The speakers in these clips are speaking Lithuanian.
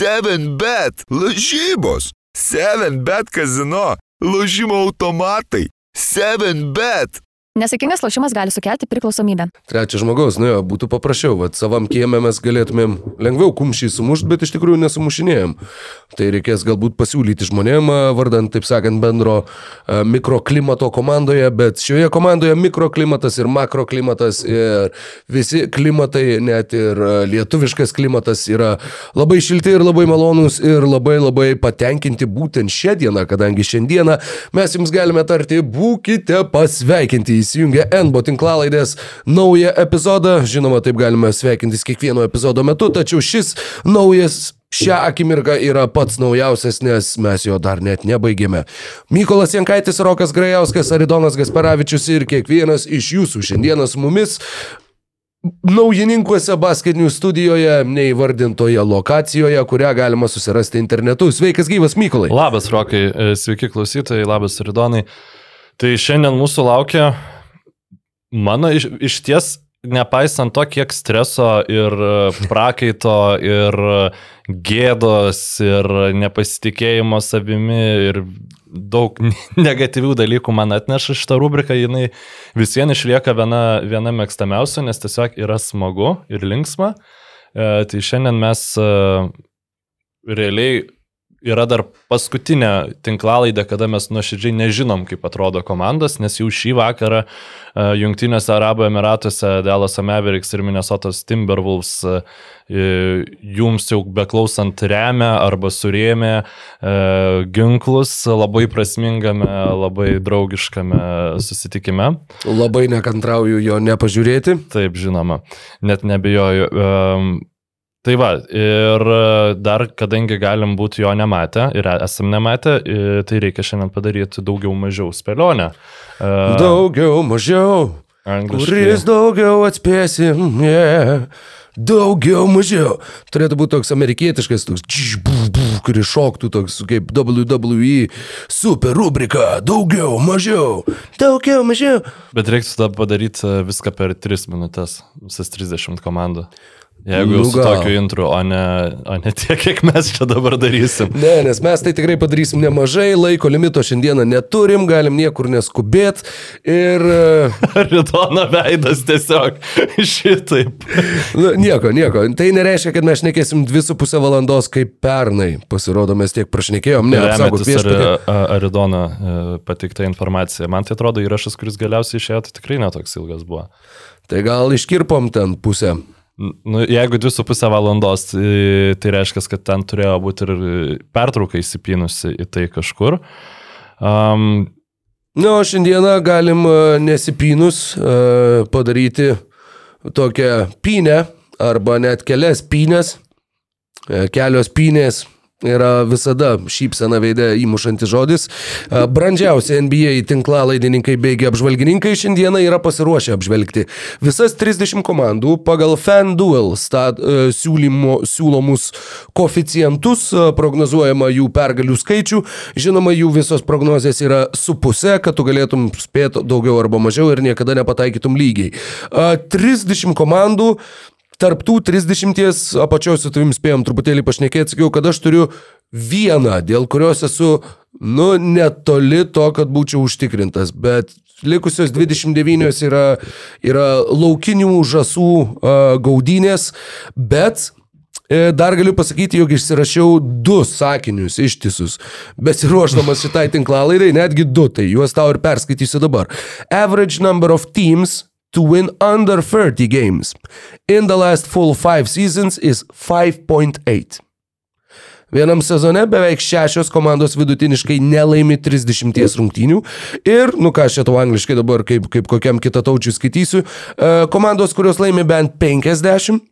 7bet, lažybos, 7bet kazino, lažymo automatai, 7bet. Nesėkmingas lošimas gali sukelti priklausomybę. Trečias žmogaus, nu jo, būtų paprasčiau, vad savam kiemė mes galėtumėm lengviau kumščiai sumušti, bet iš tikrųjų nesumušinėjom. Tai reikės galbūt pasiūlyti žmonėm, vardant, taip sakant, bendro mikroklimato komandoje, bet šioje komandoje mikroklimatas ir makroklimatas ir visi klimatai, net ir lietuviškas klimatas yra labai šilti ir labai malonūs ir labai labai patenkinti būtent šią dieną, kadangi šiandieną mes jums galime tarti, būkite pasveikinti įsijungę NBO tinklalaidės naują epizodą. Žinoma, taip galime sveikintis kiekvieno epizodo metu, tačiau šis naujas Šią akimirką yra pats naujausias, nes mes jo dar net nebaigėme. Mykolas Jankaitis, Rokas Grajauskas, Aridonas Gasparavičius ir kiekvienas iš jūsų šiandieną su mumis naujininkuose basketinių studijoje, neįvardintoje lokacijoje, kurią galima susirasti internetu. Sveikas gyvas Mykolai. Labas, Rokai, sveiki klausytojai, labas Ridonai. Tai šiandien mūsų laukia mano iš, iš ties, nepaisant to, kiek streso ir e, prakaito ir e, gėdos ir nepasitikėjimo savimi ir daug negatyvių dalykų man atneša šitą rubriką, jinai vis vien išlieka viena, viena mėgstamiausia, nes tiesiog yra smagu ir linksma. E, tai šiandien mes e, realiai yra dar paskutinė tinklalaidė, kada mes nuoširdžiai nežinom, kaip atrodo komandos, nes jau šį vakarą uh, Junktinėse Arabų Emiratuose Dallas Mavericks ir Minnesotas Timberwolves uh, jums jau beklausant remia arba surėmė uh, ginklus labai prasmingame, labai draugiškame susitikime. Labai nekantrauju jo nepažiūrėti. Taip, žinoma, net nebijoju. Tai va, ir dar, kadangi galim būti jo nematę ir esam nematę, tai reikia šiandien padaryti daugiau mažiau spėlionę. Daugiau mažiau. Angliškai. Kuris daugiau atspėsim, yeah. Daugiau mažiau. Turėtų būti toks amerikietiškas, toks, kuris šoktų toks kaip WWE super rubrika. Daugiau mažiau. Daugiau mažiau. Bet reiktų tada padaryti viską per 3 minutės, visas 30 komandų. Jeigu jau Nu tokiu intru, o ne, o ne tiek, kiek mes čia dabar darysim. Ne, nes mes tai tikrai padarysim nemažai, laiko limito šiandieną neturim, galim niekur neskubėt ir Ridono veidas tiesiog šitaip. nu, nieko, nieko. Tai nereiškia, kad mes šnekėsim 2,5 valandos kaip pernai. Pasirodo, mes tiek prašnekėjom, ne, apsaugok Remiantis ar, viešpatį. a- Aridono e, pateikta informacija. Man tai atrodo įrašas, kuris galiausiai išėjo, tai tikrai netoks ilgas buvo. Tai gal iškirpom ten pusę. Nu, jeigu 2,5 valandos, tai, tai reiškia, kad ten turėjo būti ir pertrauka įsipynusi į tai kažkur. Um, o šiandieną galim e, nesipynus e, padaryti tokią pynę arba net kelias pynės. E, Kelios pynės yra visada šypsena veidė įmušantis žodis. Brandžiausi NBA tinklalaidininkai beigi apžvalgininkai šiandieną yra pasiruošę apžvelgti visas 30 komandų pagal FanDuel stat, e, siūlymo, siūlomus koficientus, e, prognozuojama jų pergalių skaičių. Žinoma, jų visos prognozijas yra su pusė, kad tu galėtum spėti daugiau arba mažiau ir niekada nepataikytum lygiai. E, 30 komandų Tarptų 30 apačios su tavim spėjom truputėlį pašnekėti, sakiau, kad aš turiu vieną, dėl kurios esu, nu, netoli to, kad būčiau užtikrintas, bet likusios 29 yra, yra laukinių žasų uh, gaudynės, bet E, Dar galiu pasakyti, jog išsirašiau du sakinius ištisus, besiruošdamas šitai tinklalaidai, netgi du, tai juos tau ir perskaitysiu dabar. Average number of teams to win under 30 games in the last full five seasons is 5.8. Vienam sezone beveik šešios komandos vidutiniškai nelaimi 30 rungtynių. Ir, nu ką aš čia tau angliškai dabar kaip, kaip kokiam kitataučiui skaitysiu, e, komandos, kurios laimi bent 50.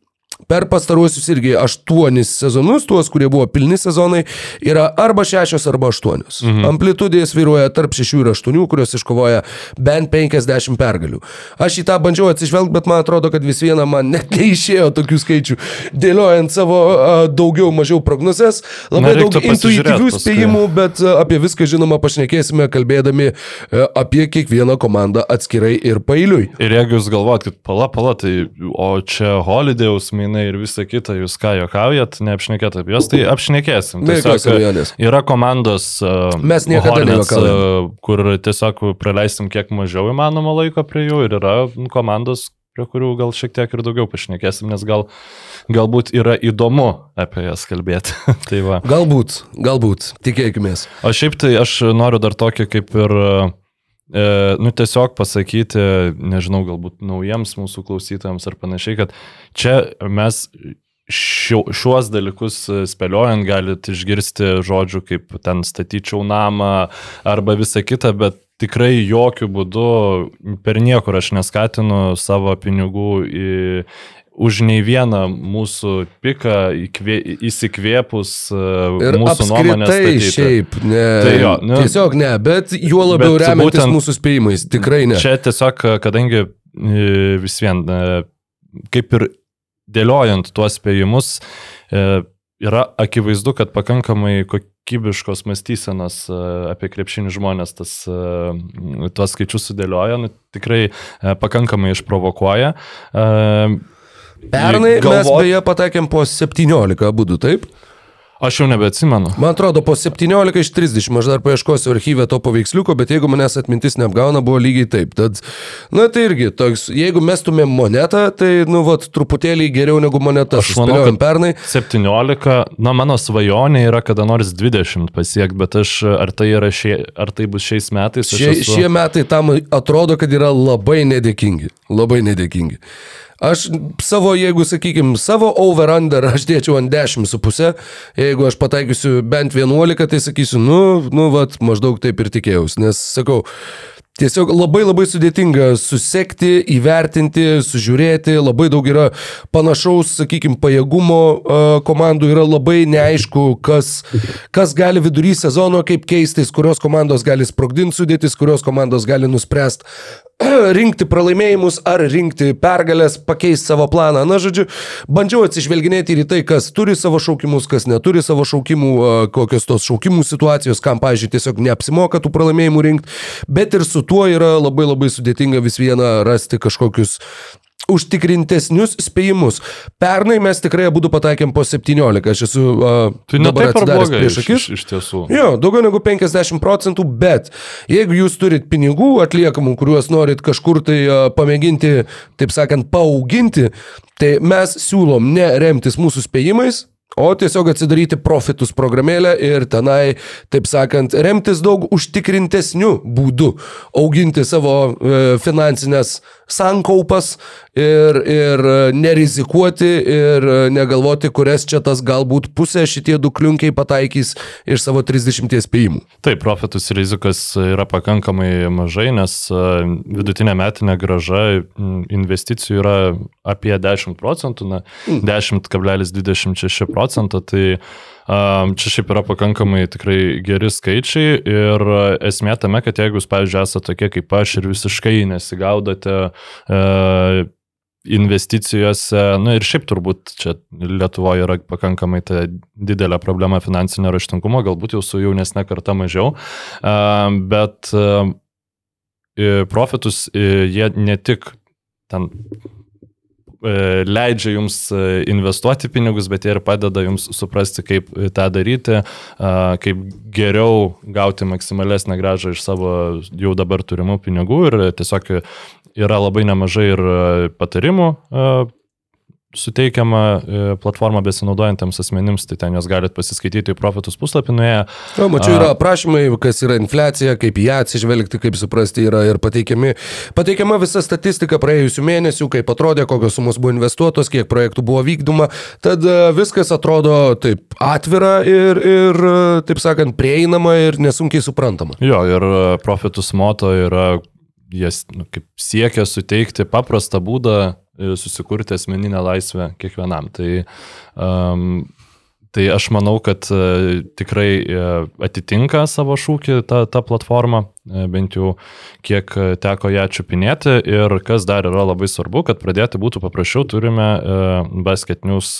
Per pastaruosius irgi aštuonis sezonus, tuos, kurie buvo pilni sezonai, yra arba šešios, arba aštuonios. Mhm. Amplitudė sviruoja tarp šešių ir aštuonių, kurios iškovoja bent 50 pergalių. Aš į tą bandžiau atsižvelgti, bet man atrodo, kad vis viena man net neišėjo tokių skaičių, dėliojant savo a, daugiau mažiau prognozes. Labai Na, daug intuityvių spėjimų, bet a, apie viską žinoma pašnekėsime, kalbėdami a, apie kiekvieną komandą atskirai ir pailiui. ir jeigu jūs galvojat, kad pala, pala, tai o čia Holidėjaus main mainai ir visa kita, jūs ką jokaujat, neapšnekėt apie juos, tai apšnekėsim. Tiesiog. Yra komandos, uh, Mes niekada Hornets, nejuokaujam. kur tiesiog praleistim kiek mažiau įmanoma laiko prie jų ir yra komandos, prie kurių gal šiek tiek ir daugiau pašnekėsim, nes gal, galbūt yra įdomu apie jas kalbėti. tai va. Galbūt, galbūt, tikėkime. O šiaip tai aš noriu dar tokį kaip ir, e, nu tiesiog pasakyti, nežinau, galbūt naujiems mūsų klausytojams ar panašiai, kad čia mes šio, šiuos dalykus spėliojant galit išgirsti žodžių kaip ten statyčiau namą arba visą kitą, bet tikrai jokių būdų per niekur aš neskatinu savo pinigų į, už nei vieną mūsų piką įkvė, įsikvėpus e, Ir mūsų apskritai statyti. šiaip, ne, Tai jo, nu- tiesiog ne, bet juo labiau Bet remiantis būtent- mūsų spėjimais, tikrai ne. Čia tiesiog, kadangi e, vis vien, e, kaip ir dėliojant tuos spėjimus, e, yra akivaizdu, kad pakankamai kokybiškos mąstysenos e, apie krepšinį žmonės tas, e, tuos skaičius sudėlioja, nu, tikrai e, pakankamai išprovokuoja. Pernai mes galvot- beje patekėm po 17 būdų, taip? Aš jau nebeatsimenu. Man atrodo, po 17 iš 30, aš dar paieškosiu archyvę to paveiksliuko, bet jeigu manęs atmintis neapgauna, buvo lygiai taip. Tad, na tai irgi, toks, jeigu mestumėm monetą, tai, nu, vat, truputėlį geriau negu moneta. Aš manau, kad pernai. 17, na mano svajonė yra kada nors 20 pasiekti, bet aš, ar tai, yra šie, ar tai bus šiais metais? Šie, esu- šie metai tam atrodo, kad yra labai nedėkingi. Labai nedėkingi. Aš savo, jeigu, sakykime, savo over-under aš dėčiau ant 10,5, jeigu aš pataikysiu bent 11, tai sakysiu, nu, nu, vat, maždaug taip ir tikėjausi, nes, sakau, Tiesiog labai labai sudėtinga susekti, įvertinti, sužiūrėti, labai daug yra panašaus, sakykime, pajėgumo komandų, yra labai neaišku, kas, kas gali vidury sezono kaip keistis, kurios komandos gali sprogdinti sudėtis, kurios komandos gali nuspręsti rinkti pralaimėjimus ar rinkti pergalės, pakeisti savo planą. Na, žodžiu, bandžiau atsižvelginėti ir į tai, kas turi savo šaukimus, kas neturi savo šaukimų, kokios tos šaukimų situacijos, kam, pažiūrėjau, tiesiog neapsimoka tų pralaimėjimų rinkti, bet ir su tuo yra labai labai sudėtinga vis vieną rasti kažkokius užtikrintesnius spėjimus. Pernai mes tikrai abu pataikėm po 17, aš esu uh, Tai ne taip ar atsidaręs prieš akis. iš, iš tiesų. Jo, daugiau negu 50 procentų, bet jeigu jūs turit pinigų atliekamų, kuriuos norit kažkur tai a, pamėginti, taip sakant, paauginti, tai mes siūlom ne remtis mūsų spėjimais, o tiesiog atsidaryti profitus programėlę ir tenai, taip sakant, remtis daug užtikrintesnių būdų, auginti savo e, finansinės sankaupas ir, ir e, nerizikuoti ir e, negalvoti, kurias čia tas galbūt pusę šitie du kliunkiai pataikys iš savo 30 spėjimų. Taip, profitus rizikas yra pakankamai mažai, nes a, vidutinė metinė graža investicijų yra apie 10 procentų, na, 10,26 procento, tai čia šiaip yra pakankamai tikrai geri skaičiai ir a, esmė tame, kad jeigu jūs, pavyzdžiui, esate tokie kaip aš ir visiškai nesigaudote a, investicijose, na ir šiaip turbūt čia Lietuvoje yra pakankamai ta didelė problema finansinio raštingumo, galbūt jau su jaunesnė karta mažiau, bet i- profitus jie ne tik ten e, leidžia jums e, investuoti pinigus, bet jie ir padeda jums suprasti, kaip e, tą daryti, kaip geriau gauti maksimalesnę gražą iš savo jau dabar turimų pinigų ir tiesiog yra labai nemažai ir e, patarimų e, suteikiama e, platforma besinaudojantiems asmenims, tai ten jūs galite pasiskaityti į profitus puslapį nuėję. O, mačiau, yra aprašymai, kas yra infliacija, kaip ją atsižvelgti, kaip suprasti, yra ir pateikiami, pateikiama visa statistika praėjusių mėnesių, kaip atrodė, kokios sumos buvo investuotos, kiek projektų buvo vykdoma. Tad e, viskas atrodo taip atvira ir, ir e, taip sakant, prieinama ir nesunkiai suprantama. Jo, ir profitus moto yra, jas nu, kaip siekia suteikti paprastą būdą susikurti asmeninę laisvę kiekvienam. Tai, um, tai aš manau, kad e, tikrai e, atitinka savo šūkį ta, ta platforma, e, bent jau kiek teko ją čiupinėti. Ir kas dar yra labai svarbu, kad pradėti būtų paprasčiau, turime e, Basket News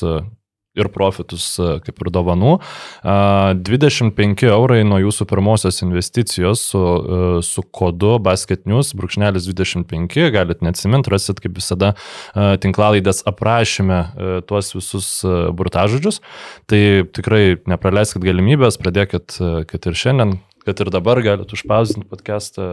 ir profitus e, kaip ir dovanų. A, 25 eurai nuo jūsų pirmosios investicijos su, e, su kodu basketnews, brūkšnelis 25, galit neatsiminti, rasit kaip visada e, tinklalaidės aprašyme tuos visus burtažodžius. Tai tikrai nepraleiskit galimybės, pradėkit, kad ir šiandien, kad ir dabar galit užpausinti podcastą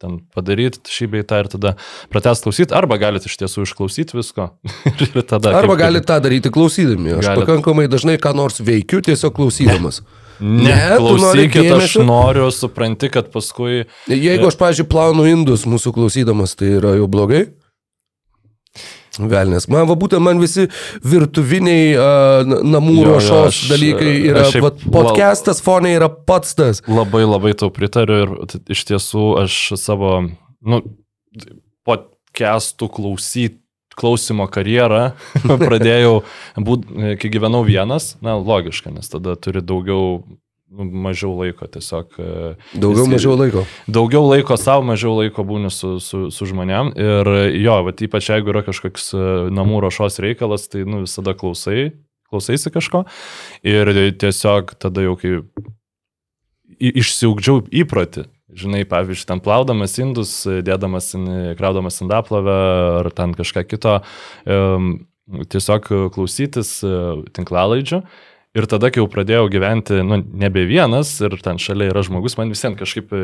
ten padaryti šį beitą ir tada pratest klausyti, arba galite iš tiesų išklausyti visko. tada, arba kaip, galite tą daryti klausydami. Aš galit... pakankamai dažnai ką nors veikiu tiesiog klausydamas. Ne, ne klausykit, aš noriu, supranti, kad paskui... Jeigu aš, pažiūrėjau, plaunu indus mūsų klausydamas, tai yra jau blogai? Velnės. Man va būtent man visi virtuviniai uh, namų jo, ruošos jo, aš, dalykai yra, šiaip, va, podcastas fonė yra pats tas. Labai labai tau pritariu ir iš tiesų aš savo, nu, podcastų klausyti klausimo karjerą pradėjau, būt, kai gyvenau vienas, na, logiška, nes tada turi daugiau nu, mažiau laiko tiesiog. E, daugiau, jis, mažiau laiko. Daugiau laiko savo, mažiau laiko būni su, su, su žmonėm. Ir jo, bet ypač jeigu yra kažkoks e, namų ruošos reikalas, tai nu, visada klausai, klausaisi kažko. Ir tiesiog tada jau kai išsiugdžiau įprotį. Žinai, pavyzdžiui, ten plaudamas indus, dėdamas, kraudamas indaplovę ar ten kažką kito, tiesiog klausytis e, tinklalaidžių. Ir tada, kai jau pradėjau gyventi, nu, nebe vienas ir ten šalia yra žmogus, man visiems kažkaip e,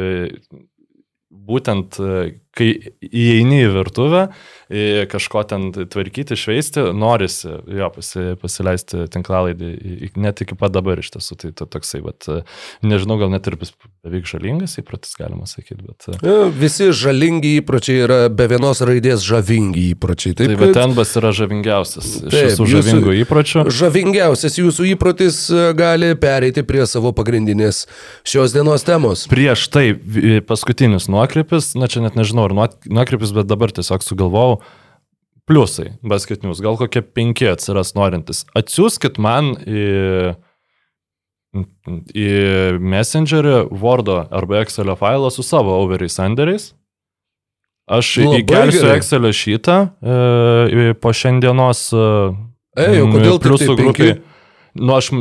būtent, e, kai įeini į virtuvę, kažko ten tvarkyti, šveisti, norisi jo pasi, pasileisti tinklalaidį, net iki pat dabar iš tiesų. Tai to, toksai, bet nežinau, gal net ir beveik žalingas įprotis, galima sakyti. Bet... Ja, visi žalingi įpročiai yra be vienos raidės žavingi įpročiai. Taip, taip bet kad... tenbas yra žavingiausias iš visų žavingų įpročių. Žavingiausias jūsų įprotis gali pereiti prie savo pagrindinės šios dienos temos. Prieš tai paskutinis nuokrypis, na čia net nežinau, ar nuokrypis, bet dabar tiesiog sugalvojau pliusai basketinius, gal kokie penki atsiras norintis. Atsiųskit man į, į Messengerį Wordo arba Excelio failą su savo overiais sanderiais. Aš Labai įkelsiu. Excelio šitą e, po šiandienos e, Ej, kodėl pliusų grupiai. Nu, aš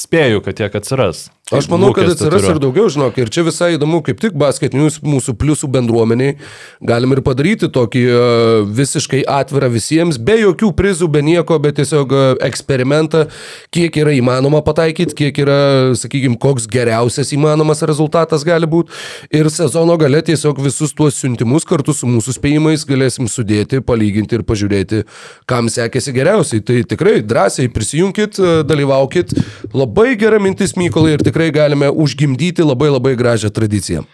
spėju, kad tiek atsiras. Aš manau, kad atsiras ir daugiau, žinok, ir čia visai įdomu, kaip tik basket news mūsų pliusų bendruomeniai galim ir padaryti tokį uh, visiškai atvirą visiems, be jokių prizų, be nieko, bet tiesiog uh, eksperimentą, kiek yra įmanoma pataikyti, kiek yra, sakykime, koks geriausias įmanomas rezultatas gali būti. Ir sezono gale tiesiog visus tuos siuntimus kartu su mūsų spėjimais galėsim sudėti, palyginti ir pažiūrėti, kam sekėsi geriausiai. Tai tikrai drąsiai prisijunkit, uh, dalyvaukit. Labai gera mintis, Mykolai, ir tikrai tikrai galime užgimdyti labai labai gražią tradiciją.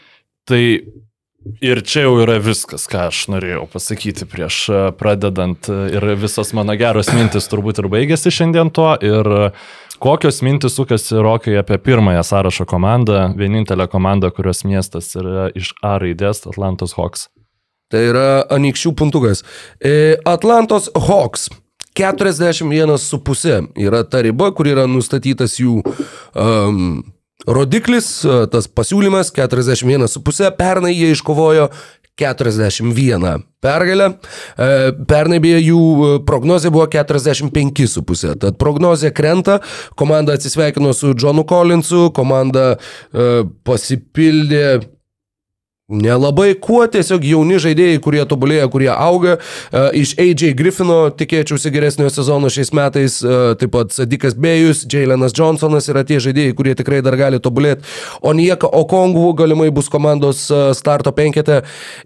Tai ir čia jau yra viskas, ką aš norėjau pasakyti prieš e, pradedant e, ir visas mano geros mintis turbūt ir baigėsi šiandien tuo. Ir e, kokios mintis sukasi rokai apie pirmąją sąrašo komandą, vienintelę komandą, kurios miestas yra iš A raidės Atlantos Hawks. Tai yra Anikščių puntukas. Atlantos Hawks 41,5 yra ta riba, kur yra nustatytas jų um, rodiklis, tas pasiūlymas 41,5, pernai jie iškovojo 41 pergalę. Pernai beje jų prognozija buvo 45,5. Tad prognozija krenta, komanda atsisveikino su Johnu Collinsu, komanda pasipildė Nelabai kuo, tiesiog jauni žaidėjai, kurie tobulėja, kurie auga. Uh, iš AJ Griffino tikėčiausi geresnio sezono šiais metais. Uh, taip pat Sadikas Bėjus, Jailenas Johnsonas yra tie žaidėjai, kurie tikrai dar gali tobulėti. O Nieka Okongų galimai bus komandos uh, starto penkete.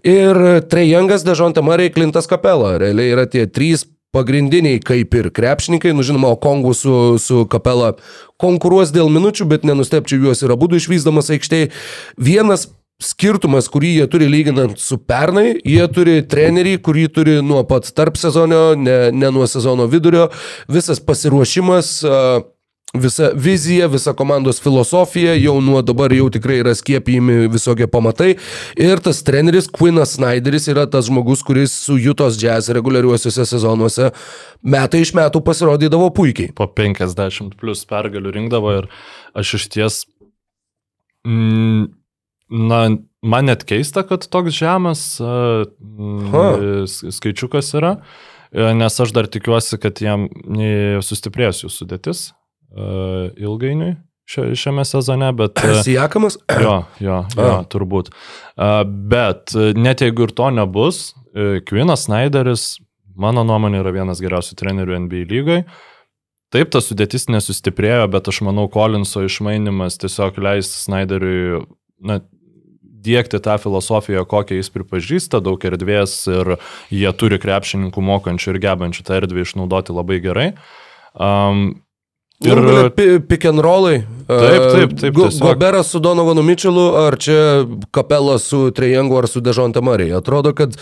Ir Trejangas, Dežonte Marai, Klintas Kapela. Realiai yra tie trys pagrindiniai kaip ir krepšininkai, nu žinoma, Okongų su, su kapela konkuruos dėl minučių, bet nenustepčiau juos ir abu išvyzdamas aikštėje. Vienas skirtumas, kurį jie turi lyginant su pernai, jie turi trenerį, kurį turi nuo pat tarp sezonio, ne, ne nuo sezono vidurio, visas pasiruošimas, visa vizija, visa komandos filosofija, jau nuo dabar jau tikrai yra skiepijami visokie pamatai. Ir tas treneris Quinas Snyderis yra tas žmogus, kuris su Jutos Jazz reguliariuosiuose sezonuose metai iš metų pasirodydavo puikiai. Po 50 plus pergalių rinkdavo ir aš iš ties... Mm, Na, man net keista, kad toks žemas uh, skaičiukas yra. E, Nes aš dar tikiuosi, kad jam e, sustiprės jų sudėtis e, ilgainiui šia- šiame sezone, bet... Sijakamas? Jo, jo, jo A. turbūt. Bet net jeigu ir to nebus, Kvinas Snyderis, mano nuomonė, yra vienas geriausių trenerių NBA lygai. Taip, tas sudėtis nesustiprėjo, bet aš manau, Kolinso išmainimas tiesiog leis Snyderiui na, dėkti tą filosofiją, kokią jis pripažįsta, daug erdvės ir jie turi krepšininkų mokančių ir gebančių tą erdvę išnaudoti labai gerai. Um, Ir pick and rollai. Taip, taip, taip, Go. Goberas su Donovanu Mičelu, ar čia kapela su Trejangu ar su Dežonte Marija. Atrodo, kad,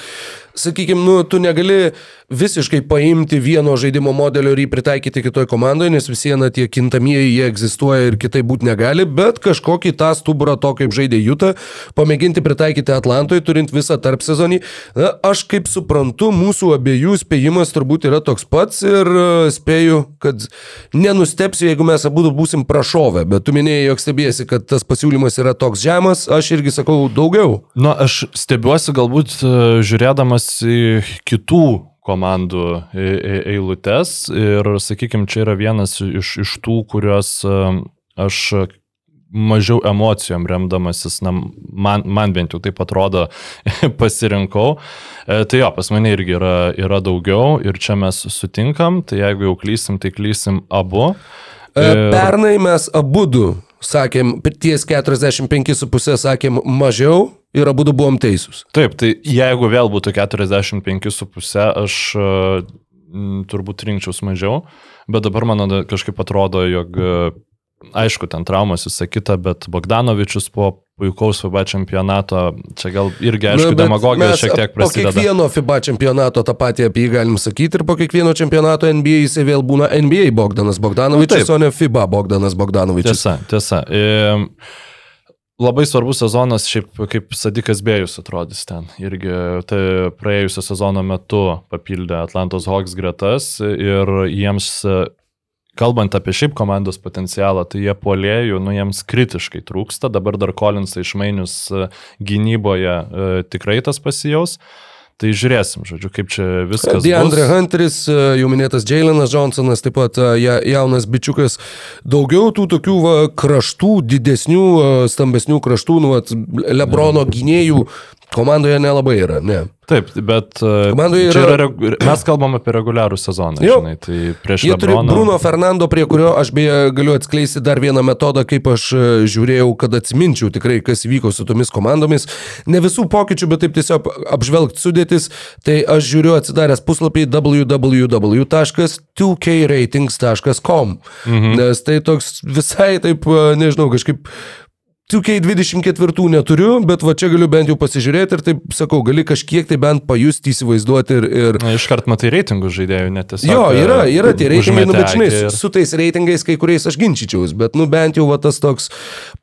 sakykime, nu, tu negali visiškai paimti vieno žaidimo modelio ir jį pritaikyti kitoj komandoje, nes vis viena tie kintamieji jie egzistuoja ir kitai būti negali, bet kažkokį tą stuburą to, kaip žaidė Jūta, pamėginti pritaikyti Atlantoje, turint visą tarp sezonį. Na, aš kaip suprantu, mūsų abiejų spėjimas turbūt yra toks pats ir e, spėju, kad nenustepsiu, jeigu mes abu būsim prašovę, bet tu minėjai, jog stebėsi, kad tas pasiūlymas yra toks žemas, aš irgi sakau daugiau. Na, aš stebiuosi galbūt e, žiūrėdamas į kitų komandų eilutes ir, sakykime, čia yra vienas iš, iš tų, kuriuos aš mažiau emocijom remdamasis, na, man, man bent jau taip atrodo, pasirinkau. E, Tai jo, pas mane irgi yra, yra daugiau ir čia mes sutinkam, tai jeigu jau klysim, tai klysim abu. E, Ir- Pernai mes abu du sakėm, ties 45,5 sakėm mažiau ir abu buvom teisūs. Taip, tai jeigu vėl būtų 45,5, aš e, m, turbūt rinkčiaus mažiau, bet dabar man kažkaip atrodo, jog e, aišku, ten traumas visą kitą, bet Bogdanovičius po puikaus FIBA čempionato, čia gal irgi, aišku, Na, demagogija šiek tiek Po prasideda. kiekvieno FIBA čempionato tą patį apie jį galim sakyti ir po kiekvieno čempionato NBA jisai vėl būna NBA Bogdanas Bogdanovičius, Nu, o ne FIBA Bogdanas Bogdanovičius. Tiesa, tiesa. E, Labai svarbus sezonas, šiaip kaip Sadikas Bėjus atrodys ten. Irgi tai praėjusio sezono metu papildė Atlantos Hawks gretas ir jiems, kalbant apie šiaip komandos potencialą, tai jie polėjų, nu jiems kritiškai trūksta. Dabar dar Kolinsai išmainius e, gynyboje e, tikrai tas pasijaus. Tai žiūrėsim, žodžiu, kaip čia viskas Deandre. Hunteris, e, jau minėtas Jailenas Johnsonas, taip pat e, ja- jaunas bičiukas. Daugiau tų tokių va, kraštų, didesnių, stambesnių kraštų, nu, vat, Lebrono gynėjų komandoje nelabai yra. Ne. Taip, bet e, Komandoje yra- yra, regu- mes kalbam apie reguliarų sezoną, Jo. žinai, tai prieš Jie turi Lebroną. Bruno Fernando, prie kurio aš beje galiu atskleisti dar vieną metodą, kaip aš e, žiūrėjau, kad atsiminčiau tikrai, kas vyko su tomis komandomis. Ne visų pokyčių, bet taip tiesiog apžvelgti sudėtis. Tai aš žiūriu atsidaręs puslapį www.2kratings.com. Mhm. Nes tai toks visai taip, e, nežinau, kažkaip 2K24 neturiu, bet va čia galiu bent jau pasižiūrėti ir taip sakau, gali kažkiek tai bent pajusti, įsivaizduoti ir, ir, Na, iškart matai reitingus žaidėjų, net tiesiog. Jo, yra, yra tie reitingai, nu, bet žinai, ir- su tais reitingais kai kuriais aš ginčyčiaus, bet, nu, bent jau va, tas toks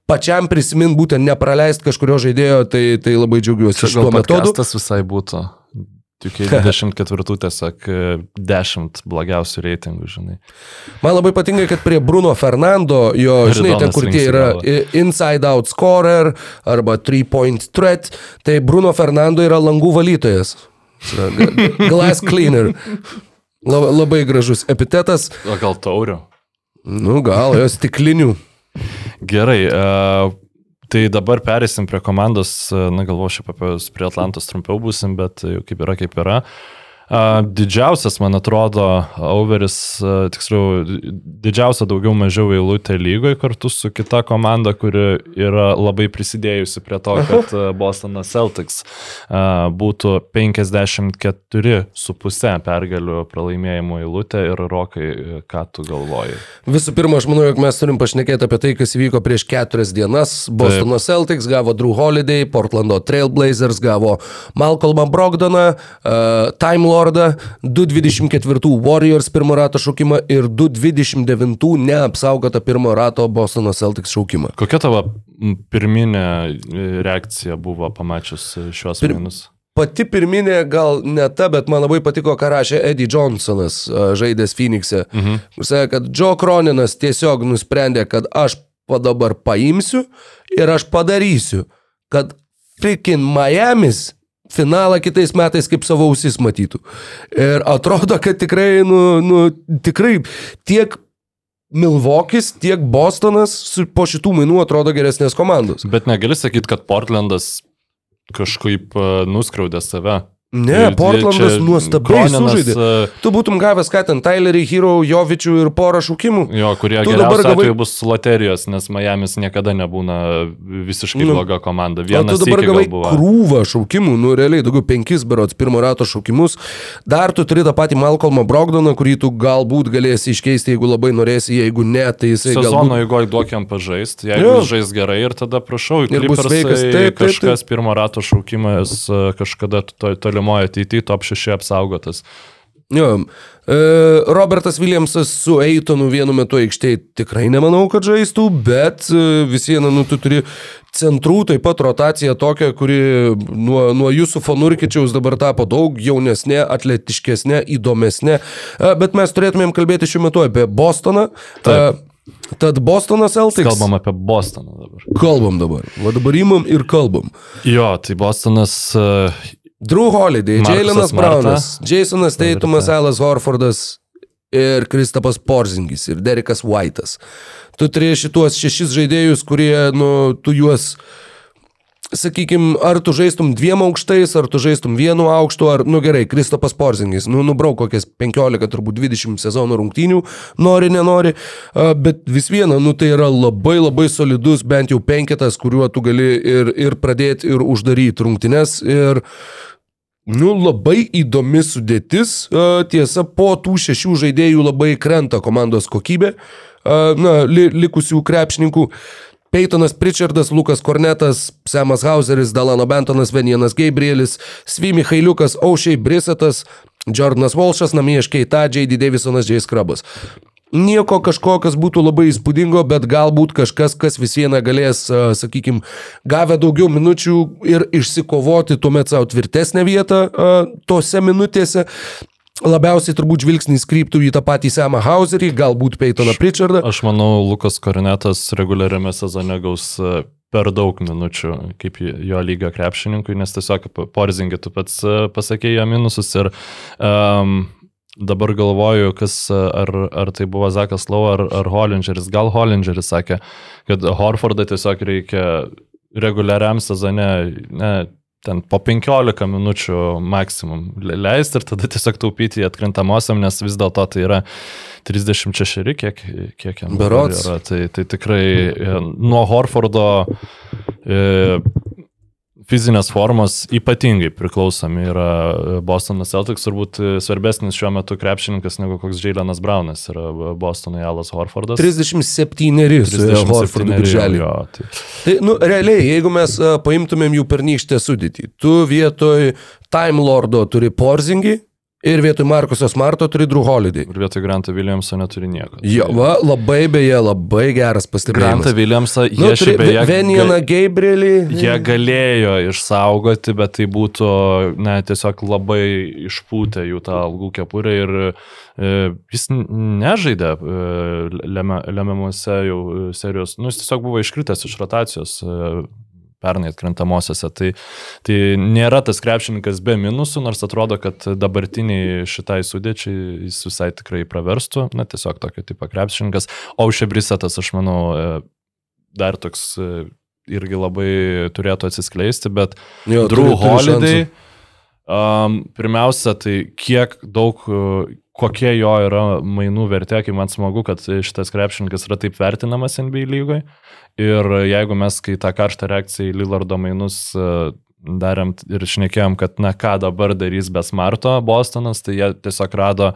pačiam prisimint būtent nepraleist kažkurio žaidėjo, tai, tai labai džiaugiuosi šituo gal metodu. tas visai būtų. Tik 24 tiesiog e, 10 blogiausių reitingų, žinai. Man labai patinka, kad prie Bruno Fernando, jo, žinai, ten Ridonas kur tie yra inside out scorer arba three point threat, tai Bruno Fernando yra langų valytojas. Glass cleaner. La- Labai gražus epitetas, O gal taurių? nu gal, jos stiklinių. Gerai. Uh, Tai dabar perėsim prie komandos, na galvoju, šiaip apie prie Atlantos trumpiau būsim, bet jau kaip yra, kaip yra. A, Didžiausias, man atrodo, overis, tiksliau, didžiausia daugiau mažiau eilutė lygoje kartu su kita komanda, kuri yra labai prisidėjusi prie to, kad Bostonas Celtics būtų 54,5 pergalių pralaimėjimų eilutė ir Rokai, ką tu galvoji? Visų pirma, aš manau, jog mes turim pašnekėti apie tai, kas įvyko prieš keturias dienas. Bostono Celtics gavo Drew Holiday, Portlando Trailblazers gavo Malcolmą Brogdoną, uh, Time Lordą, 2.24 Warriors pirmo rato šaukimą ir 2.29 neapsaugotą pirmo rato Bostono Celtics šaukimą. Kokia tavo pirminė e, reakcija buvo pamačius e, šiuos Pir- mainus? Pati pirminė gal ne ta, bet man labai patiko, ką rašė Eddie Johnsonas, a, žaidęs Phoenix'e. Mhm. Kur sakė, kad Joe Croninas tiesiog nusprendė, kad aš dabar paimsiu ir aš padarysiu, kad freaking Miami's finalą kitais metais kaip savo ausis matytų. Ir atrodo, kad tikrai, nu, nu tikrai tiek Milvokis, tiek Bostonas po šitų mainų atrodo geresnės komandos. Bet negali sakyti, kad Portlandas kažkaip e, nuskriaudė save. Ne, Ir Portlandas nuostabiai sužaidė. e, Tu būtum gavęs ką ten, Tylerį, Hero, Jovičių ir porą šūkimų. Jo, kurie Tu dabar gavai- bus loterijos, nes Miami's niekada nebūna visiškai Nu, bloga komanda. Vienas tu dabar gavai krūvą šaukimų, nu realiai daugiau penkis berots pirmo rato šaukimus. Dar tu turi tą patį Malcolmą Brogdoną, kurį tu galbūt galėsi iškeisti, jeigu labai norėsi, jeigu ne, tai jisai Sezono galbūt... eigoje duok jam pažaisti, jeigu jis žais gerai ir tada prašau, Ir bus sveikas, taip, taip, taip. kažkas pirmo rato šaukimas e, kažkada to, tolimoje ateityje top 6 apsaugotas. Jo. E, Robertas Williamsas su Eitonu vienu metu aikštėje tikrai nemanau, kad žaistų, bet e, vis viena, nu, tu turi centrų, taip pat rotacija tokia, kuri nuo, nuo jūsų Fonurkičiaus dabar tapo daug jaunesnė, atletiškesnė, įdomesnė. E, bet mes turėtumėm kalbėti šiuo metu apie Bostoną. Taip. Tad Bostonas Celtics. Kalbam apie Bostoną dabar. Kalbam dabar. Va dabar imam ir kalbam. Jo, tai Bostonas Drew Holiday, Marta. Brownas, Jasonas Teitumas. Alas Horfordas ir Kristapas Porzingis ir Derekas White'as. Tu turi šituos šešis žaidėjus, kurie, nu, tu juos, sakykime, ar tu žaistum dviem aukštais, ar tu žaistum vienu aukštu, ar, nu gerai, Kristapas Porzingis, nu, nubrauk kokias 15, turbūt 20 sezonų rungtynių, nori, nenori, bet vis viena, nu, tai yra labai labai solidus, bent jau penketas, kuriuo tu gali ir, ir pradėti, ir uždaryti rungtynes. Ir Nu, labai įdomi sudėtis. Tiesa, po tų šešių žaidėjų labai krenta komandos kokybė. Na, li, likusių krepšininkų. Peytonas Pritchardas, Lukas Kornetas, Semas Hauseris, Dalano Bentonas, Venienas Gabrielis, Svimi Hailiukas, Aušiai Brisetas, Jordanas Walshas, Namiež Keita, J.D. Davisonas, J. Skrabas. Nieko kažko, kas būtų labai įspūdingo, bet galbūt kažkas, kas vis viena galės, sakykime, gavę daugiau minučių ir išsikovoti tuomet savo tvirtesnę vietą tose minutėse. Labiausiai turbūt žvilgsnis kryptų į tą patį Semą Hauserį, galbūt Peytoną Pritchardą. Aš manau, Lukas Korinetas reguliariame sezone gaus e, per daug minučių kaip jo lygio krepšininkui, nes tiesiog porzingį tu pats e, pasakėjai jo minusus ir um, dabar galvoju, kas, e, ar, ar tai buvo Zakas Lau ar, ar Hollingeris. Gal Hollingeris sakė, kad Horfordą tiesiog reikia reguliariam sezone, ne, ten po 15 minučių maksimum le- leisti ir tada tiesiog taupyti atkrintamosiam, nes vis dėlto tai yra 36, kiek, kiek jam Berods. yra. Tai, tai tikrai e, nuo Horfordo e, fizinės formos ypatingai priklausomi yra e, Bostonas Celtics, turbūt e, svarbesnis šiuo metu krepšininkas negu koks Jailenas Braunas yra Bostonai Alas Horfordas. 37 su Horfordu birželį. tai. Tai, nu, realiai, jeigu mes paimtumėm jų pernykštę sudėtį, tu vietoj Time Lordo turi Porzingį ir vietoj Markusos Marto turi Drew Holiday. Ir vietoj Grantą Williamso neturi nieko. Jo, va, labai beje, labai geras pastebėjimas. Grantą Williamsą jie Nu, šiaip beje... Venieną Gabrielį. Jie galėjo išsaugoti, bet tai būtų ne, tiesiog labai išpūtę jų tą algų kepurę ir e, jis nežaidė e, lemiamuose jau e, serijos, nu jis tiesiog buvo iškritęs iš rotacijos e, pernai atkrintamosiose. Tai, tai nėra tas krepšininkas be minusų, nors atrodo, kad dabartiniai šitai sudėčiai jis visai tikrai praverstų, na tiesiog tokio tipo krepšininkas. O Šebrisetas, aš manau, e, dar toks e, irgi labai turėtų atsiskleisti, bet Jo, Drew turi- turi Holiday, šansų. um, pirmiausia, tai kiek daug, kokia jo yra mainų vertė, kai man smagu, kad šitas krepšininkas yra taip vertinamas NBA lygoje. Ir jeigu mes, kai tą karštą reakciją į Lillardo mainus uh, darėm ir šnekėjom, kad na ką dabar darys be Smarto Bostonas, tai jie tiesiog rado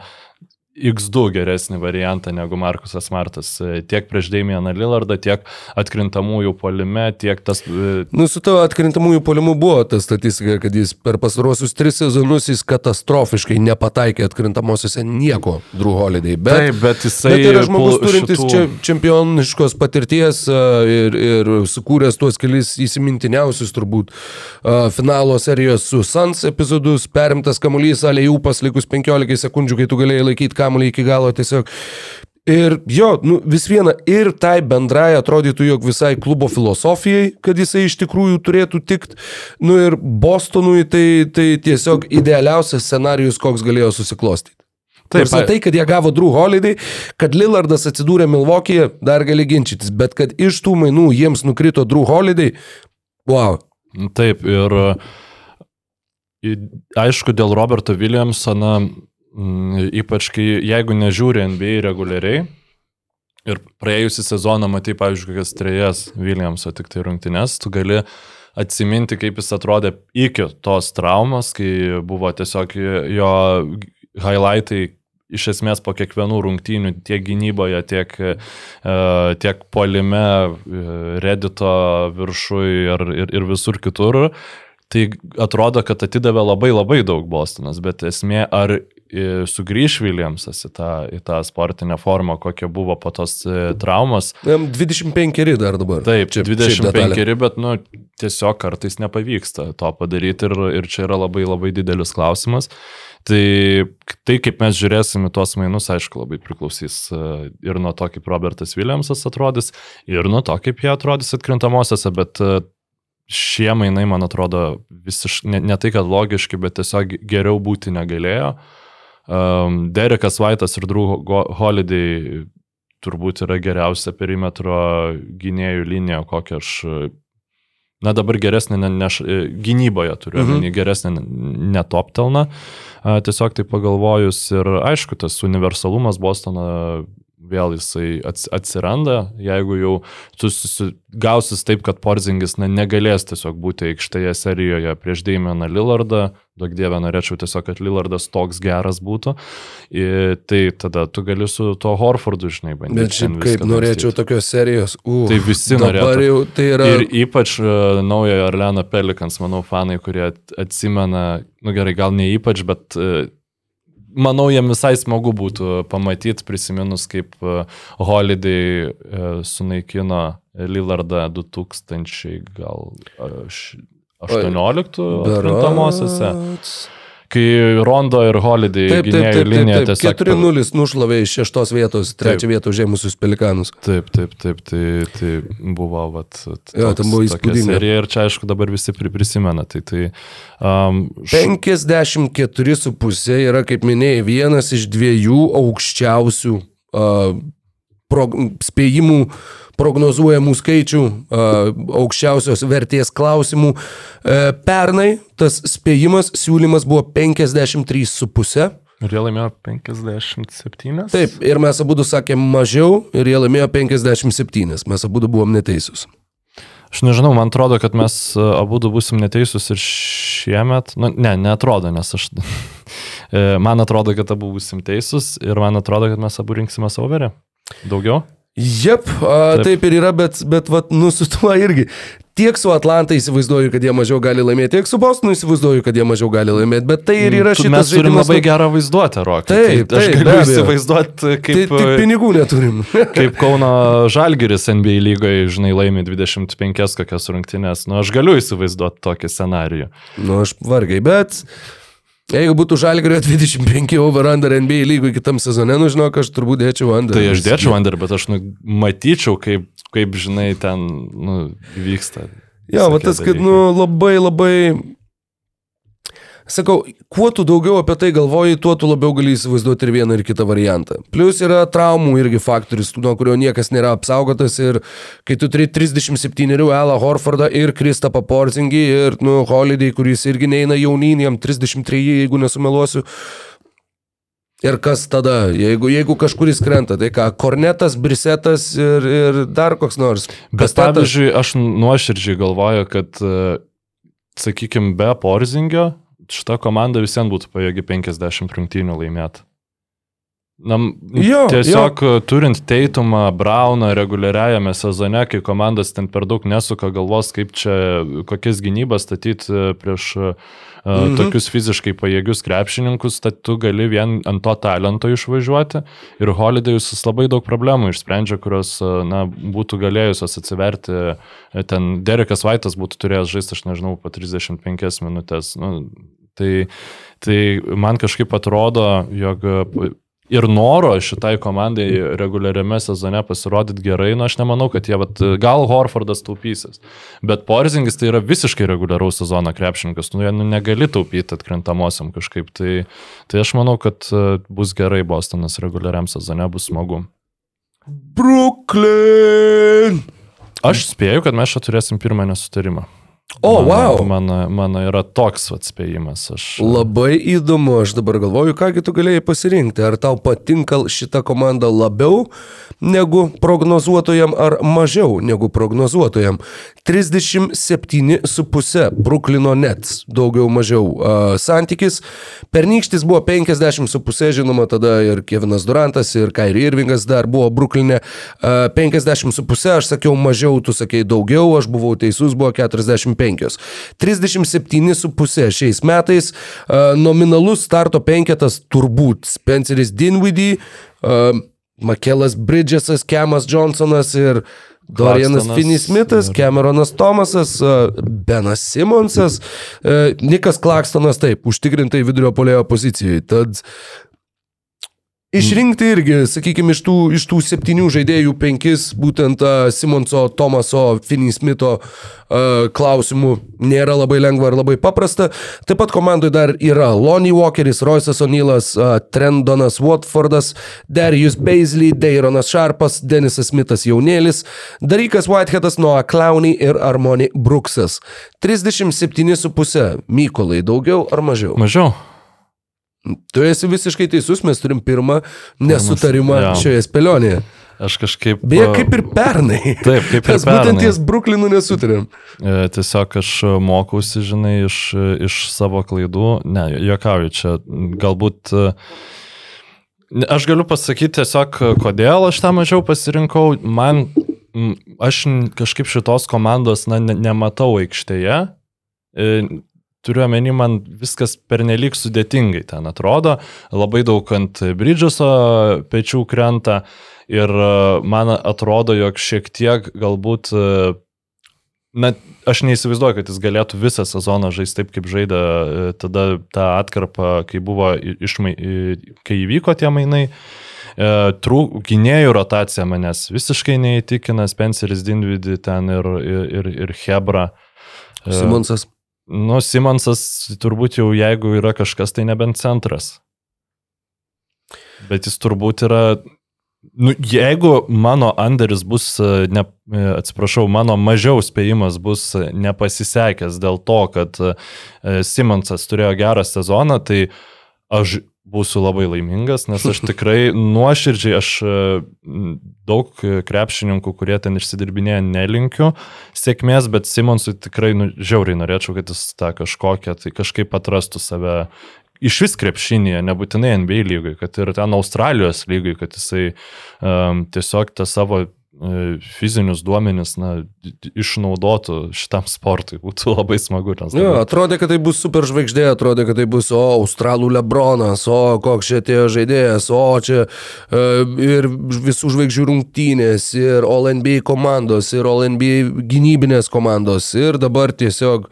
X2 geresnį variantą negu Markusas Smartas. E, Tiek prieš Damianą Lillardą, tiek atkrintamųjų polime, tiek tas... e, Nu, su tavo atkrintamųjų polimu buvo ta statistika, kad jis per pastarosius tris sezonus jis katastrofiškai nepataikė atkrintamosiose nieko, Drew Holiday. Bet, Taip, bet jisai bet yra žmogus turintis šitų- čia čempioniškos patirties a, ir, ir sukūręs tuos kelis įsimintiniausius turbūt finalo serijos su Suns epizodus, perimtas kamuolys, alėjų paslikus 15 sekundžių, kai tu galėjai laikyti kamuolį iki galo tiesiog. Ir jo, nu, vis viena, ir tai bendrai atrodytų, jog visai klubo filosofijai, kad jisai iš tikrųjų turėtų tikt. Nu ir Bostonui tai, tai tiesiog idealiausias scenarius, koks galėjo susiklostyti. Taip, Taip, tai, kad jie gavo Drew Holiday, kad Lillardas atsidūrė Milvokėje, dar gali ginčytis, bet kad iš tų mainų jiems nukrito Drew Holiday, wow. Taip, ir aišku, dėl Roberto Williamso, na, mm, ypač kai jeigu nežiūri NBA reguliariai ir praėjusią sezoną matai, pavyzdžiui, kokias trejas Williamso tik tai rungtynes, tu gali atsiminti, kaip jis atrodė iki tos traumos, kai buvo tiesiog jo highlightai iš esmės po kiekvienų rungtynių tiek gynyboje, tiek, e, tiek polime, e, redito viršui ir, ir, ir visur kitur. Tai atrodo, kad atidavė labai labai daug Bostonas, bet esmė, ar sugrįž Williamsas į tą, į tą sportinę formą, kokia buvo po tos traumos. Jam 25 dar dabar. Taip, Čia- čia šiaip detalė. 25, bet, nu, tiesiog kartais nepavyksta to padaryti ir, ir čia yra labai labai didelis klausimas. Tai, tai kaip mes žiūrėsime tuos mainus, aišku, labai priklausys e, ir nuo to, kaip Robertas Williamsas atrodys, ir nuo to, kaip jie atrodys atkrintamosiose, bet e, šie mainai, man atrodo, visiškai, ne, ne tai, kad logiški, bet tiesiog geriau būti negalėjo. Um, Derekas Vaitas ir Drew Holiday turbūt yra geriausia perimetro gynėjų linija, kokią aš, na dabar geresnė, ne, ne, š- gynyboje turiu, mhm. Mhm. geresnė netoptelna, tiesiog tai pagalvojus ir aišku, tas universalumas Bostono vėl jisai ats- atsiranda, jeigu jau gausis taip, kad Porzingis na, negalės tiesiog būti aikštėje serijoje prieš Damianą Lillardą, daug dievę norėčiau tiesiog, kad Lillardas toks geras būtų, I, tai tada tu gali su tuo Horfordu, žinai, bandyti. Bet šiaip kaip norėčiau dangstyti. tokios serijos. Uh, Tai visi norėtų. jau tai yra. Ir ypač uh, naujojo Arleno Pelikans, manau, fanai, kurie at- atsimena, nu gerai, gal ne ypač, bet uh, manau, jiems visai smagu būtų pamatyti, prisiminus, kaip uh, Holiday uh, sunaikino Lillardą 2000 gal uh, š- 18 atkrintamosiose, Berods. Kai Rondo ir Holiday Taip, taip, taip, taip, linija taip. tiesiog... 4-0 nušlavė iš šeštos vietos, trečią vietą užėmusius pelikanus. Taip, taip, taip, tai, tai buvo, vat, Jo, ten buvo įspūdinga. ir čia, aišku, dabar visi pri- prisimena. Tai, tai, um, š, 54,5 yra, kaip minėjai, vienas iš dviejų aukščiausių uh, prog spėjimų prognozuojamų skaičių, aukščiausios vertės klausimų. Uh, pernai tas spėjimas, siūlymas buvo 53,5. ir jie laimėjo 57. Taip, ir mes abu sakėm mažiau ir jie laimėjo 57. Mes abu buvom neteisūs. Aš nežinau, man atrodo, kad mes abu busim neteisūs ir šiemet. Nu, ne, netrodo, nes aš. E, man atrodo, kad abu busim teisūs ir man atrodo, kad mes abu rinksime savo verę. Daugiau? Jep, a, taip. taip ir yra, bet, bet vat, nu, su tuo irgi. Tiek su Atlanta įsivaizduoju, kad jie mažiau gali laimėti, tiek su Bostonu įsivaizduoju, kad jie mažiau gali laimėti, bet tai ir yra Tu- šitas Mes turim žaidimas, labai nu, gerą vaizduotę, Rokai. Taip, Tai aš taip, be galiu įsivaizduoti, kaip... tik pinigų neturim. Kaip Kauno Žalgiris NBA lygoje, žinai, laimi 25 kokias rungtynės. Nu, aš galiu įsivaizduoti tokį scenarijų. nu, aš vargiai, bet jeigu būtų Žalgirio 25 over under NBA lygų kitam sezone, nu, žinok, aš turbūt dėčiau under. Tai aš dėčiau under, bet aš nu, matyčiau, kaip, kaip, žinai, ten nu, vyksta. Jo, va tas, kad, nu, labai, labai... Sakau, kuo tu daugiau apie tai galvoji, tuo tu labiau gali įsivaizduoti ir vieną ir kitą variantą. Plus yra traumų irgi faktorius, nuo kurio niekas nėra apsaugotas ir kai tu turi 37 Elą Horfordą ir Kristapą Porzingį ir, nu, Holiday, kuris irgi neina jaunyn, jam 33, jeigu nesumeluosiu. Ir kas tada, jeigu, jeigu kažkuris krenta, tai ką, Kornetas, Brisetas ir, ir dar koks nors. Bet pavyzdžiui, aš nuoširdžiai galvoju, kad, sakykime, be Porzingio šita komanda visiems būtų pajėgi 50 rungtynių laimėti. Na, Jo, tiesiog jo. turint Teitumą, Brauną reguliariajame sezone, kai komandas ten per daug nesuka galvos, kaip čia, kokias gynybas statyti prieš uh, Mhm. tokius fiziškai pajėgius krepšininkus, tad tu gali vien ant to talento išvažiuoti. Ir Holidayus jis labai daug problemų išsprendžia, kurios na, būtų galėjusios atsiverti. E, Ten Derekas Vaitas būtų turėjęs žaisti, aš nežinau, po 35 minutės. Nu, tai, tai man kažkaip atrodo, jog ir noro šitai komandai reguliariame sezone pasirodyti gerai, nu aš nemanau, kad jie, vat, gal Horfordas taupysis. Bet Porzingis tai yra visiškai reguliaraus sezono krepšininkas, nu, nu negali taupyti atkrintamosiam kažkaip. Tai, tai aš manau, kad e, bus gerai Bostonas reguliariam sezone, bus smagu. Brooklyn. Aš spėju, kad mes čia turėsim pirmą nesutarimą. O, mano, wow. Mano, mano yra toks atspėjimas. Aš... Labai įdomu, aš dabar galvoju, kągi tu galėjai pasirinkti. Ar tau patinka šita komanda labiau negu prognozuotojam, ar mažiau negu prognozuotojam. 37,5 Bruklino Nets, daugiau mažiau uh, santykis. Pernykštis buvo 50,5, žinoma, tada ir Kevinas Durantas, ir Kairi Irvingas dar buvo Bruklinė. Uh, 50,5, aš sakiau mažiau, tu sakei daugiau, aš buvau teisus, buvo 45. 37,5 šiais metais. Uh, nominalus starto penketas turbūt Spenceris Dinwiddie. Uh, Makelas Bridgesas, Kemas Johnsonas ir Dorianas Finney Smithas, Cameronas Tomasas, uh, Benas Simonsas, Nikas Klakstonas taip, užtikrintai vidurio polėjo pozicijoje. Tad Išrinkti irgi, sakykime, iš tų, iš tų septynių žaidėjų penkis, būtent uh, Simonso, Tomaso, Finney Smitho uh, klausimų nėra labai lengva ir labai paprasta. Taip pat komandai dar yra Lonnie Walkeris, Roisas O'Neillas, uh, Trendonas Watfordas, Darius Beisley, Deironas Sharpas, Denisas Smithas Jaunėlis, Darykas Whiteheadas, Noah Clowney ir Armoni Brooksas. 37,5 Mykolai, daugiau ar mažiau? Mažiau. Tu esi visiškai teisus, mes turim pirmą nesutarimą jo. šioje spėlionėje. Aš kažkaip... Beje, kaip ir pernai. Taip, kaip ir Mes būtent pernai. ties Bruklinu nesutarėm. E, Tiesiog aš mokausi, žinai, iš, iš savo klaidų. Ne, juokauju čia. Galbūt. e, Aš galiu pasakyti tiesiog, kodėl aš tą mažiau pasirinkau. Man, aš kažkaip šitos komandos, na, ne, nematau aikštėje. Turiu omeny, man viskas pernelyg sudėtingai ten atrodo. Labai daug ant Bridžeso pečių krenta. Ir e, man atrodo, jog šiek tiek galbūt e, Na, aš neįsivaizduoju, kad jis galėtų visą sezoną žaisti taip, kaip žaidė e, tada tą atkarpą, kai buvo išmai, kai įvyko tie mainai. Trūk, gynėjų rotacija manęs visiškai neįtikina, Spenceris Dinvidi ten ir, ir, ir, Hebra. Simonsas. Nu, Simonsas turbūt jau jeigu yra kažkas, tai nebent centras. Bet jis turbūt yra... Nu, jeigu mano Anderis bus, e, ne, e, atsiprašau, mano mažiau spėjimas bus e, nepasisekęs dėl to, kad Simonsas turėjo gerą sezoną, tai aš būsiu labai laimingas, nes aš tikrai nuoširdžiai, aš e, daug krepšininkų, kurie ten išsidirbinėja, nelinkiu sėkmės, bet Simonsui tikrai nu, žiauriai norėčiau, kad jis tą kažkokią, tai kažkaip atrastų save iš vis krepšinėje, nebūtinai NBA lygai, kad ir ten Australijos lygai, kad jisai um, tiesiog tą savo fizinius duomenis na, išnaudotų šitam sportui. Būtų labai smagu. Nes Jo, atrodė, kad tai bus super žvaigždė, atrodė, kad tai bus, o, Australų Lebronas, o, koks čia atėjo žaidėjas, o, čia e, ir visų žvaigždžių rungtynės, ir All NBA komandos, ir All NBA gynybinės komandos, ir dabar tiesiog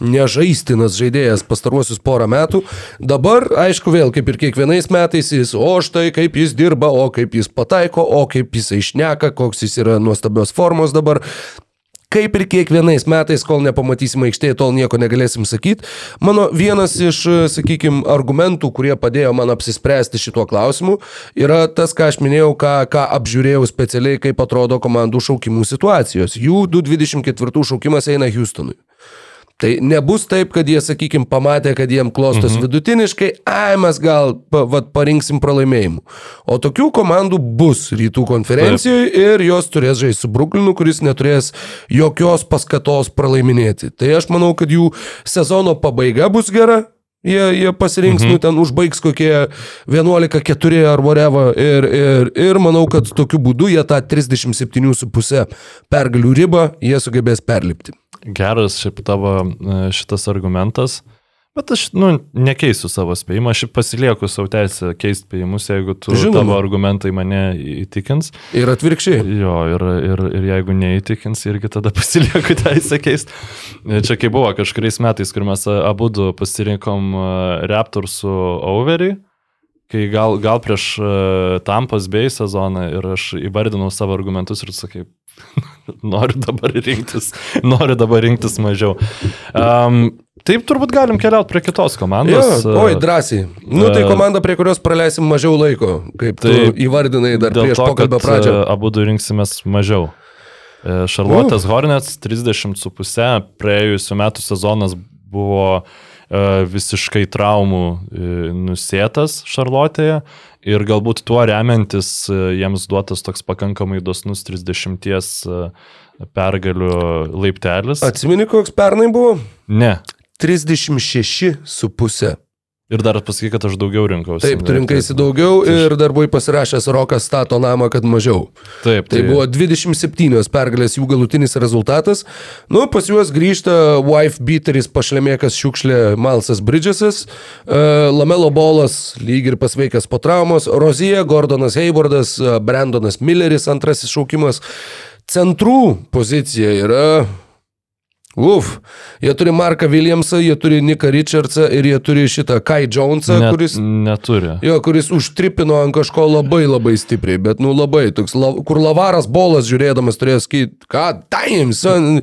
nežaistinas žaidėjas pastaruosius porą metų. Dabar, aišku, vėl kaip ir kiekvienais metais jis, o štai kaip jis dirba, o kaip jis pataiko, o kaip jis išneka, koks jis yra nuostabios formos dabar. Kaip ir kiekvienais metais, kol nepamatysime aikštėje, tol nieko negalėsim sakyti. Mano vienas iš, sakykime, argumentų, kurie padėjo man apsispręsti šituo klausimu, yra tas, ką aš minėjau, ką, ką apžiūrėjau specialiai, kaip atrodo komandų šaukimų situacijos. Jų 224 šaukimas eina Houstonui. Tai nebus taip, kad jie, sakykime, pamatė, kad jiem klostos mhm. vidutiniškai, ai mes gal pa, vat, parinksim pralaimėjimų. O tokių komandų bus rytų konferencijoje ir jos turės žaisti su Brooklynu, kuris neturės jokios paskatos pralaiminėti. Tai aš manau, kad jų sezono pabaiga bus gera. Jie, jie pasirinks, mhm. nu ten užbaigs kokie 11-4 ar whatever ir, ir, ir manau, kad tokiu būdu jie tą 37,5 pergalių ribą jie sugebės perlipti. Geras šiaip tavo e, šitas argumentas. Bet aš, nu, nekeisiu savo spėjimą, aš pasilieku savo teisę keisti spėjimus, jeigu tu Žinoma. tavo argumentai mane įtikins. Ir atvirkščiai. Jo, ir, ir, ir jeigu neįtikins, irgi tada pasilieku teisę keisti. Čia kaip buvo kažkuriais metais, kur mes abu pasirinkom e, Raptorsų overį, kai gal, gal prieš uh, Tampas bei sezoną ir aš įvardinau savo argumentus ir sakai, noriu dabar rinktis, noriu dabar rinktis mažiau. Um, taip turbūt galim keliauti prie kitos komandos. Jo, oi, drąsiai. Nu, tai komanda, prie kurios praleisim mažiau laiko, kaip tai įvardinai dar prieš to, pokalbio pradžią. e, Abu du rinksimės mažiau. Šarlotės Hornets 30,5 praėjusiu metu sezonas buvo e, visiškai traumų e, nusėtas Šarlotėje ir galbūt tuo remiantis e, jiems duotas toks pakankamai dosnus 30 e, pergalių laiptelis. Atsimeni, koks pernai buvo? Ne. 36 su pusė. Ir dar pasakyk, kad aš daugiau rinkausi. Taip, tu rinkaisi daugiau ir dar buvai pasirašęs Rokas stato namą, kad mažiau. Taip, Tai buvo 27 pergalės jų galutinis rezultatas. Nu, pas juos grįžta wife beateris pašlemėkas šiukšlė Malsas Bridgesas, uh, Lamelo Bolas lyg ir pasveikęs po traumos, Rozija, Gordonas Haywardas, uh, Brandonas Milleris antrasis šaukimas. Centrų pozicija yra Uf, jie turi Marką Williamsą, jie turi Niką Richardsą ir jie turi šitą Kai Jonesą, Net, kuris Neturi. Jo, kuris užtripino ant kažko labai labai stipriai, bet nu labai toks, la, kur lavaras bolas žiūrėdamas turėjo sakyti, ką, taim, son,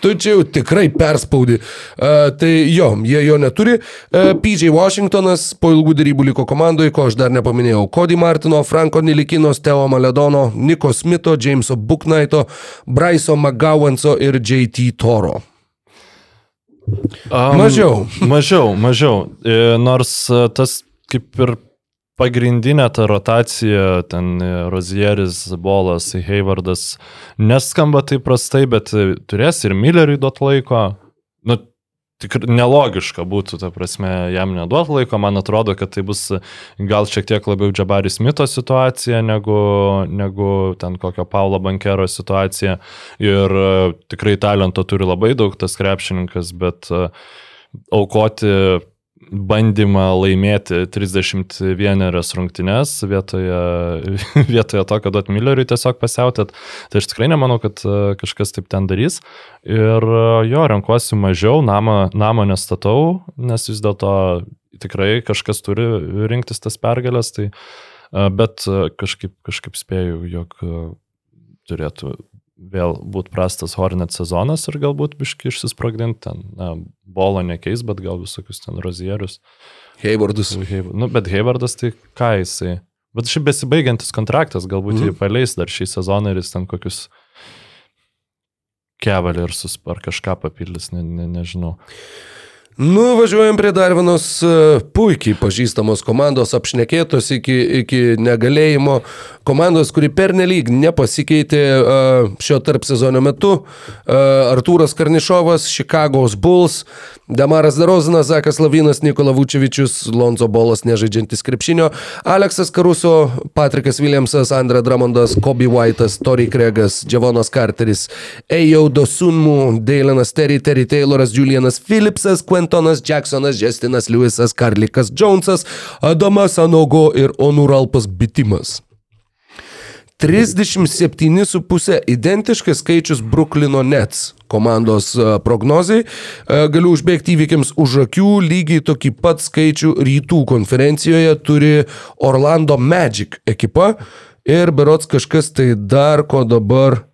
tu čia jau tikrai perspaudi. Uh, tai jo, jie jo neturi. Uh, PJ Washingtonas po ilgų darybų liko komandoje, ko aš dar nepaminėjau. Cody Martino, Franko Nilikinos, Teo Maledono, Niko Smito, Jameso Booknighto, Bryso McGowanso ir JT Toro. Um, Mažiau. Mažiau, mažiau. E, Nors e, tas kaip ir pagrindinė ta rotacija, ten e, Rozieris, Bolas, Haywardas, neskamba taip prastai, bet e, turės ir Milleriui duot laiko. Nu, tikrai nelogiška būtų, ta prasme, jam neduot laiko. Man atrodo, kad tai bus gal šiek tiek labiau Džabaris Mito situacija negu, negu ten kokio Paulo Bankero situacija. Ir e, tikrai talento turi labai daug tas krepšininkas, bet e, aukoti bandymą laimėti 31 rungtynes vietoje, vietoje to, kad duot Milleriui tiesiog pasiautėt. Tai aš tikrai nemanau, kad e, kažkas taip ten darys. Ir e, jo, renkuosi mažiau, namą, namą nestatau, nes vis dėlto tikrai kažkas turi rinktis tas pergalės. Tai, e, bet kažkaip, kažkaip spėju, jog turėtų vėl būti prastas Hornet sezonas ir galbūt biški išsisprogdinti ten. Na, bolo nekeis, bet gal visokius ten rozierius. Haywardus. Nu, bet Haywardas tai ką jisai. Bet šiaip besibaigiantis kontraktas, galbūt mm. jį paleis dar šį sezoną ir jis ten kokius kevaliersus ar kažką papildys, ne, ne, nežinau. Nu, važiuojam prie dar vienos e, puikiai pažįstamos komandos, apšnekėtos iki, iki negalėjimo. Komandos, kuri pernelyg nepasikeitė e, šio tarp sezono metu. E, Artūras Karnišovas, Chicago's Bulls, Damaras Darozinas, Zakas Lavinas, Nikola Vučevičius, Lonzo Bolas nežaidžiantis krepšinio, Aleksas Karuso, Patrikas Williamsas, Andra Dramondas, Kobe White'as, Tori Kregas, Džavonas Carteris, Ejo Dosunmu, Deilanas Terry, Terry Tayloras, Julianas Phillipsas, Quentonas Jacksonas, Justinas Lewisas, Karlikas Jonesas, Adamas Anogo ir Onuralpas Bitimas. 37,5 identiškas skaičius Bruklino Nets komandos e, prognozijai. E, Galiu užbėgti įvykiams už akių, lygiai tokį pat skaičių rytų konferencijoje turi Orlando Magic ekipa ir berots kažkas tai dar, ko dabar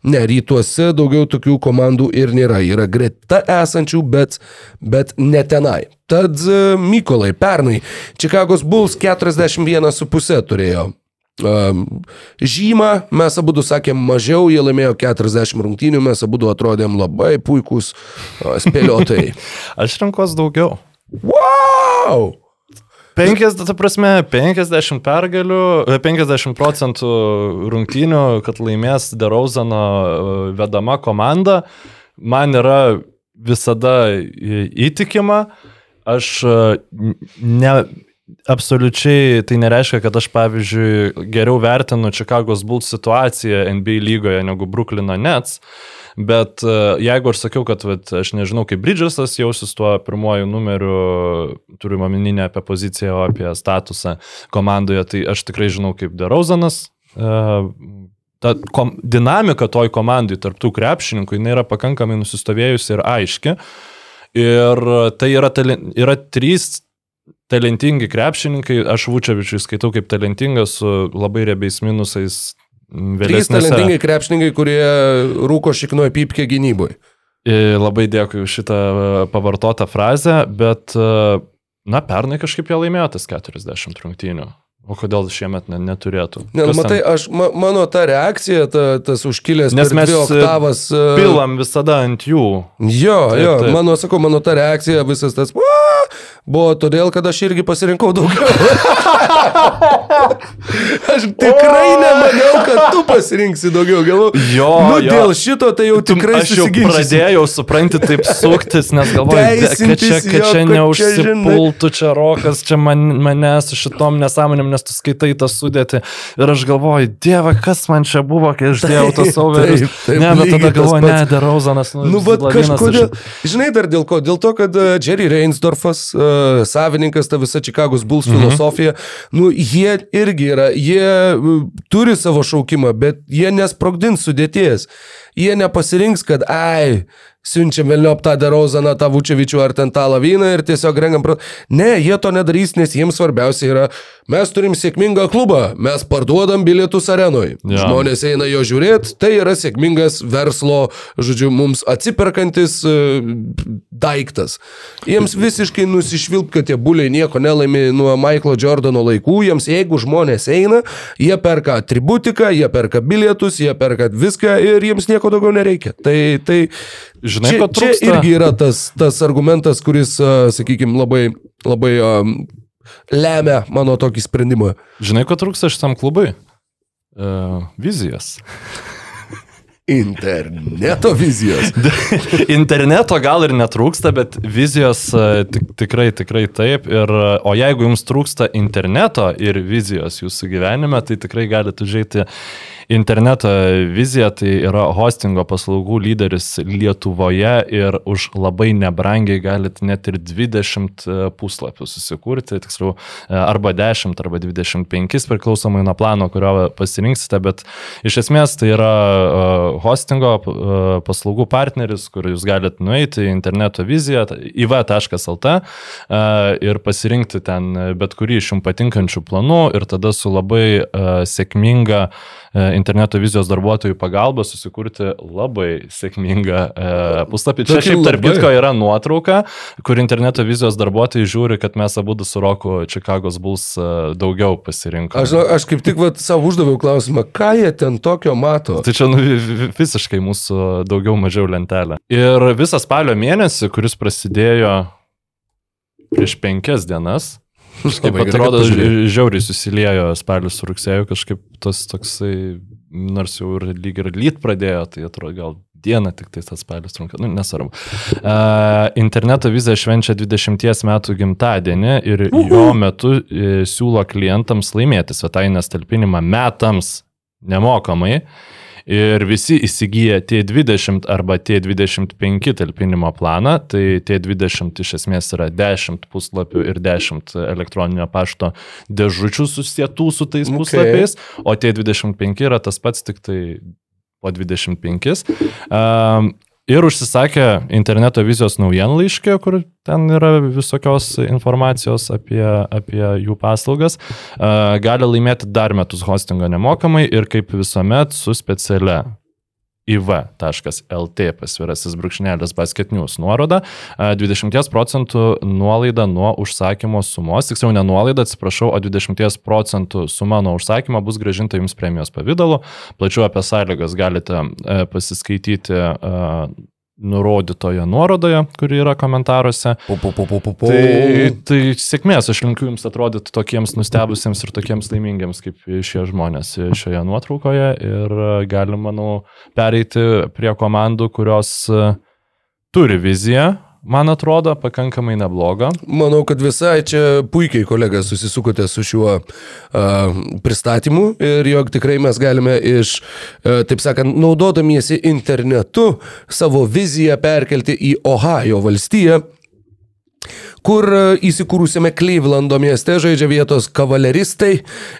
Ne, rytuose daugiau tokių komandų ir nėra. Yra greta esančių, bet, bet ne tenai. Tad e, Mykolai, pernai Čikagos Bulls 41,5 turėjo. Um, žymą mes abu sakėm mažiau, jie laimėjo 40 rungtynių, mes abu atrodėm labai puikūs uh, spėliotojai. Aš renkuos daugiau. Wow! 50, ta prasme, 50 pergalių, e, 50 procentų rungtynių, kad laimės Derauzano e, vedama komanda, man yra visada įtikima. Aš e, ne, absoliučiai tai nereiškia, kad aš, pavyzdžiui, geriau vertinu Chicago's Bulls situaciją NBA lygoje negu Brooklyno Nets. Bet jeigu aš sakiau, kad vat, aš nežinau, kaip Bridgesas jausis tuo pirmoju numeriu, turiu omeny ne apie poziciją, o apie statusą komandoje, tai aš tikrai žinau, kaip Derauzanas. Ta kom, dinamika toj komandai, tarptų krepšininkų, jinai yra pakankamai nusistovėjusi ir aiški. Ir tai yra, tali, yra trys talentingi krepšininkai, aš Vučevičiui skaitau kaip talentingas su labai riebiais minusais. M, Trys talentingai krepšininkai, kurie rūko šiknoja pypkę gynybui. E, Labai dėkui už šitą e, pavartotą frazę, bet, e, na, pernai kažkaip jie laimėjo tas 40 rungtynių. O kodėl šiemet ne, neturėtų? Ne, Kas ten? matai, aš, ma, mano ta reakcija, ta, tas užkilęs Nes mes, oktavas. Pilam visada ant jų. Jo, Taip, jo, taip. mano, sakau, mano ta reakcija visas tas! Buvo todėl, kad aš irgi pasirinkau daugiau. aš tikrai nemaniau, kad tu pasirinksi daugiau. Galvoju, Jo, nu, jo. dėl šito tai jau tikrai Aš jau pradėjau, supranti, taip suktis, nes galvoju, kad čia, kad čia neužsipultų čia rokas, čia man, mane su šitom nesąmonėm, nes tu skaitai tą sudėtį. Ir aš galvoju, dieve, kas man čia buvo, kai aš dėjau taip, taip, Ne, bet tada galvoju, ne. Derauzanas, nu, Nu, Lavinas kažkodėl. Žinai dar dėl ko? Dėl to, kad uh, Jerry Reinsdorfas, uh, savininkas, ta visa Čikagos Bulls Mhm. filosofija, nu, jie irgi yra, jie turi savo šaukimą, bet jie nesprogdins sudėties. Jie nepasirinks, kad, ai, siunčiam vėliau tą Derozaną, tą Vučevičių ar ten tą Laviną ir tiesiog rengam. Pra... Ne, jie to nedarys, nes jiems svarbiausia yra, mes turim sėkmingą klubą, mes parduodam bilietus arenui. Ja. Žmonės eina jo žiūrėti, tai yra sėkmingas verslo, žodžiu, mums atsiperkantis e, daiktas. Jiems visiškai nusišvilp, kad tie buliai nieko nelaimi nuo Michaelo Jordano laikų, jiems jeigu žmonės eina, jie perka atributiką, jie perka bilietus, jie perka viską ir jiems nieko daugiau nereikia. Tai, tai Žinai, čia, čia irgi yra tas, tas argumentas, kuris, sakykime, labai, labai um, lemia mano tokį sprendimą. Žinai, ko trūksta šitam klubui? Uh, vizijas. Interneto vizijos. Interneto gal ir netrūksta, bet vizijos e, tik, tikrai, tikrai taip. Ir, e, o jeigu jums trūksta interneto ir vizijos jūsų gyvenime, tai tikrai galite užėti interneto viziją. Tai yra hostingo paslaugų lyderis Lietuvoje ir už labai nebrangiai galite net ir 20 puslapių susikurti, tiksliau, e, arba 10, arba 25 priklausomai nuo plano, kurio pasirinksite, bet iš esmės tai yra e, hostingo e, paslaugų partneris, kur jūs galite nueiti į interneto viziją iv.lt e, ir pasirinkti ten bet kurį iš jums patinkančių planų ir tada su labai e, sėkminga e, interneto vizijos darbuotojų pagalba susikurti labai sėkmingą e, puslapį. Čia šiaip tarp kitko yra nuotrauka, kur interneto vizijos darbuotojai žiūri, kad mes abu su Roku Chicago's Bulls e, daugiau pasirinkome. Aš, aš kaip tik vat, savo uždaviau klausimą, ką jie ten tokio mato. Tai čia nu, vi- vi- visiškai mūsų daugiau mažiau lentelė. Ir visą spalio mėnesį, kuris prasidėjo prieš penkias dienas, Kaip Labai gerai, kad atrodo, žiauriai susiliejo spalius su rugsėju, kažkaip tas toksai, nors jau ir lyg ir lyt pradėjo, tai atrodo gal dieną tik tai tas spalis trunka, nu nesvarbu. Uh, interneto vizą švenčia 20 metų gimtadienį ir jo metu uh, siūlo klientams laimėti svetainės talpinimą metams nemokamai. Ir visi įsigyja T20 arba T25 talpinimo planą, tai T20 iš esmės yra 10 puslapių ir 10 elektroninio pašto dėžučių susietų su tais Okay. puslapiais, o T25 yra tas pats tik tai po 25. Um, ir užsisakė interneto vizijos naujienlaiškį, kur ten yra visokios informacijos apie, apie jų paslaugas. Gali laimėti dar metus hostingo nemokamai ir kaip visuomet su specialia iv.lt pasvirasis brūkšnelis basket news nuoroda, a, 20 procentų nuolaida nuo užsakymo sumos, tiksliau ne nuolaida, atsiprašau, o 20 procentų suma nuo užsakymo bus gražinta jums premijos pavydalu. Plačiau apie sąlygas galite e, pasiskaityti e, nurodytoje nuorodoje, kuri yra komentaruose. Po, po, po, po, po, po. Tai, tai sėkmės, aš linkiu jums atrodyti tokiems nustebusiems ir tokiems laimingiams kaip šie žmonės šioje nuotraukoje ir galim, manau, pereiti prie komandų, kurios e, turi viziją, man atrodo, pakankamai neblogą. Manau, kad visai čia puikiai kolega susisukote su šiuo uh, pristatymu ir jog tikrai mes galime iš, uh, taip sakant, naudodamiesi internetu savo viziją perkelti į Ohajo valstiją kur įsikūrusiame Clevelando mieste žaidžia vietos kavaleristai,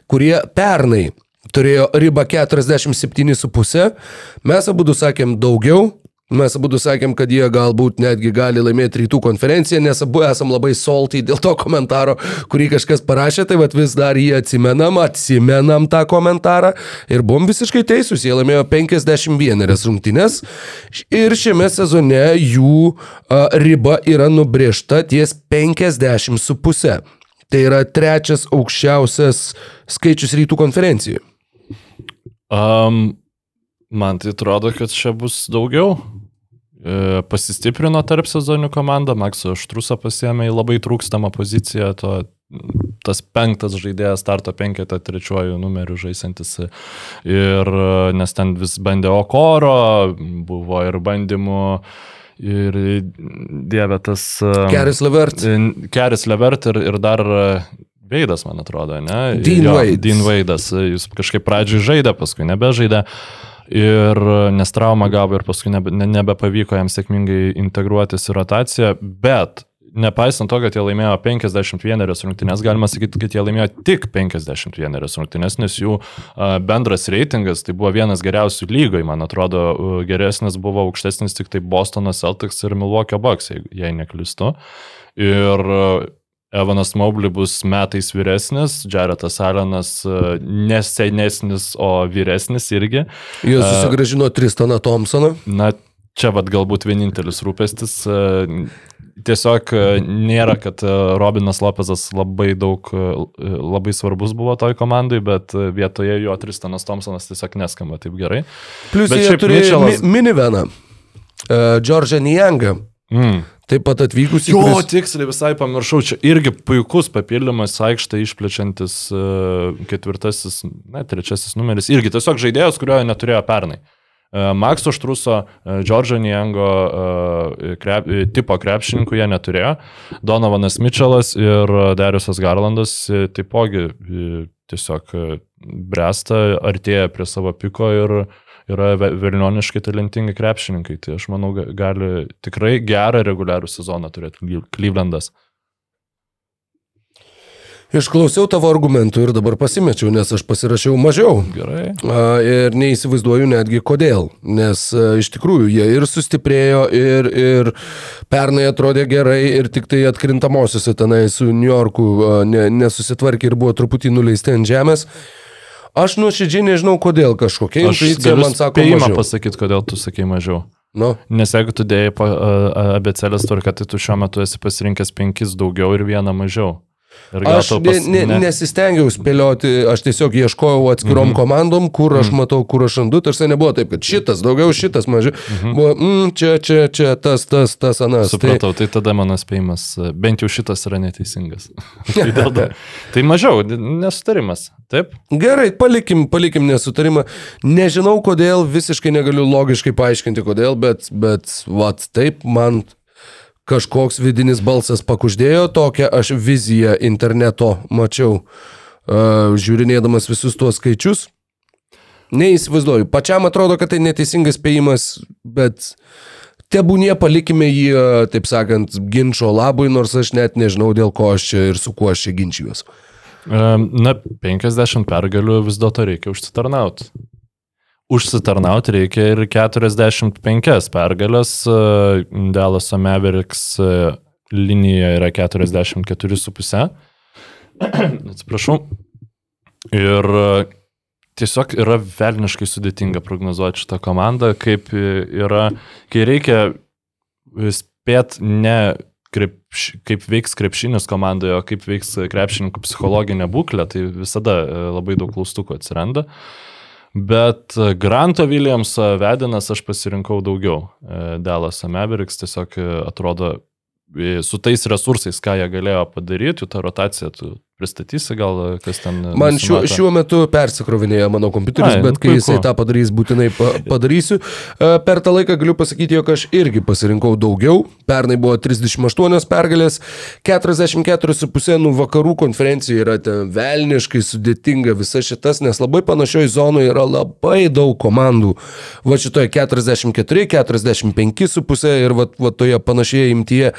kurie pernai turėjo ribą 47,5. Mes abu sakėm daugiau, Mes abu sakėm, kad jie galbūt netgi gali laimėti rytų konferenciją, nes abu esam labai salty dėl to komentaro, kurį kažkas parašė, tai vad vis dar jį atsimenam, atsimenam tą komentarą ir buvom visiškai teisūs, jie laimėjo 51 rungtynės ir šiame sezone jų a, riba yra nubriežta ties 50,5. Tai yra trečias aukščiausias skaičius rytų konferencijų. Um, man tai atrodo, kad čia bus daugiau. E, pasistiprino tarp sezonių komanda, Makso Štrusą pasiemė į labai trūkstamą poziciją, to, tas penktas žaidėjas starto penketą trečiuoju numeriu žaisantis. Ir nes ten vis bandė Okoro, buvo ir bandymų. Ir dieve tas. Keris Levert. Keris Levert ir, ir dar Veidas, man atrodo, ne? Dean Veidas. Dean Veidas. Jis kažkaip pradžiui žaidė, paskui nebežaidė. Ir nes traumą gavo ir paskui nebe, nebepavyko jam sėkmingai integruotis į rotaciją, bet nepaisant to, kad jie laimėjo 51 rungtynės, galima sakyti, kad jie laimėjo tik 51 rungtynės, nes jų bendras reitingas tai buvo vienas geriausių lygoje, man atrodo, geresnis buvo aukštesnis tik tai Bostono Celtics ir Milwaukee Bucks, jei neklistu. Ir Evanas Mobley bus metais vyresnis, Jaretas Alenas e, nesenesnis, o vyresnis irgi. Jis e, susigražino Tristaną Thompsoną. Na, čia vad galbūt vienintelis rūpestis. E, tiesiog nėra, kad Robinas Lopezas labai daug, labai svarbus buvo toj komandai, bet vietoje jo Tristanas Thompsonas tiesiog neskamba taip gerai. Plius bet jie turėjo Mitchellas... miniveną, Džordžą Niangą. Mm. Taip pat atvykus į... Jo, kuris... tiksliai visai pamiršau, čia irgi puikus papildymas aikštą išplečiantis uh, ketvirtasis, ne, trečiasis numeris. Irgi tiesiog žaidėjas, kurio neturėjo pernai. Uh, Makso Štruso, uh, Džordžo Niengo krep, tipo krepšininkų jie neturėjo. Donovanas Mitčelas ir Dariusas Garlandas taipogi tiesiog bręsta, artėja prie savo piko ir uh, yra velnioniškai talentingi krepšininkai. Tai aš manau, gali tikrai gerą reguliarų sezoną turėti Clevelandas. Išklausiau tavo argumentų ir dabar pasimečiau, nes aš pasirašiau mažiau. Gerai. Ir neįsivaizduoju netgi kodėl. Nes iš tikrųjų jie ir sustiprėjo, ir, ir pernai atrodė gerai, ir tik tai atkrintamosiose tenai su New Yorku nesusitvarkė ir buvo truputį nuleisti ant žemės. Aš nuoširdžiai nežinau, kodėl kažkokia intuicija man sako. Spėjimą pasakyti, kodėl tu sakai mažiau. Nu. Nes jeigu tu dėjai abecelės tvarką, tai tu šiuo metu esi pasirinkęs penkis daugiau ir vieną mažiau. Aš pas... ne, ne, nesistengiau spėlioti, aš tiesiog ieškojau atskirom mm -hmm. komandom, kur aš mm -hmm. matau, kur aš randu, tarsi nebuvo taip, kad šitas daugiau, šitas mažiau. Mm -hmm. Buvo, mm, čia, čia, čia, tas, tas, tas, anas. Supratau, tai, tai tada mano spėjimas, bent jau šitas yra neteisingas. tai, tai mažiau, nesutarimas, taip? Gerai, palikim, palikim nesutarimą. Nežinau, kodėl, visiškai negaliu logiškai paaiškinti, kodėl, bet, bet, vat, taip, man kažkoks vidinis balsas pakuždėjo, tokią aš viziją interneto mačiau, uh, žiūrinėdamas visus tuos skaičius. Neįsivaizduoju, pačiam atrodo, kad tai neteisingas spėjimas, bet tebūnie palikime jį, taip sakant, ginčio labui, nors aš net nežinau, dėl ko aš čia ir su kuo aš čia ginčijuosi. Na, 50 pergalių vis dėlto reikia užsitarnauti užsitarnauti reikia ir 45 pergalės. E, Dalaso Mavericks e, linija yra 44,5. Atsiprašau. Ir e, tiesiog yra velniškai sudėtinga prognozuoti šitą komandą, kaip yra, kai reikia spėt ne krepš, kaip veiks krepšinis komandoje, o kaip veiks krepšininkų psichologinė būklė, tai visada labai daug klaustukų atsiranda. Uh, Bet Granto Williamsą vedinas aš pasirinkau daugiau. Dallas Mavericks tiesiog atrodo su tais resursais, ką jie galėjo padaryti, jų ta rotacija, tu pristatysi gal, kas ten. Man šiuo, šiuo metu persikrovinėja mano kompiuteris, Ai, bet kai puiku. jisai tą padarys, būtinai pa, padarysiu. E, per tą laiką galiu pasakyti, jog aš irgi pasirinkau daugiau. Pernai buvo 38 pergalės, 44,5 nu vakarų konferencija yra ten velniškai sudėtinga visa šitas, nes labai panašioj zonoje yra labai daug komandų. Va šitoje 44, 45,5 ir va, va toje panašioje imtyje.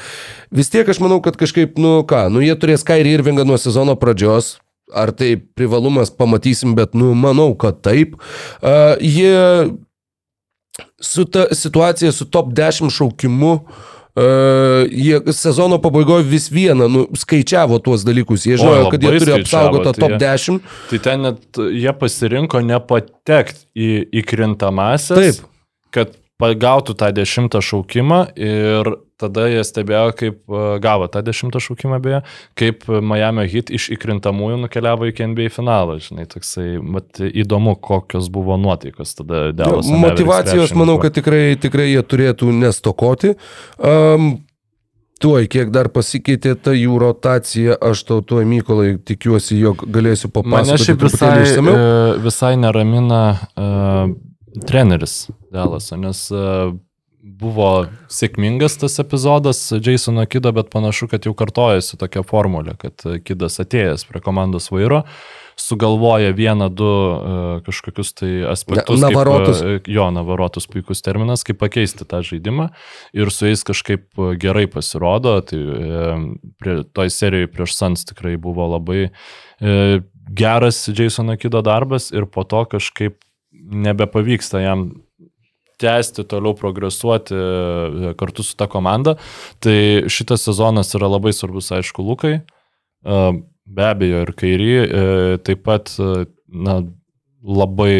Vis tiek aš manau, kad kažkaip, nu ką, nu jie turės Kairį Irvingą nuo sezono sezono pradžios. Ar tai privalumas pamatysim, bet, nu, manau, kad taip. Uh, jie su ta situacija su top 10 šaukimu, Uh, jie sezono pabaigoje vis vieną nu, skaičiavo tuos dalykus. Jie žinojo, kad jie turi apsaugotą tai top jie- 10. Tai ten net jie pasirinko nepatekti į įkrintamąsias, Taip. kad pagautų tą dešimtą šaukimą ir tada jie stebėjo, kaip e, gavo tą dešimtą šaukimą beje, kaip Miami Heat iš įkrintamųjų nukeliavo iki NBA finalą. Žinai, toksai, mat, įdomu, kokios buvo nuotaikos tada Dallas. Jo, Motivacijos, manau, kad tikrai, tikrai jie turėtų nestokoti. Um, Tuoj, kiek dar pasikeitė ta jų rotacija, aš tau tuoj, Mykolai, tikiuosi, jog galėsiu Mane papasakoti šiaip visai, e, visai neramina uh, treneris Delaso, nes uh, buvo sėkmingas tas epizodas Jasono Kido, bet panašu, kad jau kartojasi tokia formulė, kad e, Kidas atėjęs prie komandos vairo, sugalvoja vieną, du uh, kažkokius tai aspektus. Na- navarotus. Kaip, uh, jo, navarotus puikus terminas, kaip pakeisti tą žaidimą ir su jais kažkaip e, gerai pasirodo. Tai prie, toj serijoje prieš Sans tikrai buvo labai geras Jasono Kido darbas ir po to kažkaip nebepavyksta jam tęsti, toliau progresuoti e, kartu su ta komanda. Tai šitas sezonas yra labai svarbus, aišku, Lukai. E, Be abejo, ir kairį. e, Taip pat, na, labai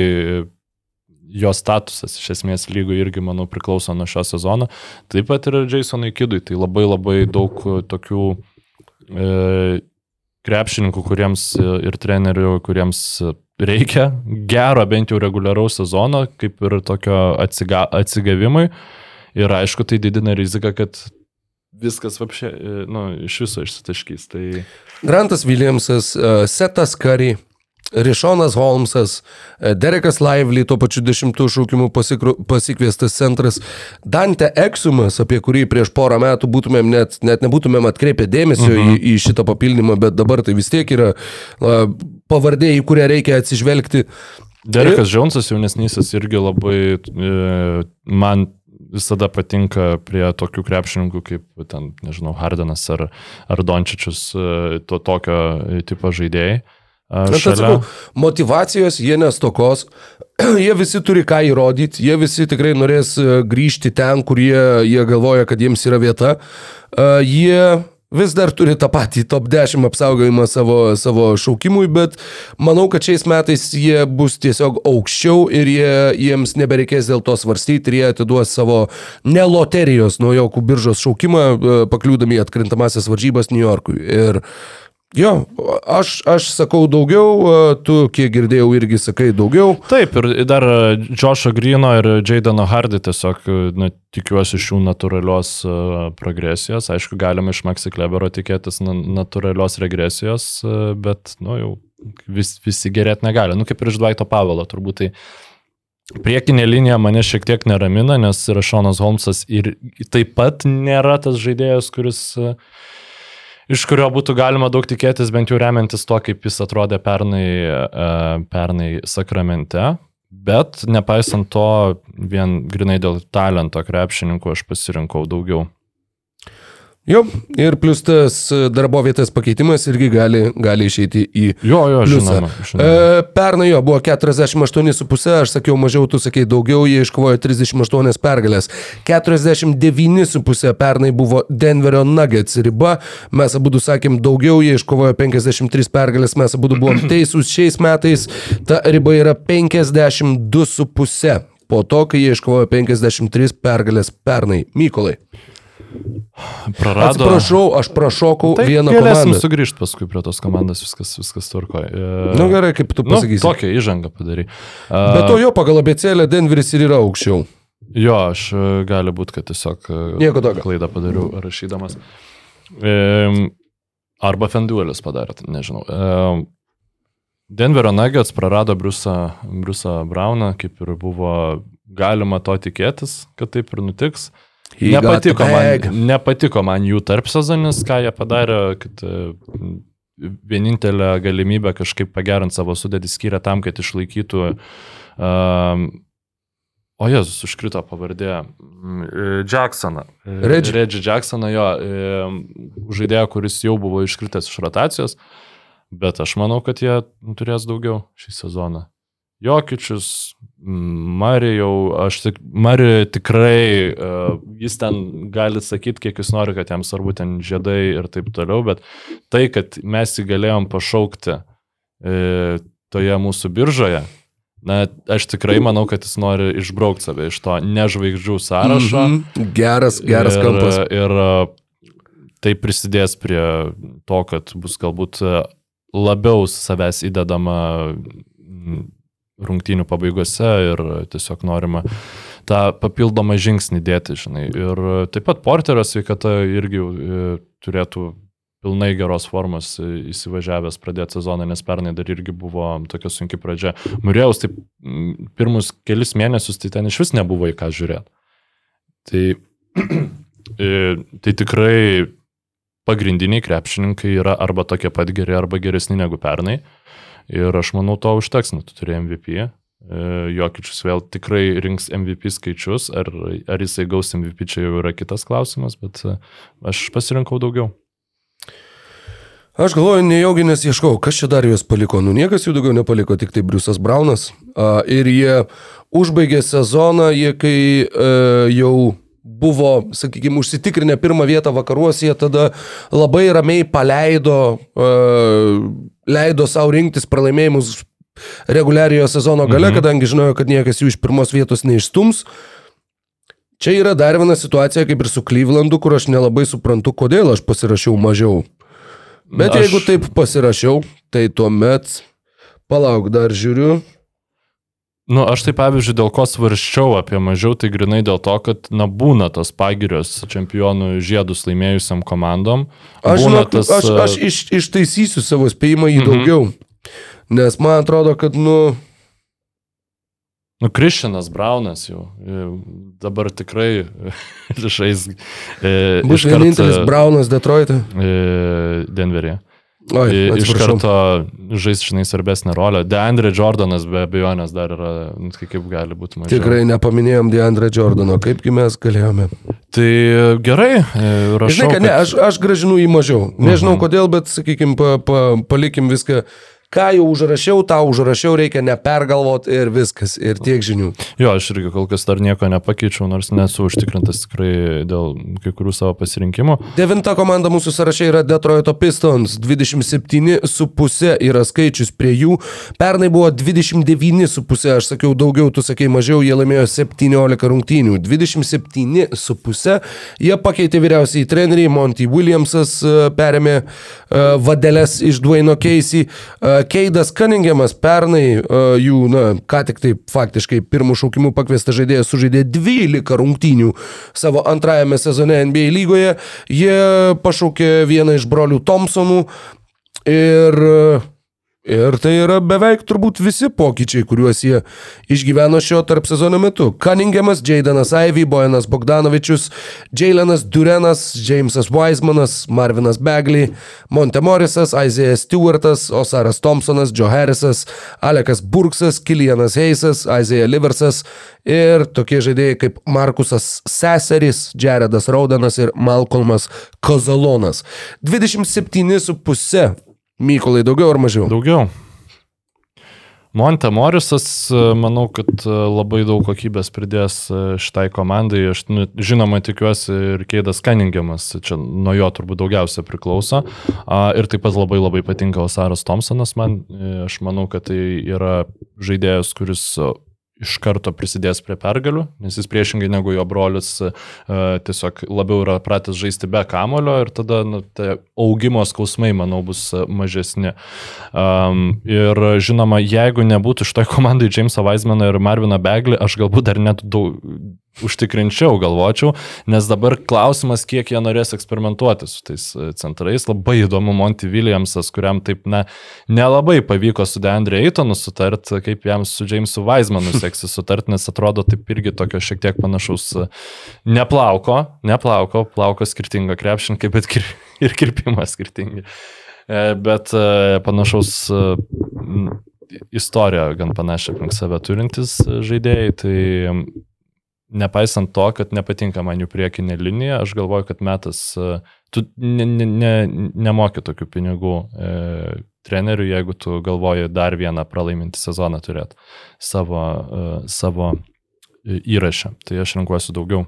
jo statusas iš esmės lygų irgi, manau, priklauso nuo šio sezono. Taip pat ir Jasonui Kidui. Tai labai labai daug tokių e, krepšininkų, kuriems e, ir trenerių, kuriems e, reikia gero bent jau reguliaraus sezono, kaip ir tokio atsiga, atsigavimui. Ir aišku, tai didina riziką, kad viskas apšė, nu, iš viso išsitaškys. Tai Grantas Williamsas, e, Setas Curry, Rišonas Holmsas, e, Derekas Lively, tuo pačiu dešimtų šaukimų pasikviestas centras, Dante Eksumas, apie kurį prieš porą metų būtumėm net, net nebūtumėm atkreipę dėmesio -huh. į, į šitą papildymą, bet dabar tai vis tiek yra pavardė, į kurią reikia atsižvelgti. Derekas Džonsas jaunesnysis irgi labai e, man visada patinka prie tokių krepšininkų kaip ten, nežinau, Hardenas ar, ar Dončičius, e, to tokio tipo žaidėjai. A, Aš atsakau, motivacijos jie nestokos, jie visi turi ką įrodyti, jie visi tikrai norės e, grįžti ten, kur jie, jie galvoja, kad jiems yra vieta. E, Jie vis dar turi tą patį top 10 apsaugojimą savo, savo šaukimui, bet manau, kad šiais metais jie bus tiesiog aukščiau ir jie, jiems nebereikės dėl to svarstyti ir jie atiduos savo ne loterijos naujokų biržos šaukimą, e, pakliūdami į atkrintamasias varžybas New Yorkui. Ir Jo, aš, aš sakau daugiau, a, tu kiek girdėjau irgi sakai daugiau. Taip, ir dar Džošo Grino ir Jadeno Hardy tiesiog na, tikiuosi iš jų natūralios progresijos. Aišku, galima iš Maxi Klebero tikėtis na, natūralios regresijos, bet nu, jau vis, visi gerėti negali. Nu, kaip ir iš Dvaito Pavelo, turbūt tai priekinė linija mane šiek tiek neramina, nes yra Šonas Holmsas ir taip pat nėra tas žaidėjas, kuris uh, iš kurio būtų galima daug tikėtis, bent jau remiantis to, kaip jis atrodė pernai, e, pernai Sakramente. Bet nepaisant to, vien grinai dėl talento krepšininkų aš pasirinkau daugiau. Jo, ir plus tas e, darbo vietos pakeitimas irgi gali, gali išeiti į Jo, jo, pliusą. žinoma. žinoma. E, pernai jo buvo 48,5, aš sakiau mažiau, tu sakei daugiau, jie iškovojo 38 pergalės. 49,5 pernai buvo Denverio Nuggets riba, mes abu sakėm daugiau, jie iškovojo 53 pergalės, mes abu buvom teisūs šiais metais, ta riba yra 52,5. Po to, kai jie iškovojo 53 pergalės pernai. Mykolai. Prarado. Atsiprašau, aš prašokau Tai vieną galėsim komandą. sugrįžti paskui prie tos komandos, viskas, viskas tvarkoja. E, Na nu, gerai, kaip tu nu, pasakysi. tokią įžangą padarai. Bet to jo pagal abecėlę Denveris ir yra aukščiau. Jo, aš e, gali būti, kad tiesiog e, Nieko tokio. klaidą padariau rašydamas. E, arba Fenduelis padarė, tai nežinau. E, Denverio Nuggets prarado Briusą, Briusą Brauną, kaip ir buvo galima to tikėtis, kad taip ir nutiks. Got Nepatiko man, nepatiko man jų tarpsezonis, ką jie padarė, kad e, vienintelę galimybę kažkaip pagerinti savo sudėtį skyrė tam, kad išlaikytų um, O Jėzus, užkrito pavardė. E, Jacksoną. Reggie. Reggie Jacksoną, jo, žaidėją, kuris jau buvo iškritęs iš rotacijos, bet aš manau, kad jie turės daugiau šį sezoną. Jokičius, Mari jau, aš tik, Mari tikrai, uh, jis ten gali sakyti, kiek jis nori, kad jam svarbu ten žiedai ir taip toliau, bet tai, kad mes jį galėjom pašaukti uh, toje mūsų biržoje, na, aš tikrai manau, kad jis nori išbraukti save iš to nežvaigždžių sąrašo. Mm -hmm. Geras, geras ir, kampas. Ir uh, tai prisidės prie to, kad bus galbūt labiau savęs įdedama rungtynių pabaigose ir tiesiog norima tą papildomą žingsnį dėti, žinai. Ir taip pat porterio sveikata irgi e, turėtų pilnai geros formos įsivažiavęs pradėti sezoną, nes pernai dar irgi buvo tokia sunki pradžia. Murėjaus, tai pirmus kelis mėnesius tai ten iš vis nebuvo į ką žiūrėti. Tai, e, tai tikrai pagrindiniai krepšininkai yra arba tokie pat geri, arba geresni negu pernai. Ir aš manau, to užteks, nu, tu turi MVP. E, Jokičius vėl tikrai rinks MVP skaičius, ar, ar jisai gaus MVP čia jau yra kitas klausimas, bet e, aš pasirinkau daugiau. Aš galvoju, nejaugi nes ieškau, kas čia dar juos paliko. Nu, niekas jų daugiau nepaliko, tik tai Briusas Braunas. A, ir jie užbaigė sezoną, jie kai e, jau buvo, sakykime, užsitikrinę pirmą vietą vakaruose, jie tada labai ramiai paleido, uh, leido savo rinktis pralaimėjimus reguliariojo sezono gale, mhm. kadangi žinojo, kad niekas jų iš pirmos vietos neišstums. Čia yra dar viena situacija, kaip ir su Klyvlandu, kur aš nelabai suprantu, kodėl aš pasirašiau mažiau. Bet aš... jeigu taip pasirašiau, tai tuomet, palauk, dar žiūriu, Nu, aš tai pavyzdžiui, dėl ko svarščiau apie mažiau, tai grinai dėl to, kad, na, būna tas pagirios čempionų žiedus laimėjusiam komandom. Aš, žinok, tas, aš, aš iš, ištaisysiu savo spėjimą į mhm. daugiau. Nes man atrodo, kad, nu... Nu, Krišinas Braunas jau dabar tikrai žais. E, Bus vienintelis Braunas Detroit'e. E, Denveryje. Oi, iš karto žais, žinai, svarbesnę rolę. Deandre Jordanas be abejonės dar yra, nu, tai kaip gali būti mažiau. Tikrai nepaminėjom Deandre Jordano, kaipgi mes galėjome. Tai gerai, e, rašau. Žinai, kad, kad... ne, aš, aš gražinu jį mažiau. Nežinau uh -huh. kodėl, bet, sakykime, pa, pa, palikim viską ką jau užrašiau, tą užrašiau, reikia nepergalvoti ir viskas, ir tiek žinių. Jo, aš irgi kol kas dar nieko nepakeičiau, nors nesu užtikrintas tikrai dėl kai kurių savo pasirinkimų. Devinta komanda mūsų sąraše yra Detroito Pistons, 27,5 yra skaičius prie jų, pernai buvo 29,5, aš sakiau daugiau, tu sakai mažiau, jie laimėjo 17 rungtynių, 27,5, jie pakeitė vyriausiai trenerį, Monty Williamsas e, perėmė uh, vadelės iš Dwayno uh, Keidas Cunningamas pernai uh, jų, na, ką tik tai faktiškai pirmų šaukimų pakviestas žaidėjas sužaidė 12 rungtynių savo antrajame sezone NBA lygoje. Jie pašaukė vieną iš brolių Thompsonų ir Ir tai yra beveik turbūt visi pokyčiai, kuriuos jie išgyveno šio tarp sezono metu. Cunningamas, Jaydanas Ivy, Bojanas Bogdanovičius, Jaylenas Durenas, Jamesas Weismanas, Marvinas Bagley, Monte Morrisas, Isaiah Stewartas, Osaras Thompsonas, Joe Harrisas, Alekas Burksas, Kilianas Heisas, Isaiah Liversas ir tokie žaidėjai kaip Markusas Seseris, Jaredas Raudanas ir Malcolmas Kozalonas. 27,5 Mykolai, daugiau ar mažiau? Daugiau. Monte Morisas, manau, kad labai daug kokybės pridės šitai komandai. Aš nu, žinoma tikiuosi ir Keidas Kaningiamas, čia nuo jo turbūt daugiausia priklauso. Ir taip pat labai labai patinka Osaras Thompsonas man. Aš manau, kad tai yra žaidėjas, kuris iš karto prisidės prie pergalių, nes jis priešingai negu jo brolius uh, tiesiog labiau yra pratęs žaisti be kamulio ir tada nu, tai augimo skausmai, manau, bus mažesni. Um, ir žinoma, jeigu nebūtų šitoj komandai Jamesą Weismaną ir Marviną Beglį, aš galbūt dar net daug, užtikrinčiau galvočiau, nes dabar klausimas, kiek jie norės eksperimentuoti su tais e, centrais. Labai įdomu Monty Williamsas, kuriam taip, na, nelabai pavyko su Deandre Eitonu sutart, kaip jam su Jamesu Weismanu seksis sutart, nes atrodo taip irgi tokio šiek tiek panašaus e, neplauko, neplauko, plauko skirtingo krepšininkai, bet kir ir kirpimas skirtingi. E, bet panašaus istoriją gan panašią aplink save turintis žaidėjai, tai nepaisant to, kad nepatinka man jų priekinė linija, aš galvoju, kad metas, e, tu ne, ne, ne, nemoki tokių pinigų e, treneriu, jeigu tu galvoji dar vieną pralaimintį sezoną turėti savo, uh, savo įrašę. Tai aš renkuosi daugiau.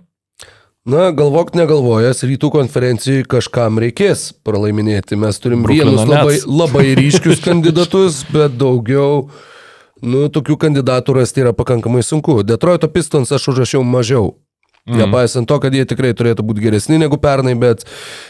Na, galvok negalvojęs, rytų konferencijai kažkam reikės pralaiminėti. Mes turim Brooklyno vienus labai, labai ryškius kandidatus, bet daugiau, nu, tokių kandidatų rasti yra pakankamai sunku. Detroito Pistons aš užrašiau mažiau. Mm. Nepaisant to, kad jie tikrai turėtų būti geresni negu pernai, bet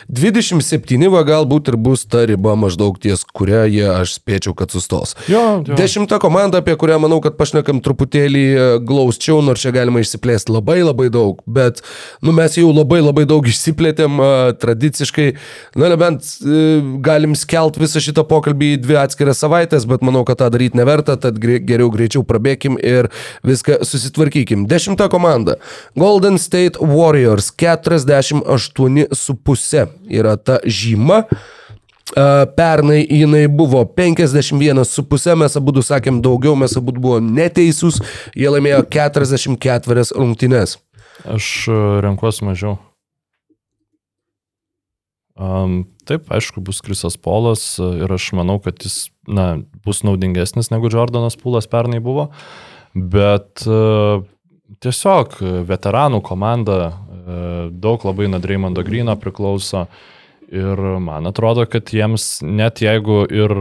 27 va galbūt ir bus ta riba maždaug ties, kurią jie aš spėčiau, kad sustos. Jo, jo. Dešimta komanda, apie kurią manau, kad pašnekam truputėlį e, glausčiau, nors čia galima išsiplėsti labai labai daug, bet nu, mes jau labai labai daug išsiplėtėm a, tradiciškai, na nebent e, galim skelt visą šitą pokalbį į dvi atskiras savaitės, bet manau, kad tą daryti neverta, tad geriau greičiau prabėkim ir viską susitvarkykim. Dešimta komanda. Golden State Warriors 48,5 yra ta žyma. Pernai jinai buvo 51,5, mes abu sakėm daugiau, mes abu buvom neteisūs, jie laimėjo 44 rungtynes. Aš e, renkuosi mažiau. Um, taip, aišku, bus Krisas Polas e, ir aš manau, kad jis na, bus naudingesnis negu Jordanas Pūlas pernai buvo, bet uh, tiesiog veteranų komanda, uh, daug labai nuo Dreimondo Grino priklauso ir man atrodo, kad jiems net jeigu ir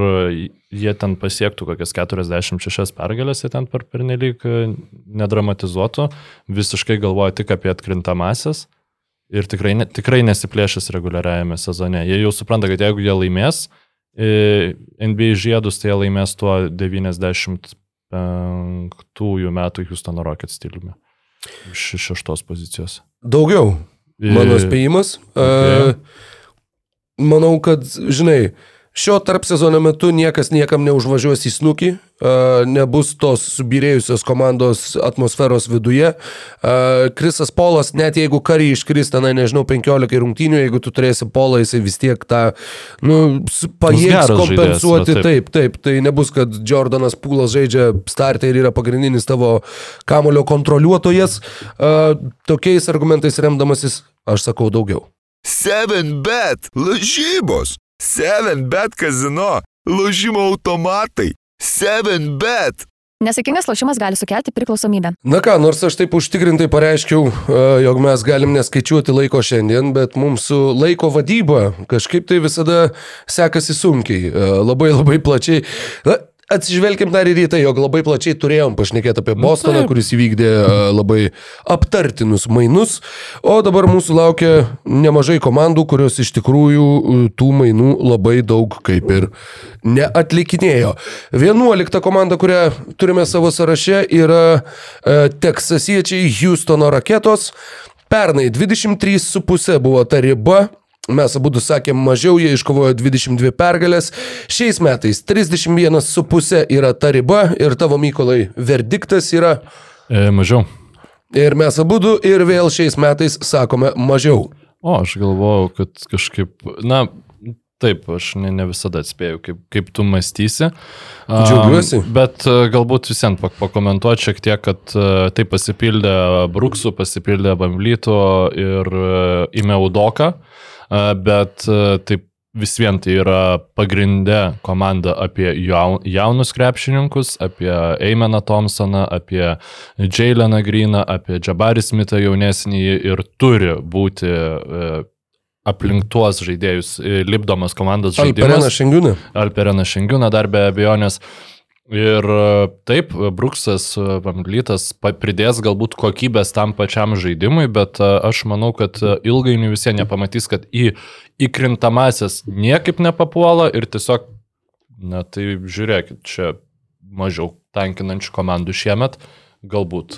jie ten pasiektų kokias 46 pergalės, jie ten per pernelyg e, nedramatizuotų, visiškai galvoja tik apie atkrintamasis ir tikrai, ne, tikrai nesiplėšęs reguliariajame sezone. Jie jau supranta, kad jeigu jie laimės e, NBA žiedus, tai jie laimės tuo 95 metų Houstono Rockets stiliumi. Iš šeštos pozicijos. Daugiau. Mano spėjimas. Okay. Okay. Manau, kad, žinai, šio tarp sezono metu niekas niekam neužvažiuos į snukį, a, nebus tos subirėjusios komandos atmosferos viduje. A, Krisas Polas, net jeigu kariai iškris tenai, nežinau, 15 rungtynių, jeigu tu turėsi Polą, jisai vis tiek tą, nu, pajėgs kompensuoti. žaidėjas, va, taip, taip, tai nebus, kad Jordanas Pūlas žaidžia startą ir yra pagrindinis tavo kamulio kontroliuotojas. A, Tokiais argumentais remdamasis, aš sakau daugiau. 7bet lažybos, 7bet kazino, lažymo automatai, 7bet. Nesėkmingas lošimas gali sukelti priklausomybę. Na ką, nors aš taip užtikrintai pareiškiau, e, jog mes galim neskaičiuoti laiko šiandien, bet mums su laiko vadyba kažkaip tai visada sekasi sunkiai, e, labai labai plačiai. Na, Atsižvelgiam dar ir į tai, jog labai plačiai turėjom pašnekėti apie Bostoną, taip. kuris įvykdė e, labai aptartinus mainus, o dabar mūsų laukia nemažai komandų, kurios iš tikrųjų e, tų mainų labai daug kaip ir neatlikinėjo. 11 komanda, kurią turime savo sąraše, yra e, Teksasiečiai Houstono raketos. Pernai 23,5 buvo ta riba. Mes abu sakėm mažiau, jie iškovojo 22 pergalės. Šiais metais 31,5 yra ta riba ir tavo Mykolai verdiktas yra. E, mažiau. Ir mes abu ir vėl šiais metais sakome mažiau. O, aš galvojau, kad kažkaip, na, taip, aš ne, ne visada atspėjau, kaip, kaip tu mąstysi. Džiaugiuosi. Bet e, galbūt visiems pak pakomentuoti šiek tiek, kad e, tai pasipildė Bruksų, pasipildė Bamblyto ir Imeudoka, bet taip vis vien tai yra pagrindė komanda apie jau- jaunus krepšininkus, apie Eimeną Thompsoną, apie Jaileną Greeną, apie Jabarį Smithą jaunesnį ir turi būti e, aplink tuos žaidėjus e, lipdomas komandos žaidimas. Šengiūnė. Alperena Šengiūna dar be abejonės. Ir e, taip, Bruksas e, Vamblytas pridės galbūt kokybės tam pačiam žaidimui, bet e, aš manau, kad ilgainiui visi nepamatys, kad į įkrintamasias niekaip nepapuola ir tiesiog, na tai žiūrėkit, čia mažiau tankinančių komandų šiemet, galbūt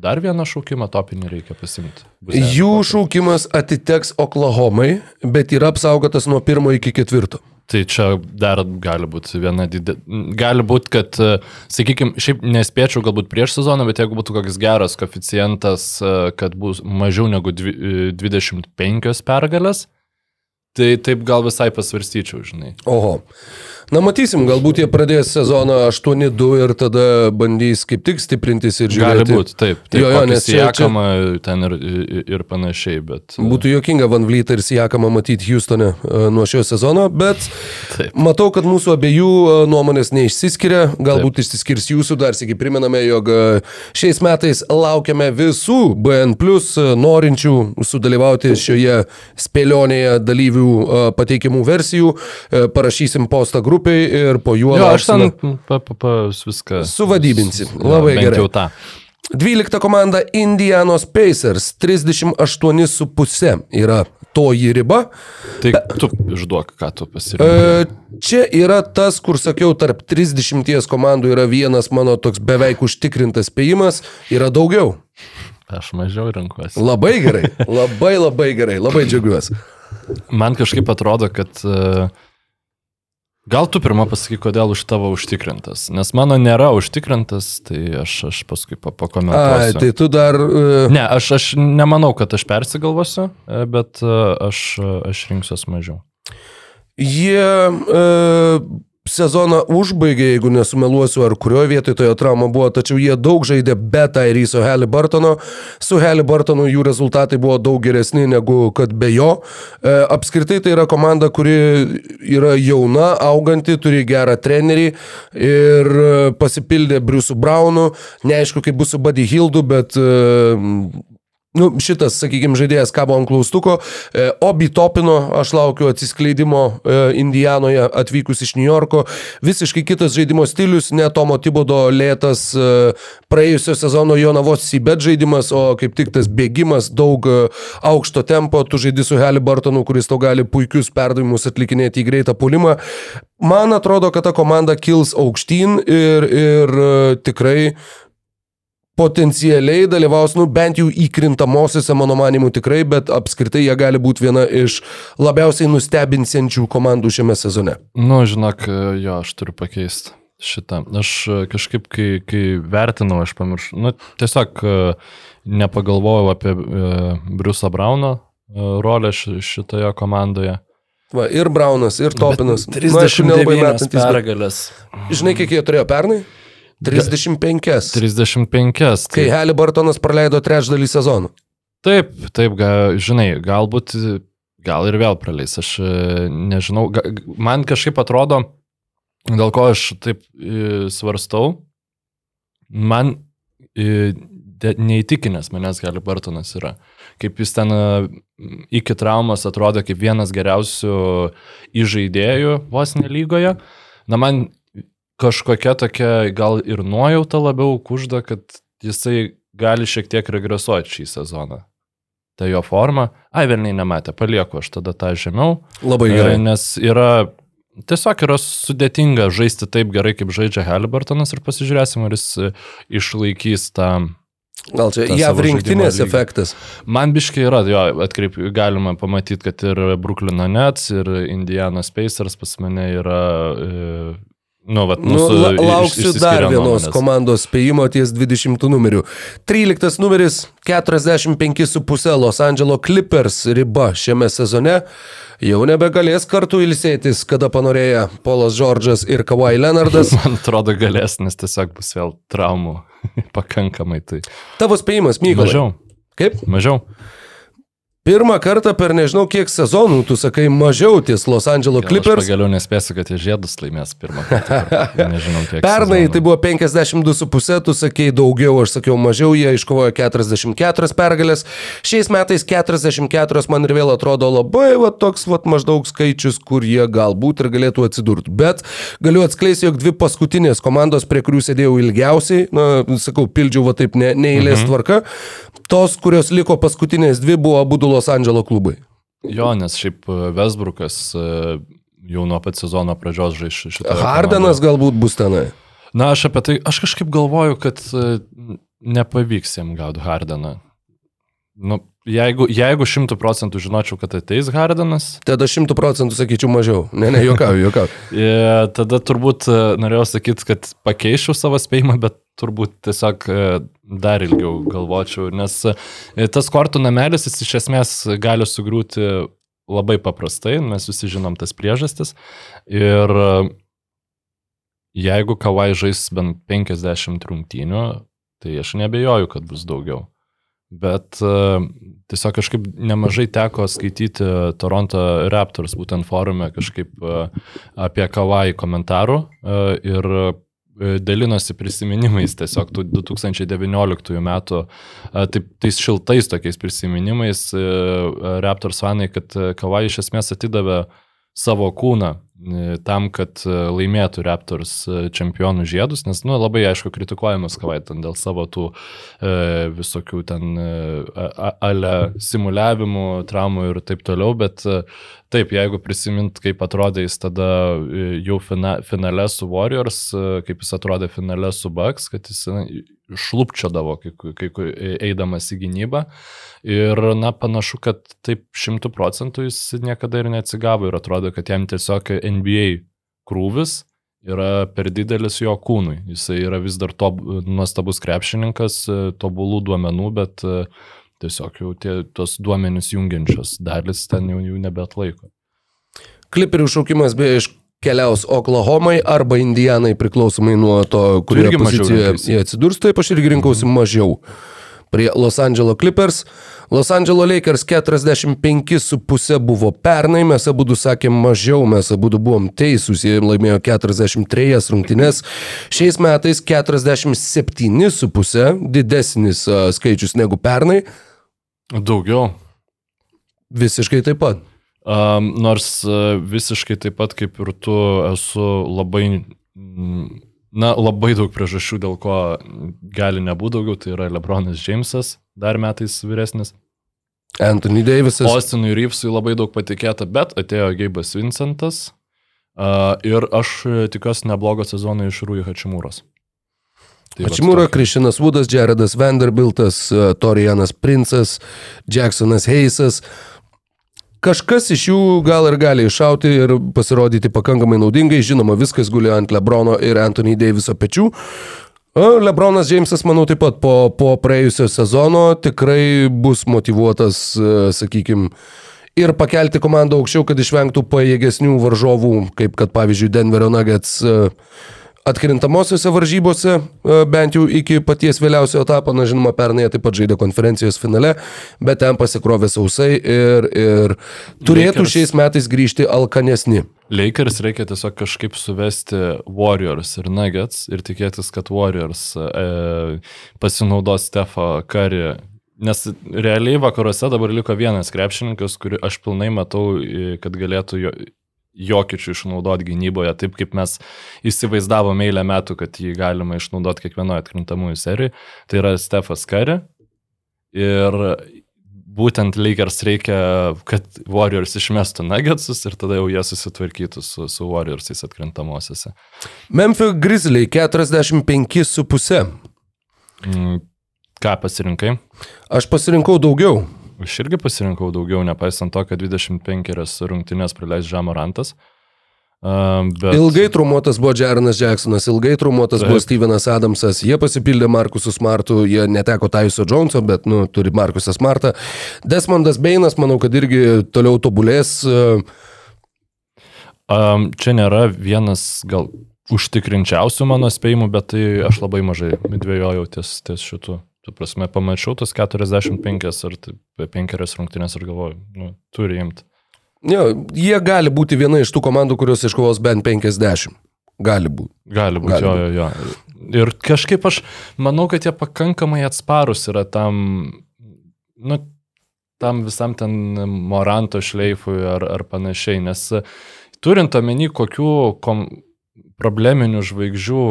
dar vieną šaukimą topinį reikia pasimti. Jų šaukimas atiteks Oklahomai, bet yra apsaugotas nuo pirmo iki ketvirto. Tai čia dar gali būti viena didelė. Gali būti, kad, sakykime, šiaip nespėčiau galbūt prieš sezoną, bet jeigu būtų koks geras koficijantas, e, kad bus mažiau negu dvi- e, 25 pergalės, tai taip gal visai pasvarstyčiau, žinai. Oho. Na matysim, galbūt jie pradės sezoną 8-2 ir tada bandys kaip tik stiprintis ir žiūrėti. Gali būti, taip. taip Jo, jo, nes čia- Sijakama ten ir, ir, panašiai, bet... Būtų jokinga Van Vlytą ir Sijakamą matyti Houstone e, nuo šio sezono, bet Taip. matau, kad mūsų abiejų e, nuomonės neišsiskiria. Galbūt Taip. išsiskirs jūsų, dar sėki priminame, jog e, šiais metais laukiame visų BN plus e, norinčių sudalyvauti šioje spėlionėje dalyvių e, pateikimų versijų. E, Parašysim postą grupiai ir po juo Jo, aš ten pa, pa, pa, viską... Suvadybinsi. Jo, Labai bent gerai. Jau tą. 12 komanda Indianos Pacers 38,5 yra toji riba. Tai tu išduok, ką tu pasirinkai. E, Čia yra tas, kur sakiau, tarp 30 komandų yra vienas mano toks beveik užtikrintas spėjimas, yra daugiau. Aš mažiau renkuosi. Labai gerai, labai labai gerai, labai džiaugiuosi. Man kažkaip atrodo, kad e, gal tu pirmą pasakyk, kodėl už tavo užtikrintas. Nes mano nėra užtikrintas, tai aš, aš paskui pa- Ai, pakomentuosiu. tai tu dar... e, Ne, aš, aš nemanau, kad aš persigalvosiu, e, bet e, aš, aš rinksiuos mažiau. Jie e, sezoną užbaigė, jeigu nesumeluosiu, ar kurioje vietoje toje trauma buvo, tačiau jie daug žaidė be Tairyso Halliburtono. Su Halliburtonu jų rezultatai buvo daug geresni negu kad be jo. E, apskritai tai yra komanda, kuri yra jauna, auganti, turi gerą trenerį ir e, pasipildė Briusu Braunu. Neaišku, kaip bus su Buddy Hildu, bet e, Nu, šitas, sakykime, žaidėjas kabo ant klaustuko. E, Obi Topino, aš laukiu atsiskleidimo e, Indijanoje atvykus iš New Yorko. Visiškai kitas žaidimo stilius, ne Tomo Tibodo lėtas e, praėjusio sezono Jonavos Sibet žaidimas, o kaip tik tas bėgimas, daug e, aukšto tempo, tu žaidži su Halliburtonu, kuris tau gali puikius perdavimus atlikinėti į greitą pulimą. Man atrodo, kad ta komanda kils aukštyn ir, ir e, tikrai potencialiai dalyvaus, nu, bent jau įkrintamosiose, mano manimu, tikrai, bet apskritai jie gali būti viena iš labiausiai nustebinsiančių komandų šiame sezone. Nu, žinok, jo, aš turiu pakeisti šitą. Aš e, kažkaip, kai, kai vertinau, aš pamiršau, nu, tiesiog e, nepagalvojau apie Briusą Brauno e, rolę ši- šitoje komandoje. Va, ir Braunas, ir Topinas. Bet Nu, aišku, nelabai 39 metantis, bet- pergalės. Žinai, kiek jie turėjo pernai? 35. 35. Kai Tai, Halliburtonas praleido trečdalį sezonų. taip, taip, ga, žinai, galbūt, gal ir vėl praleis, aš e, nežinau, ga, man kažkaip atrodo, dėl ko aš taip e, svarstau, man e, de- neįtikinęs manęs gali Bartonas yra. Kaip jis ten iki traumas atrodė kaip vienas geriausių įžaidėjų vos nelygoje. Na man kažkokia tokia gal ir nuojauta labiau kužda, kad jisai gali šiek tiek regresuoti šį sezoną. Tai jo forma, ai velniai nematė, palieku aš tada tą žemiau. Labai E, gerai. Nes yra, tiesiog yra sudėtinga žaisti taip gerai, kaip žaidžia Halliburtonas ir pasižiūrėsim, ar jis e, išlaikys tą... Gal čia JAV rinktinės efektas. Man biškai yra, jo, atkreip, galima pamatyti, kad ir Brooklyno Nets, ir Indianas Pacers pas mane yra... Nu, vat, Nu, la, lauksiu dar vienos nuomonės. komandos spėjimo ties 20 numeriu. 13 numeris 45,5 Los Angeles Clippers riba šiame sezone. Jau nebegalės kartu ilsėtis, kada panorėję Polas Džordžas ir Kawhi Leonardas. Man atrodo galės, nes tiesiog bus vėl traumų pakankamai. Tai Tavo spėjimas, Mykolai. mažiau. Kaip? Mažiau. Pirmą kartą per nežinau kiek sezonų tu sakai mažiau ties Los Angeles Gal Aš Clippers. pagaliau nespėsiu, kad jie žiedus laimės pirmą kartą. per- Nežinau, kiek. Pernai sezonų. tai buvo 52,5, tu sakei daugiau, aš sakiau mažiau, jie iškovojo 44 pergalės. Šiais metais 44 man ir vėl atrodo labai va, toks va, maždaug skaičius, kur jie galbūt ir galėtų atsidurti. Bet galiu atskleisti, jog dvi paskutinės komandos, prie kurių sėdėjau ilgiausiai, na, sakau, pildžiau va taip ne, neįlės mhm. tvarka, tos, kurios liko paskutinės dvi, buvo abu Los Andželo klubai. Jo, nes šiaip e, Westbrookas e, jau nuo pat sezono pradžios žais šitą. Hardenas galbūt bus tenai. Na, aš apie tai, aš kažkaip galvoju, kad e, nepavyks jam gauti Hardeną. Nu, jeigu, jeigu šimtų procentų žinočiau, kad ateis Hardenas, Tada 100 procentų sakyčiau mažiau. Ne, ne, juokauju. e, tada turbūt e, norėjau sakyti, kad pakeičiau savo spėjimą, bet turbūt tiesiog e, dar ilgiau galvočiau, nes e, tas kortų namelis jis iš esmės gali sugriūti labai paprastai, mes visi žinom tas priežastis. Ir e, jeigu Kawai žais bent 50 rungtynių, tai aš nebejoju, kad bus daugiau. Bet tiesiog kažkaip nemažai teko skaityti Toronto Raptors būtent forume kažkaip apie Kawai komentarų ir dalinosi prisiminimais tiesiog tų 2019 metų, taip, tais šiltais tokiais prisiminimais Raptors fanai, kad Kawai iš esmės atidavė savo kūną E, tam, kad e, laimėtų Raptors e, čempionų žiedus, nes, nu, labai aišku, kritikuojamas Kavaitan dėl savo tų e, visokių ten e, ale simuliavimų, traumų ir taip toliau, bet e, taip, jeigu prisimint, kaip atrodė jis tada jau fina, finale su Warriors, e, kaip jis atrodė finale su Bucks, kad jis šlupčiodavo, kai, kai, kai eidamas į gynybą. Ir, na, panašu, kad taip šimtų procentų jis niekada ir neatsigavo ir atrodo, kad jam tiesiog NBA krūvis yra per didelis jo kūnui. Jis yra vis dar to, nuostabus krepšininkas, tobulų duomenų, bet tiesiog jau tie, tos duomenys jungiančios dalis ten jau jų nebetlaiko. Kliperių šaukimas beje iš keliaus Oklahomai arba Indianai priklausomai nuo to, kurioje pozicijoje jie atsidurs, taip aš irgi rinkausi mažiau. Prie Los Angeles Clippers. Los Angeles Lakers 45,5 buvo pernai, mes abu sakėm mažiau, mes abu buvom teisūs, jie laimėjo 43 rungtynes. Šiais metais 47,5 didesnis skaičius negu pernai. Daugiau. Visiškai taip pat. Um, nors uh, visiškai taip pat kaip ir tu esu labai, na, labai daug priežasčių, dėl ko gali nebūti daugiau, tai yra Lebronas Jamesas, dar metais vyresnis. Anthony Davisas. Austinui Reevesui labai daug patikėta, bet atėjo Geibas Vincentas uh, ir aš tikiuosi neblogo sezono iš Rūjų Hačimūros. Tai Hačimūra, Krišinas Vudas, Jaredas Vanderbiltas, Torianas Princas, Jacksonas Heisas. Kažkas iš jų gal ir gali iššauti ir pasirodyti pakankamai naudingai, žinoma, viskas guli ant Lebrono ir Anthony Daviso pečių. Lebronas Džeimsas, manau, taip pat po, po praėjusio sezono tikrai bus motivuotas, e, sakykime, ir pakelti komandą aukščiau, kad išvengtų pajėgesnių varžovų, kaip kad pavyzdžiui Denverio Nuggets uh, atkrintamosiose varžybose, e, bent jau iki paties vėliausio etapo, na žinoma, pernai taip pat žaidė konferencijos finale, bet ten pasikrovė sausai ir, ir turėtų Lakers. šiais metais grįžti alkanesni. Lakers reikia tiesiog kažkaip suvesti Warriors ir Nuggets ir tikėtis, kad Warriors e, pasinaudos Stefą Karį Nes realiai vakaruose dabar liko vienas krepšininkas, kurį aš pilnai matau, e, kad galėtų jo, jokičių išnaudoti gynyboje, taip kaip mes įsivaizdavome eilę metų, kad jį galima išnaudoti kiekvienoje atkrintamųjų serijoje. Tai yra Stefas Kari. Ir būtent Lakers reikia, kad Warriors išmestų Nuggetsus ir tada jau jie susitvarkytų su, su Warriorsais atkrintamosiose. Memphis Grizzly 45,5. Mm, ką pasirinkai? Aš pasirinkau daugiau. Aš irgi pasirinkau daugiau, nepaisant to, kad 25 rungtynės praleis Žamorantas. Uh, bet... Ilgai trumuotas buvo Jarenas Jacksonas, ilgai trumuotas Taip. buvo Stevenas Adamsas, jie pasipildė Markusu Smartu, jie neteko Taiso Joneso, bet nu, turi Markusą Smartą. Desmondas Beinas, manau, kad irgi toliau tobulės. Um, čia nėra vienas gal užtikrinčiausių mano spėjimų, bet tai aš labai mažai dvėjojau ties, ties šitų. Tu prasme, pamačiau tos 45 ar 5 rungtynės ir galvoju, nu, turi imti. Jo, jie gali būti viena iš tų komandų, kurios iškovos bent 50. Gali būti. Gali būti, gali jo, jo, jo. Ir kažkaip aš manau, kad jie pakankamai atsparus yra tam, nu, tam visam ten moranto šleifui ar, ar panašiai, nes turint omeny, kokių kom, probleminių žvaigždžių.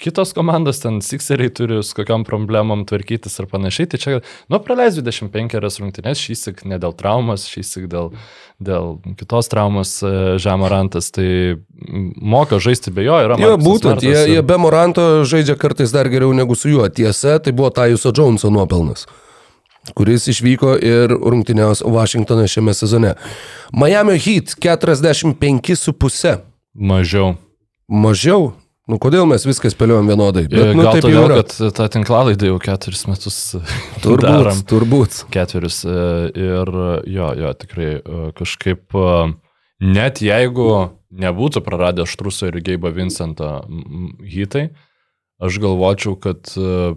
Kitos komandos, ten Sixeriai turi su kokiam problemom tvarkytis ir panašiai. Tai čia, nu, praleis 25 rungtynės, šį sik ne dėl traumas, šį sik dėl, dėl kitos traumos e, Žemarantas. Tai moka žaisti be jo, yra jo. Būtent, jie, ir... jie be Moranto žaidžia kartais dar geriau negu su juo. Tiesa, tai buvo Tajuso Joneso nuopelnas kuris išvyko ir rungtyniaus Vašingtoną šiame sezone. Miami Heat 45,5. Mažiau. Mažiau? Nu, kodėl mes viską spėliojom vienodai? Bet, nu, Gal taip todėl, kad tą tinklalaidį jau keturis metus turbūt, darom. Turbūt. Keturis. E, ir jo, jo, tikrai e, kažkaip e, net jeigu nebūtų praradę Štruso ir Geibo Vincento hitai, aš galvočiau, kad e,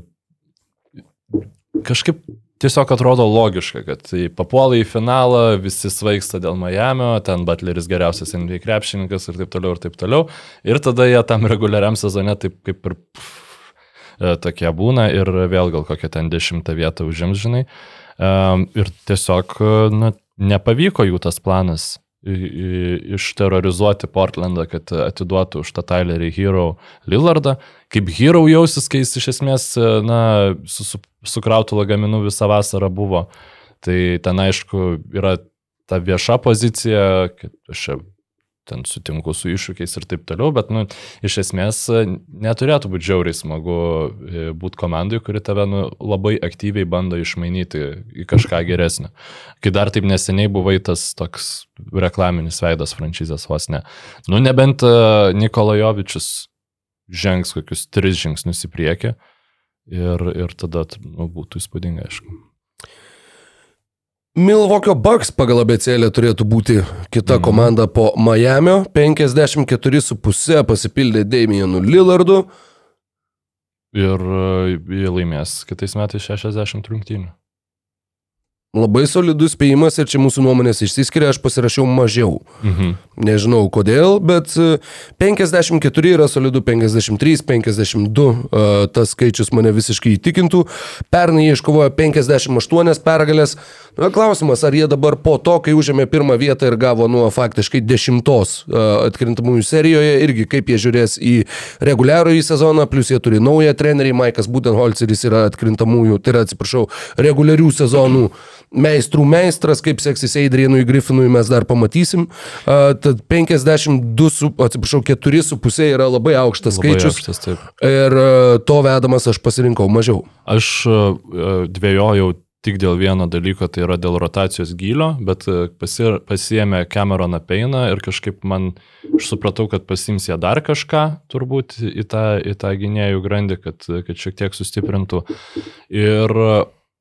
kažkaip tiesiog atrodo logiška, kad tai papuola į finalą, visi svaigsta dėl Miamio, ten Butleris geriausias NBA krepšininkas ir taip toliau ir taip toliau. Ir tada jie tam reguliariam sezone taip kaip ir pff, e, tokie būna ir vėl gal kokią ten dešimtą vietą užims, žinai. Um, ir tiesiog na, nepavyko jų tas planas išterrorizuoti Portlandą, kad atiduotų už tą Tylerį Hero Lillardą. Kaip Hero jausis, kai jis iš esmės, na, su, su, sukrautų lagaminų visą vasarą buvo. Tai ten aišku yra ta vieša pozicija, kad aš ten sutinku su iššūkiais ir taip toliau, bet, nu, iš esmės e, neturėtų būti žiauriai smagu e, būti komandai, kuri tave nu, labai aktyviai bando išmainyti į kažką geresnio. Kai dar taip neseniai buvai tas toks reklaminis veidas franšizės vos ne. Nu, nebent uh, Nikolajovičius žengs kokius tris žingsnius į priekį ir, ir tada nu, būtų įspūdinga, aišku. Milvokio Bucks pagal abecėlę turėtų būti kita mhm. komanda po Miamio. 54,5 pasipildė Damienu Lillardu. Ir e, jie laimės kitais metais 60 rungtynių. Labai solidus spėjimas ir čia mūsų nuomonės išsiskiria, aš pasirašiau mažiau. Mhm. Nežinau kodėl, bet 54 e, yra solidu, 53, 52, tas skaičius mane visiškai įtikintų. Pernai jie iškovojo 58 pergalės. Na, klausimas, ar jie dabar po to, kai užėmė pirmą vietą ir gavo nuo faktiškai dešimtos e, atkrintamųjų serijoje, irgi kaip jie žiūrės į reguliarųjį sezoną, plus jie turi naują trenerį, Maikas Budenholzeris yra atkrintamųjų, tai yra, atsiprašau, reguliarių sezonų meistrų meistras, kaip seksis Eidrienui Griffinui mes dar pamatysim. Uh, tad 52, su, atsiprašau, 4,5 yra labai aukštas labai skaičius. Aukštas, taip. ir uh, to vedamas aš pasirinkau mažiau. Aš uh, dvėjojau tik dėl vieno dalyko, tai yra dėl rotacijos gylio, bet pasi, pasiemė Cameroną Peiną ir kažkaip man, aš supratau, kad pasims jie dar kažką, turbūt į tą, į tą gynėjų grandį, kad, kad šiek tiek sustiprintų. Ir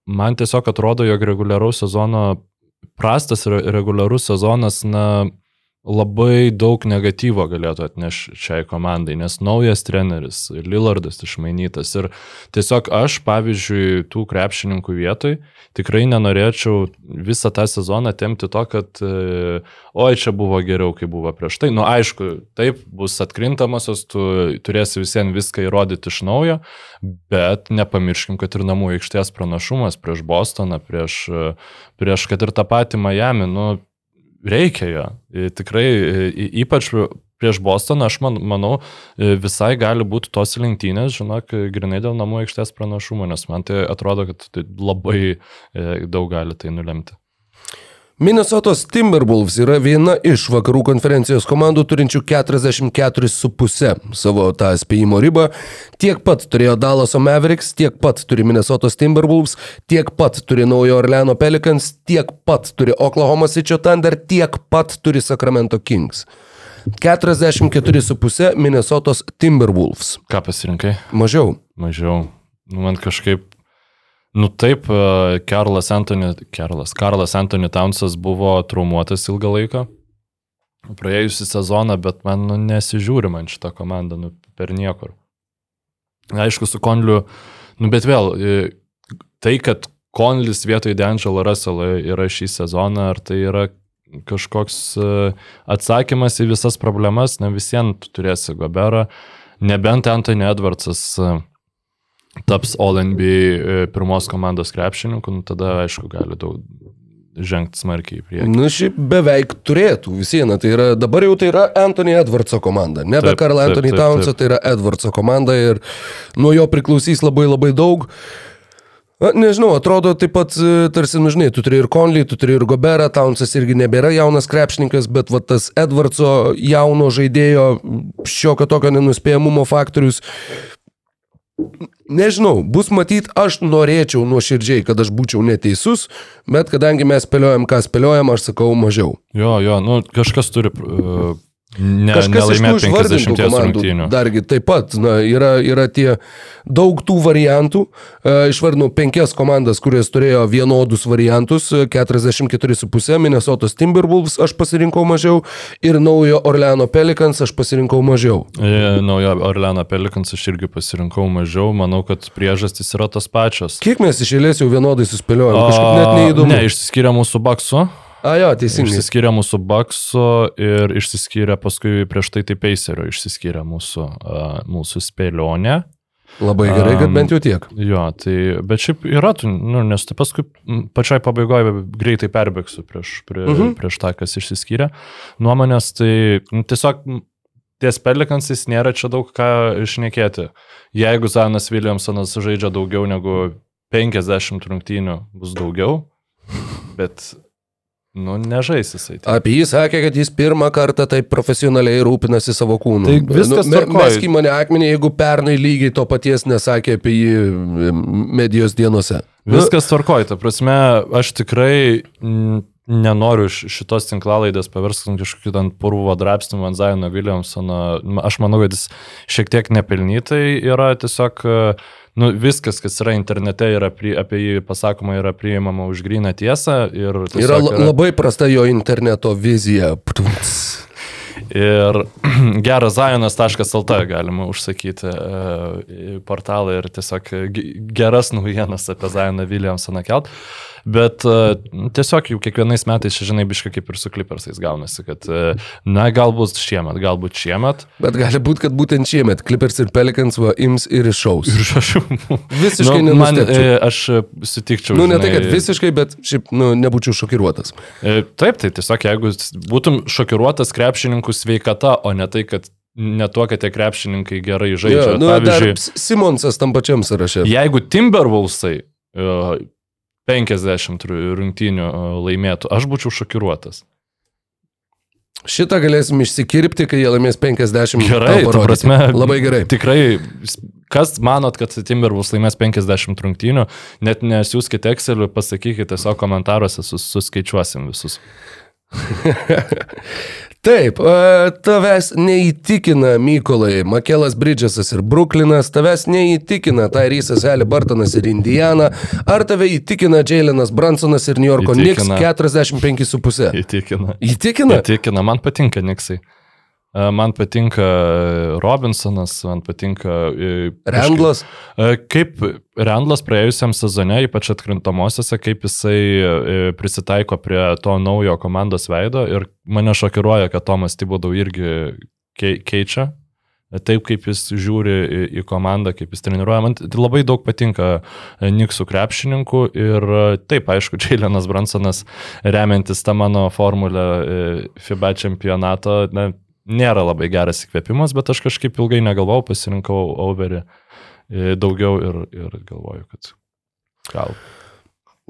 man tiesiog atrodo, jog reguliaraus sezono, prastas reguliarus sezonas, na, labai daug negatyvo galėtų atnešti šiai komandai, nes naujas treneris, Lillardas išmainytas. Ir tiesiog aš, pavyzdžiui, tų krepšininkų vietoj tikrai nenorėčiau visą tą sezoną temti to, kad oi, čia buvo geriau, kai buvo prieš tai. Nu, aišku, taip, bus atkrintamosios, tu turėsi visiems viską įrodyti iš naujo, bet nepamirškim, kad ir namų aikštės pranašumas prieš Bostoną, prieš, prieš kad ir tą patį Miami, nu, reikia jo. Tikrai, ypač prieš Bostoną, aš man, manau, visai gali būti tos lenktynės, žinok, grinai dėl namų aikštės pranašumo, nes man tai atrodo, kad tai labai daug gali tai nulemti. Minnesotos Timberwolves yra viena iš vakarų konferencijos komandų turinčių 44,5 savo tą spėjimo ribą. Tiek pat turėjo Dallaso Mavericks, tiek pat turi Minnesotos Timberwolves, tiek pat turi Naujo Orleano Pelicans, tiek pat turi Oklahoma City Thunder, tiek pat turi Sacramento Kings. 44,5 Minnesotos Timberwolves. Ką pasirinkai? Mažiau. Mažiau. Nu, man kažkaip Nu taip, Karlas Antony, Karlas, Karlas Antony Townsas buvo traumuotas ilgą laiką. Praėjusią sezoną, bet man nu, nesižiūri man šitą komandą nu, per niekur. Aišku, su Konliu, nu bet vėl, tai, kad Konlis vietoj D'Angelo Russell yra šį sezoną, ar tai yra kažkoks atsakymas į visas problemas, na visiems tu turėsi Goberą, nebent Anthony Edwardsas taps All NBA e, pirmos komandos krepšininku, nu, tada aišku gali daug žengti smarkiai į priekį. Na, nu, šiaip beveik turėtų visieną. Tai yra, dabar jau tai yra Anthony Edwardso komanda. Nebe Karl Anthony Towns'o, tai yra Edwardso komanda ir nuo jo priklausys labai labai daug. Na, nežinau, atrodo taip pat, e, tarsi, nu, žinai, tu turi ir Conley, tu turi ir Goberą, Townsas irgi nebėra jaunas krepšininkas, bet va, tas Edwardso jauno žaidėjo šiokio tokio nenuspėjamumo faktorius Nežinau, bus matyt, aš norėčiau nuoširdžiai, kad aš būčiau neteisus, bet kadangi mes spėliojam, ką spėliojam, aš sakau mažiau. Jo, jo, nu kažkas turi uh, ne, Kažkas iš tų išvardintų 50 komandų rungtynių. dargi taip pat, na, yra, yra tie daug tų variantų. E, išvardinau penkias komandas, kurios turėjo vienodus variantus, e, 44,5, Minnesotos Timberwolves aš pasirinkau mažiau ir naujo Orleano Pelicans aš pasirinkau mažiau. E, Naujo Orleano Pelikans aš irgi pasirinkau mažiau, manau, kad priežastys yra tos pačios. Kiek mes iš eilės jau vienodai suspėliojom, kažkaip net neįdomu. Ne, išsiskyrė mūsų baksu. A, jo, teisingai. Išsiskyrė mūsų baksu ir išsiskyrė paskui prieš tai tai Pacerio, išsiskyrė mūsų, uh, mūsų spėlionė. Labai gerai, kad Am, bent jau tiek. Jo, tai, bet šiaip yra, tų, nu, nes tai paskui pačiai pabaigoje greitai perbėgsiu prieš, prie, Mhm. uh -huh. prieš tą, kas išsiskyrė. Nuomonės, tai nu, tiesiog ties Pelikansais nėra čia daug ką išnekėti. Jeigu Zanas Williamsonas žaidžia daugiau negu 50 rungtynių, bus daugiau, bet, nu, nežais jisai. Tai. Apie jį sakė, kad jis pirmą kartą taip profesionaliai rūpinasi savo kūnu. Tai viskas me- tvarkoj. Mesk į mane akmenį, jeigu pernai lygiai to paties nesakė apie jį medijos dienose. Nu, Viskas tvarkoja, ta prasme, aš tikrai nenoriu šitos tinklalaidės paversti kažkokį ten purvo drapstimą ant Zaino Williamsono. Aš manau, kad jis šiek tiek nepelnytai yra tiesiog, e, nu, viskas, kas yra internete, yra pri, apie jį pasakoma, yra priimama už gryną tiesą. Yra la- labai prasta jo interneto vizija. Ir geras Zionas.lt galima užsakyti e, portalą ir tiesiog ge- geras naujienas apie Zioną Williamsoną kelt. Bet e, tiesiog jau kiekvienais metais, žinai, biškai kaip ir su Clippersais gaunasi, kad e, na galbūt šiemet, galbūt šiemet. Bet gali būti, kad būtent šiemet Clippers ir Pelicans va ims ir iššaus. Ir aš, Visiškai nu, man, e, aš sutikčiau. Nu, ne tai, žinai, kad visiškai, bet šiaip, nu, nebūčiau šokiruotas. E, Taip, tai tiesiog jeigu būtum šokiruotas krepšininkų sveikata, o ne tai, kad ne tuo, kad tie krepšininkai gerai žaidžia. Jo, nu, Pavyzdžiui, Simonsas tam pačiam sąraše. jeigu Timberwolvesai e, 50 ru- rungtynių e, laimėtų, aš būčiau šokiruotas. Šitą galėsim išsikirpti, kai jie laimės 50. Gerai, ta prasme, Labai gerai. Tikrai, kas manot, kad Timberwolves laimės 50 rungtynių, net nesiūskite Excel, pasakykite tiesiog komentaruose, sus, suskaičiuosim visus. Taip, e, tavęs neįtikina Mykolai, Makelas Bridžesas ir Bruklinas, tavęs neįtikina Tyrysas Eli Bartonas ir Indiana, ar tave įtikina Jailenas Bransonas ir New Yorko Knicks Įtikina. 45,5? Įtikina. Įtikina? Įtikina, man patinka Niksai. E, Man patinka Robinsonas, man patinka... e, Randlas? E, Kaip Randlas praėjusiam sezone, ypač atkrintamosiose, kaip jisai e, prisitaiko prie to naujo komandos veido ir mane šokiruoja, kad Tomas Tibodau irgi kei- keičia. E, Taip kaip jis žiūri į, komandą, kaip jis treniruoja, man labai daug patinka e, Niksų krepšininkų ir e, taip, aišku, Jailenas Bransonas, remiantis tą mano formulę e, FIBA čempionato, na, nėra labai geras įkvėpimas, bet aš kažkaip ilgai negalvau, pasirinkau overį e, daugiau ir, ir galvoju, kad gal.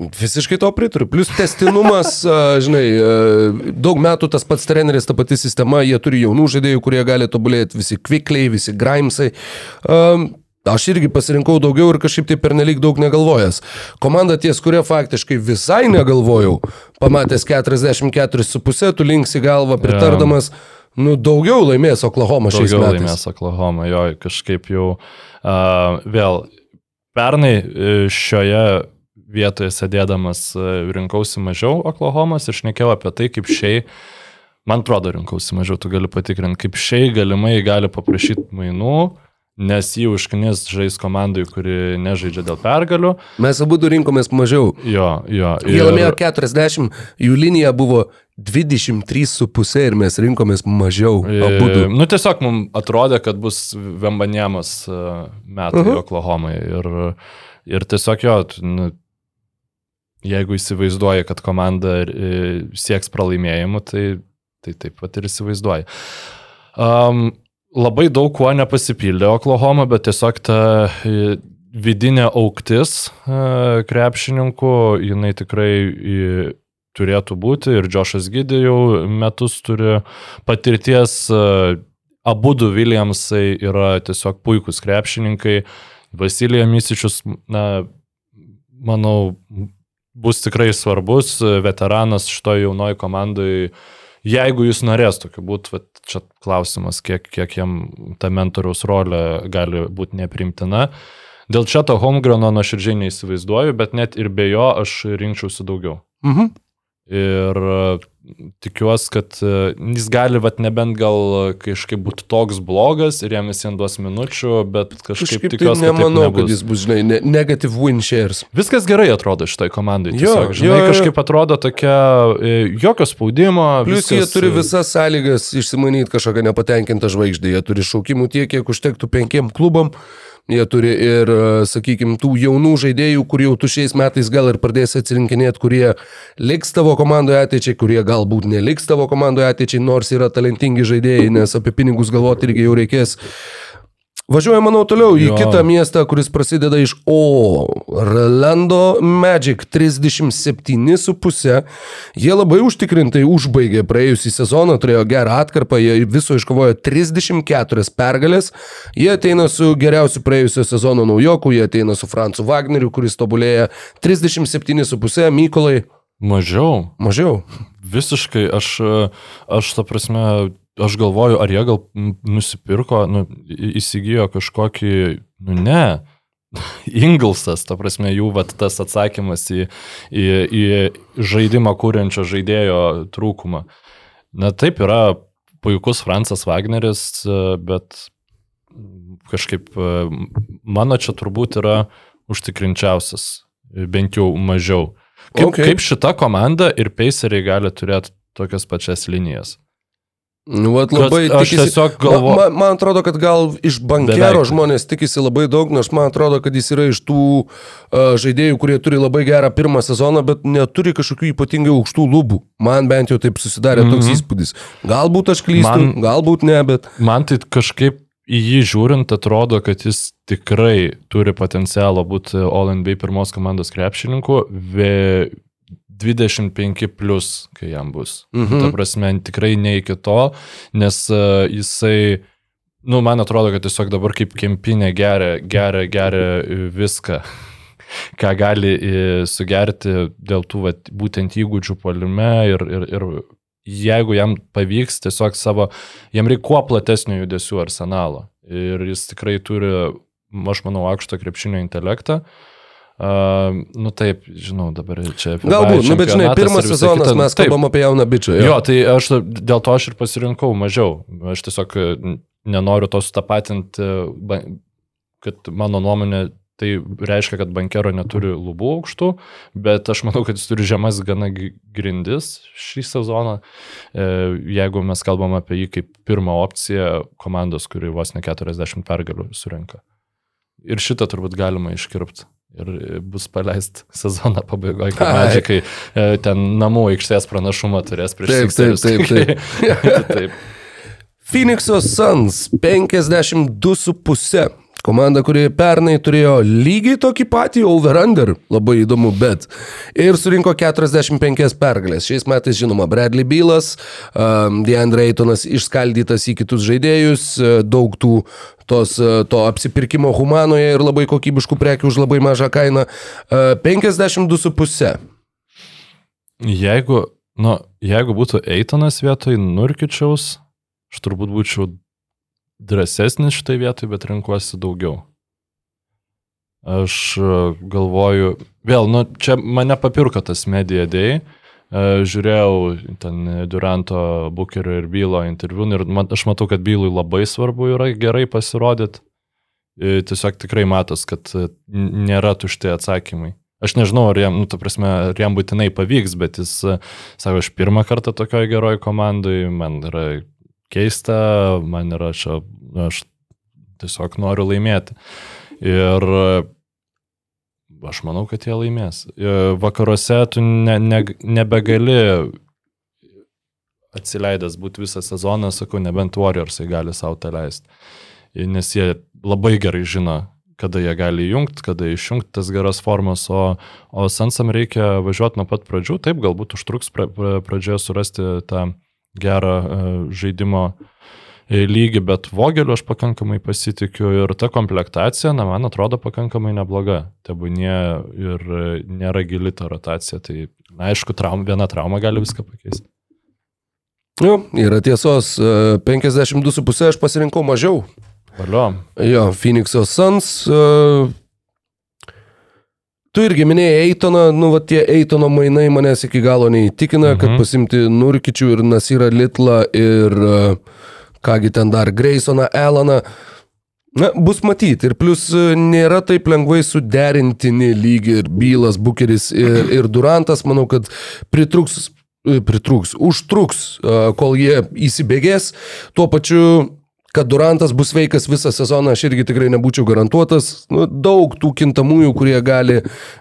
Visiškai to pritariu. Plus testinumas, žinai, a, daug metų tas pats treneris, ta pati sistema, jie turi jaunų žaidėjų, kurie gali tobulėti, visi kvikliai, visi grimsai. A, Aš irgi pasirinkau daugiau ir kažkaip tai pernelyg daug negalvojęs. Komanda ties, kuria faktiškai visai negalvojau, pamatęs 44,5, tu linksi galvą pritardamas, nu daugiau laimės Oklahoma šiais Daugiau metais. laimės Oklahoma, jo, kažkaip jau uh, vėl pernai e, šioje vietoje sėdėdamas e, rinkausi mažiau Oklahomos ir šnekėjau apie tai, kaip šiai, man atrodo, rinkausi mažiau, tu gali patikrinti, kaip šiai galimai gali paprašyti mainų, nes jį užknis žais komandai, kuri nežaidžia dėl pergalių. Mes abu rinkomės mažiau. Jo, jo. Jie laimėjo 40, jų linija buvo 23,5 ir mes rinkomės mažiau. E, Nu, tiesiog mums atrodė, kad bus Vembanėmas metai uh -huh. Oklahomai. Ir, ir tiesiog jo, nu, jeigu įsivaizduoji, kad komanda e, sieks pralaimėjimų, tai, tai taip pat ir įsivaizduoji. Um, labai daug kuo nepasipildė Oklahoma, bet tiesiog ta e, vidinė auktis e, krepšininkų, jinai tikrai e, turėtų būti ir Džošas Gidė jau metus turi patirties, abu du Williamsai yra tiesiog puikūs krepšininkai, Vasilija Misičius, na, manau, bus tikrai svarbus, veteranas šitoje jaunoje komandai jeigu jis norės tokiu būti, čia klausimas, kiek, kiek jam ta mentoriaus rolė gali būti neprimtina. Dėl čia to Holmgreno nuoširdžiai neįsivaizduoju, bet net ir be jo aš rinkčiausi daugiau. Mhm. Ir tikiuosi, kad e, jis gali, vat, nebent gal kažkaip būti toks blogas ir jam visiems duos minučių, bet kažkaip, Kažkaip tai tikiuosi, kad nemanau, kad nebus. jis bus, žinai, ne, negative win shares. Viskas gerai atrodo šitai komandai. Jo, Tiesiog, žinai, jo, jo. kažkaip atrodo tokia, e, jokio spaudimo. Plus viskas, jie turi e, visas sąlygas išsimanyti kažkokią nepatenkintą žvaigždę. Jie turi šaukimų tiek, kiek užtektų penkiem klubam. Jie turi ir, sakykime, tų jaunų žaidėjų, kur jau tu šiais metais gal ir pradėsi atsirinkinėti, kurie liks tavo komandoje ateičiai, kurie galbūt neliks tavo komandoje ateičiai, nors yra talentingi žaidėjai, nes apie pinigus galvoti irgi jau reikės. Važiuoju, manau, toliau į Jo. kitą miestą, kuris prasideda iš O. Orlando Magic 37,5. Jie labai užtikrintai užbaigė praėjusį sezoną, turėjo gerą atkarpą, jie viso iškovojo 34 pergalės. Jie ateina su geriausiu praėjusio sezono naujoku, jie ateina su Francu Wagneriu, kuris tobulėja 37,5. Mykolai Mažiau. mažiau. Visiškai, aš, aš ta prasme, aš galvoju, ar jie gal nusipirko, nu, įsigijo kažkokį, nu ne. Inglsas, ta prasme, jų vat, tas atsakymas į, į, į žaidimą kūrenčio žaidėjo trūkumą. Na taip yra puikus Francas Wagneris, bet kažkaip mano čia turbūt yra užtikrinčiausias, bent jau mažiau. Kaip, Okay. kaip šita komanda ir Paceriai gali turėti tokias pačias linijas? Nu, vat, Kad labai aš tiesiog Ma, galvoju- ma, man atrodo, kad gal iš bankero Beveik. žmonės tikisi labai daug, nors man atrodo, kad jis yra iš tų uh, žaidėjų, kurie turi labai gerą pirmą sezoną, bet neturi kažkokių ypatingai aukštų lubų. Man bent jau taip susidarė toks Mhm. įspūdis. Galbūt aš klystu, Man- man... galbūt ne, bet... Man tai kažkaip į jį žiūrint atrodo, kad jis tikrai turi potencialo būti All-NBA pirmos komandos krepšininku. Ve 25 plus, kai jam bus. Mhm. Ta prasme, tikrai ne iki to, nes uh, jisai, nu, man atrodo, kad tiesiog dabar kaip kempinė geria, geria, geria viską, ką gali e, sugerti dėl tų vat, būtent įgūdžių palime ir, ir, ir jeigu jam pavyks tiesiog savo, jam reikia kuo platesnio judesių arsenalo. Ir jis tikrai turi, aš manau, aukštą krepšinio intelektą. Uh, nu taip, žinau, dabar čia. Galbūt, nu, bet žinai, pirmas sezonas kita. mes Taip. kalbam apie jauną bičią. Jo, tai aš dėl to aš ir pasirinkau mažiau. Aš tiesiog nenoriu to sutapatinti, kad mano nuomonė tai reiškia, kad bankero neturi lubų aukštų, bet aš manau, kad jis turi žemas gana grindis šį sezoną. E, Jeigu mes kalbam apie jį kaip pirmą opciją komandos, kuri vos ne 40 pergalių surinka. Ir šitą turbūt galima iškirpti. Ir bus paleist sezoną pabaigoje, kai Ai. medžikai e, ten namų aikštės pranašumą turės prieš Taip, taip, taip, taip. taip. Phoenix'o Suns 52,5. Komanda, kuri pernai turėjo lygiai tokį patį over-under, labai įdomu, bet ir surinko 45 pergalės. Šiais metais, žinoma, Bradley Bylas, um, DeAndre Aytonas išskaldytas į kitus žaidėjus, uh, daug tų tos, uh, to apsipirkimo humanoje ir labai kokybiškų prekių už labai mažą kainą. Uh, 52,5. Jeigu, nu, jeigu būtų Eitonas vietoj Nurkičiaus, aš turbūt būčiau drąsesnis šitai vietoj, bet renkuosi daugiau. Aš e, galvoju, vėl, nu, čia mane papirko tas media day. E, Žiūrėjau ten Duranto, Bukerio ir Bylo interviu ir man, aš matau, kad Bylui labai svarbu yra gerai pasirodyti. E, Tiesiog tikrai matos, kad nėra tušti atsakymai. Aš nežinau, ar jam, nu, ta prasme, ar jam būtinai pavyks, bet jis, sako, aš pirmą kartą tokioje geroje komandai, man yra keista, man yra čia, aš tiesiog noriu laimėti. Ir e, aš manau, kad jie laimės. E, Vakaruose tu ne, ne, nebegali atsileidęs būti visą sezoną, sakau, nebent Warriorsai gali savo tą leisti. Nes jie labai gerai žino, kada jie gali įjungti, kada išjungti tas geras formas, o, o Sansam reikia važiuoti nuo pat pradžių. Taip, galbūt užtruks pra, pra, pradžioje surasti tą gerą uh, žaidimo e, lygį, bet Vogeliu aš pakankamai pasitikiu ir ta komplektacija, na, man atrodo pakankamai nebloga. Tebūnie ir e, nėra gili ta rotacija, tai na, aišku, traum, viena trauma gali viską pakeisti. Jo, yra tiesos, e, 52,5 aš pasirinkau mažiau. Valio. Jo, Phoenix'o Suns. Tu irgi minėjai Eitoną, nu, va tie Eitono mainai manęs iki galo neįtikina, mhm. kad pasimti Nurkičių ir Nasirą Litlą ir uh, kągi ten dar Graysoną, Elaną. Na, bus matyti. Ir plus e, nėra taip lengvai suderintini lygiai ir Bylas, Bukeris ir, ir Durantas. Manau, kad pritruks, e, pritruks, užtruks, e, kol jie įsibėgės. Tuo pačiu kad Durantas bus sveikas visą sezoną, aš irgi tikrai nebūčiau garantuotas. Nu, daug tų kintamųjų, kurie gali,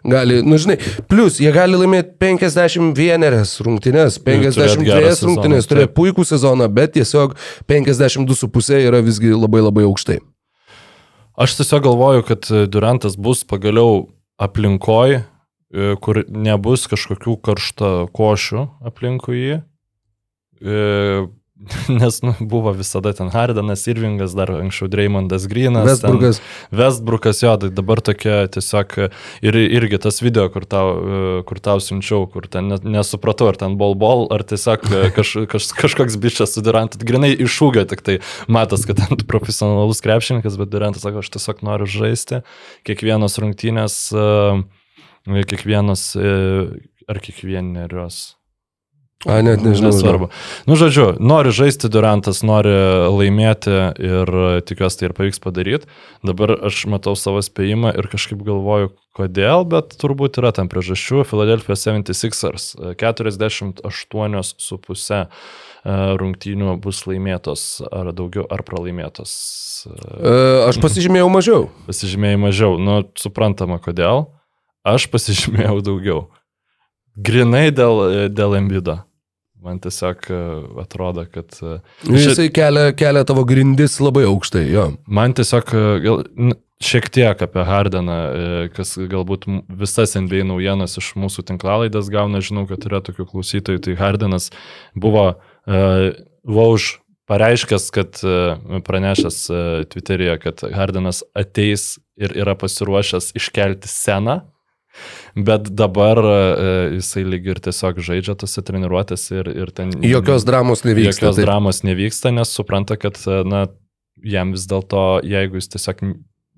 gali nu žinai, plus jie gali laimėti 51 rungtynės, 52 rungtynės, turėjo puikų sezoną, bet tiesiog 52,5 yra visgi labai labai aukštai. Aš tiesiog galvoju, kad Durantas bus pagaliau aplinkoj, e, kur nebus kažkokių karšta košių aplinkui jį. E, Nes nu, buvo visada ten Hardenas, Irvingas, dar anksčiau Dreymondas Grinas. Westbrook'as. Westbrook'as, jo, tai dabar tokia tiesiog ir irgi tas video, kur tau, kur tau siunčiau, kur ten nesupratau, ar ten bol bol, ar tiesiog kaž, kaž, kažkoks bičias su Durantu. Grinai iššūgio, tik tai matas, kad ten profesionalus krepšininkas, bet Durantas sako, aš tiesiog noriu žaisti kiekvienos rungtynės, kiekvienos ar kiekvienerios A, net nežinau. Nesvarbu. Nu, žodžiu, nori žaisti Durantas, nori laimėti ir tikiuosi tai ir pavyks padaryti. Dabar aš matau savo spėjimą ir kažkaip galvoju, kodėl, bet turbūt yra tam priežasčių. Philadelphia 76ers 48,5 e, rungtynių bus laimėtos ar daugiau, ar pralaimėtos. E, aš pasižymėjau mažiau. Pasižymėjau mažiau. Nu, suprantama, kodėl. Aš pasižymėjau daugiau. Grinai dėl, dėl Embido. Man tiesiog e, atrodo, kad... e, Nu, Jisai kelia, kelia tavo grindis labai aukštai, jo. Man tiesiog e, gal, šiek tiek apie Hardeną, kas galbūt visas NBA naujienas iš mūsų tinklalaidės gauna, žinau, kad yra tokių klausytojų, tai Hardenas buvo uh, Vauž pareiškęs, kad pranešęs Twitter'yje, kad Hardenas ateis ir yra pasiruošęs iškelti sceną. Bet dabar e, jisai lyg ir tiesiog žaidžia tose treniruotėse ir, ir ten... Jokios dramos nevyksta. Jokios taip. dramos nevyksta, nes supranta, kad e, na, jam vis dėlto, jeigu jis tiesiog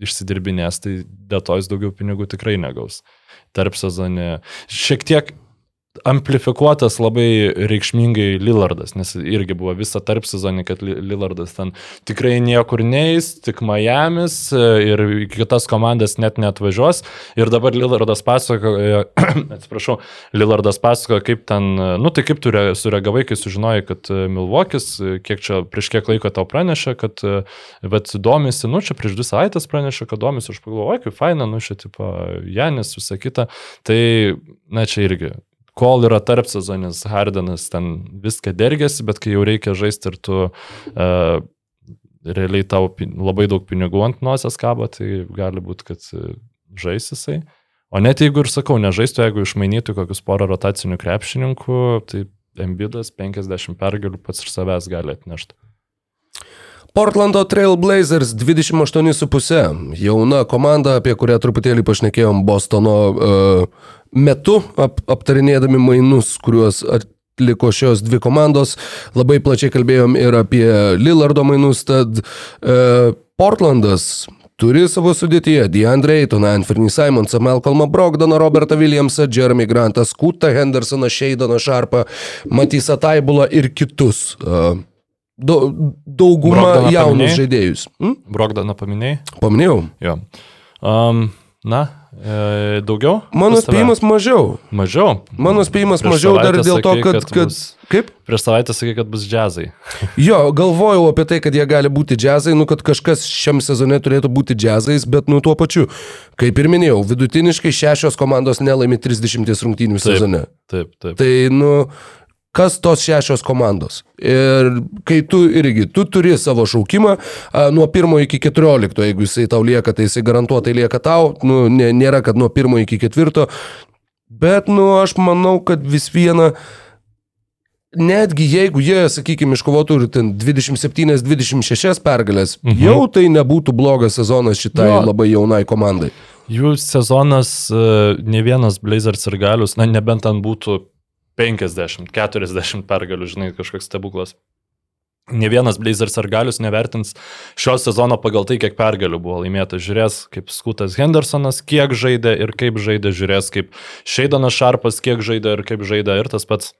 išsidirbinės, tai dėl to jis daugiau pinigų tikrai negaus. Tarp sezonė. Šiek tiek amplifikuotas labai reikšmingai Lillardas, nes irgi buvo visą tarp sezonį, kad Li- Lillardas ten tikrai niekur neis, tik Miami's e, ir kitas komandas net netvažiuos. Ir dabar Lillardas pasakoja, atsiprašau, Lillardas pasakoja, kaip ten, e, nu tai kaip tu re- sureagavai, kai sužinojai, kad e, Milvokis, kiek čia prieš kiek laiko tau pranešė, kad, bet domisi, nu čia prieš dvi savaitės pranešė, kad domisi, aš pagalvoju, oi, kaip faina, nu čia tipo Janis, visą kitą. Tai, na čia irgi kol yra tarp sezonis, Hardenas ten viską dergėsi, bet kai jau reikia žaisti ir tu uh, realiai tau labai daug pinigų ant nosies kabo, tai gali būti, kad uh, žais jisai. O net jeigu ir sakau, nežaistų, jeigu išmainytų kokius porą rotacinių krepšininkų, tai Embidas 50 pergalių pats ir savęs gali atnešti. Portlando Trail Blazers 28,5. Jauna komanda, apie kurią truputėlį pašnekėjom Bostono uh, metu, ap, aptarinėdami mainus, kuriuos atliko šios dvi komandos. Labai plačiai kalbėjom ir apie Lillardo mainus, tad uh, Portlandas turi savo sudėtyje DeAndre Aytoną, Anthony Simonsą, Malcolmą Brogdoną, Robertą Williamsą, Jeremy Grantą, Skutą Hendersoną, Sheidoną Sharpą, Matysą Taibulą ir kitus. Uh, Dau- dauguma Brogdoną jaunus paminėjai? žaidėjus. Hm? Brogdaną paminėjai? Paminėjau. Jo. Um, na, e, daugiau? Mano spėjimas mažiau. Mažiau. Mano spėjimas Prieš mažiau dar dėl to, kad... kad kad bus- Kaip? Prieš savaitę sakai, kad bus džiazai. Jo, galvojau apie tai, kad jie gali būti džiazai, nu kad kažkas šiam sezone turėtų būti džiazais, bet nu tuo pačiu. Kaip ir minėjau, vidutiniškai šešios komandos nelaimi 30 rungtynių sezone. Taip, taip. Tai, nu, kas tos šešios komandos. Ir kai tu irgi, tu turi savo šaukimą a, nuo 1 iki 14, jeigu jisai tau lieka, tai jisai garantuotai lieka tau, nu, nė- nėra, kad nuo 1 iki 4. Bet, nu, aš manau, kad vis viena, netgi jeigu jie, sakykime, iškovotų ir ten 27-26 pergalės, mhm. jau tai nebūtų blogas sezonas šitai Jo. labai jaunai komandai. Jų sezonas, e, ne vienas Blazers ir galius, na nebent ten būtų 50, 40 pergalių, žinai, kažkoks stebuklas. Ne vienas Blazers ar galius nevertins šio sezono pagal tai, kiek pergalių buvo laimėta. Žiūrės, kaip Skutas Hendersonas, kiek žaidė ir kaip žaidė, žiūrės, kaip Šeidanas Šarpas, kiek žaidė ir kaip žaidė ir tas pats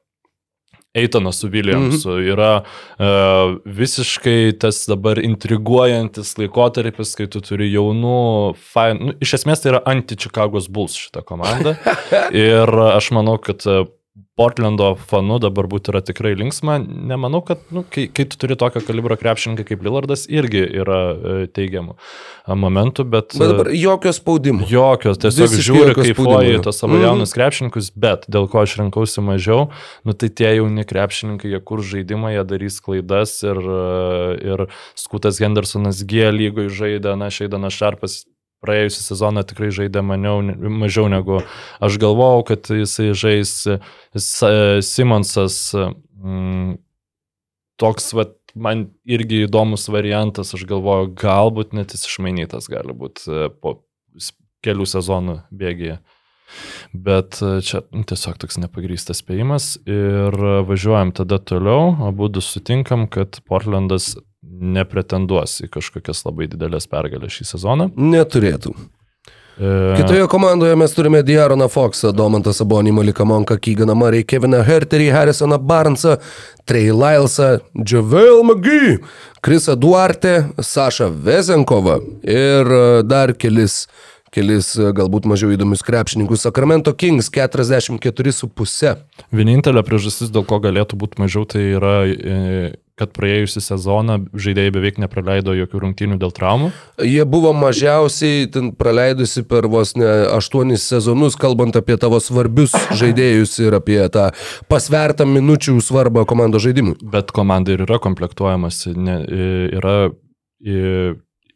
Eitonas su Williamsu. Mm -hmm. Yra uh, visiškai tas dabar intriguojantis laikotarpis, kai tu turi jaunų, fain, nu, iš esmės tai yra anti-Chicago's Bulls šitą komandą. ir aš manau, kad uh, Portlando fanu dabar būtų yra tikrai linksma. Nemanau, kad nu, kai, kai tu turi tokio kalibro krepšininką kaip Lillardas, irgi yra e, teigiamų momentų, bet... Bet dabar jokio spaudimo. Jokio, tiesiog žiūri, kaip fuoji tos savo mm. jaunus krepšininkus, bet dėl ko aš rinkausi mažiau, nu tai tie jauni krepšininkai, jie kur žaidimą, jie darys klaidas ir, e, ir Skutas Hendersonas G lygoje žaidė, na, Šeidanas Šarpas praėjusią sezoną tikrai žaidė maniau, mažiau negu aš galvojau, kad jisai žais Simonsas. Mm, toks, va, man irgi įdomus variantas, aš galvoju, galbūt net jis išmainytas gali būti e, po kelių sezonų bėgėje. Bet e, čia tiesiog toks nepagrystas spėjimas ir važiuojam tada toliau, abu sutinkam, kad Portlandas nepretenduos į kažkokias labai didelės pergalės šį sezoną. Neturėtų. E... Kitoje komandoje mes turime Diaroną Foxą, Domantą Sabonį, Maliką Monką, Kyganą Marį, Keviną Herterį, Harrisoną Barnsą, Trey Lylesą, Javel McGee, Krisą Duarte, Sašą Vezenkovą ir e, dar kelis kelis galbūt mažiau įdomius krepšininkus. Sacramento Kings 44,5. Vienintelė priežastis, dėl ko galėtų būti mažiau, tai yra e, kad praėjusią sezoną žaidėjai beveik nepraleido jokių rungtynių dėl traumų? Jie buvo mažiausiai praleidusi per vos ne aštuonis sezonus, kalbant apie tavo svarbius žaidėjus ir apie tą pasvertą minučių svarbą komandos žaidimui. Bet komanda ir yra komplektuojamas, ne, yra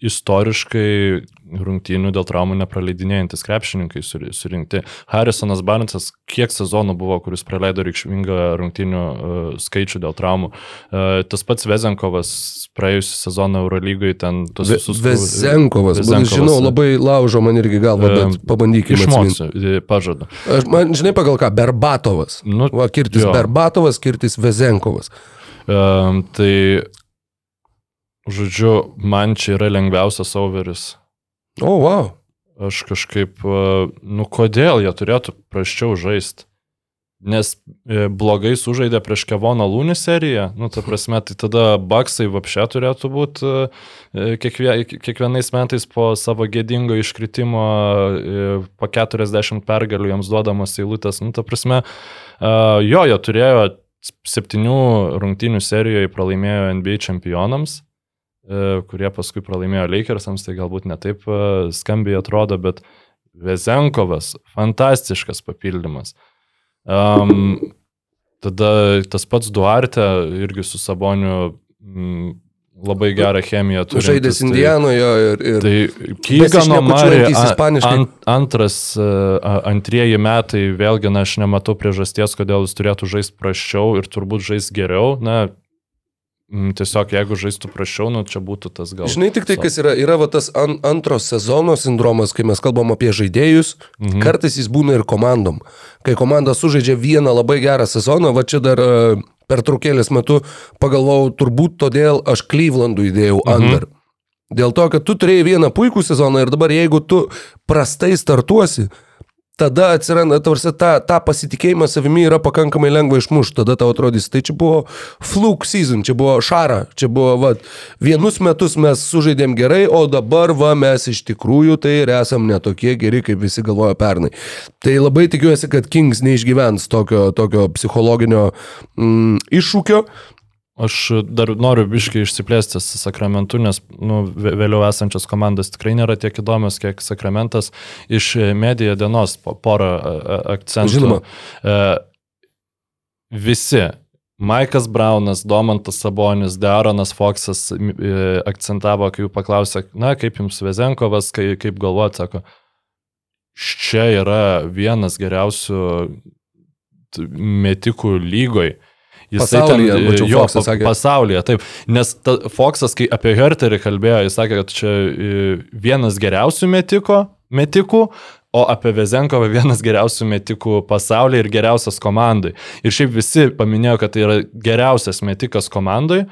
istoriškai rungtynių dėl traumų nepraleidinėjantis krepšininkai surinkti. Harrisonas Barnesas kiek sezonų buvo, kuris praleido reikšmingą rungtynių uh, skaičių dėl traumų. Uh, tas pats Vezenkovas praėjusią sezoną Eurolygoje ten tos visus... Vezenkovas, Vezenkovas žinau, labai laužo man irgi galvą, bet pabandykime. Išmoksiu, pažadu. Aš, man, žinai, pagal ką, Berbatovas. Nu, Va, kirtis jo. Berbatovas, kirtis Vezenkovas. Um, tai Žodžiu, man čia yra lengviausias overis. O, oh, wow. Aš kažkaip, e, nu kodėl jie turėtų praščiau žaisti? Nes e, blogai sužaidė prieš Kevoną Lūnį seriją, nu ta prasme, tai tada Baksai vapšė turėtų būti e, kiekvie, kiekvienais metais po savo gėdingo iškritimo po 40 pergalių jiems duodamas eilutės, nu ta prasme, jo, jie turėjo septynių rungtynių serijoje pralaimėjo NBA čempionams kurie paskui pralaimėjo Lakersams, tai galbūt netaip e, skambiai atrodo, bet Vezenkovas, fantastiškas papildymas. Um, tada tas pats Duarte irgi su Saboniu m, labai gerą chemiją turi. Žaidęs tai, Indijanoje ir... ir tai Kygano Marė, ant, antras, e, antrieji metai, vėlgi, na, aš nematau priežasties, kodėl jis turėtų žaisti praščiau ir turbūt žaisti geriau. Na, tiesiog jeigu žaistų prašiau, nu čia būtų tas gal. Žinai tik tai, kas yra, yra va, tas an, antros sezono sindromas, kai mes kalbam apie žaidėjus, mhm. kartais jis būna ir komandom. Kai komanda sužaidžia vieną labai gerą sezoną, va čia dar uh, per trukėlės metu pagalvojau, turbūt todėl aš Clevelandų įdėjau mhm. under. Dėl to, kad tu turėjai vieną puikų sezoną ir dabar jeigu tu prastai startuosi, tada atsiranda, tarsi, ta, ta pasitikėjimą savimi yra pakankamai lengva išmušti, tada tau atrodys, tai čia buvo fluke season, čia buvo šara, čia buvo, va, vienus metus mes sužaidėm gerai, o dabar, va, mes iš tikrųjų tai ir esam netokie geri, kaip visi galvojo pernai. Tai labai tikiuosi, kad Kings neišgyvens tokio, tokio psichologinio mm, iššūkio, Aš dar noriu biškai išsiplėsti Sakramentu, nes nu, vėliau esančios komandos tikrai nėra tiek įdomios, kiek Sakramentas. Iš medija dienos porą akcentų. Žinoma. E, visi Maikas Braunas, Domantas Sabonis, Daronas Foksas e, akcentavo, kai jų paklausė, na, kaip jums Vezenkovas, kai, kaip galvojate, sako, čia yra vienas geriausių metikų lygoj. Jisai pasaulyje, ten, mačiau, jo, Foxas sakė. Pasaulyje, taip. Nes ta, Foxas, kai apie Herterį kalbėjo, jis sakė, kad čia e, vienas geriausių metiko, metikų, o apie Vezenkovą vienas geriausių metikų pasaulyje ir geriausias komandai. Ir šiaip visi paminėjo, kad tai yra geriausias metikas komandai,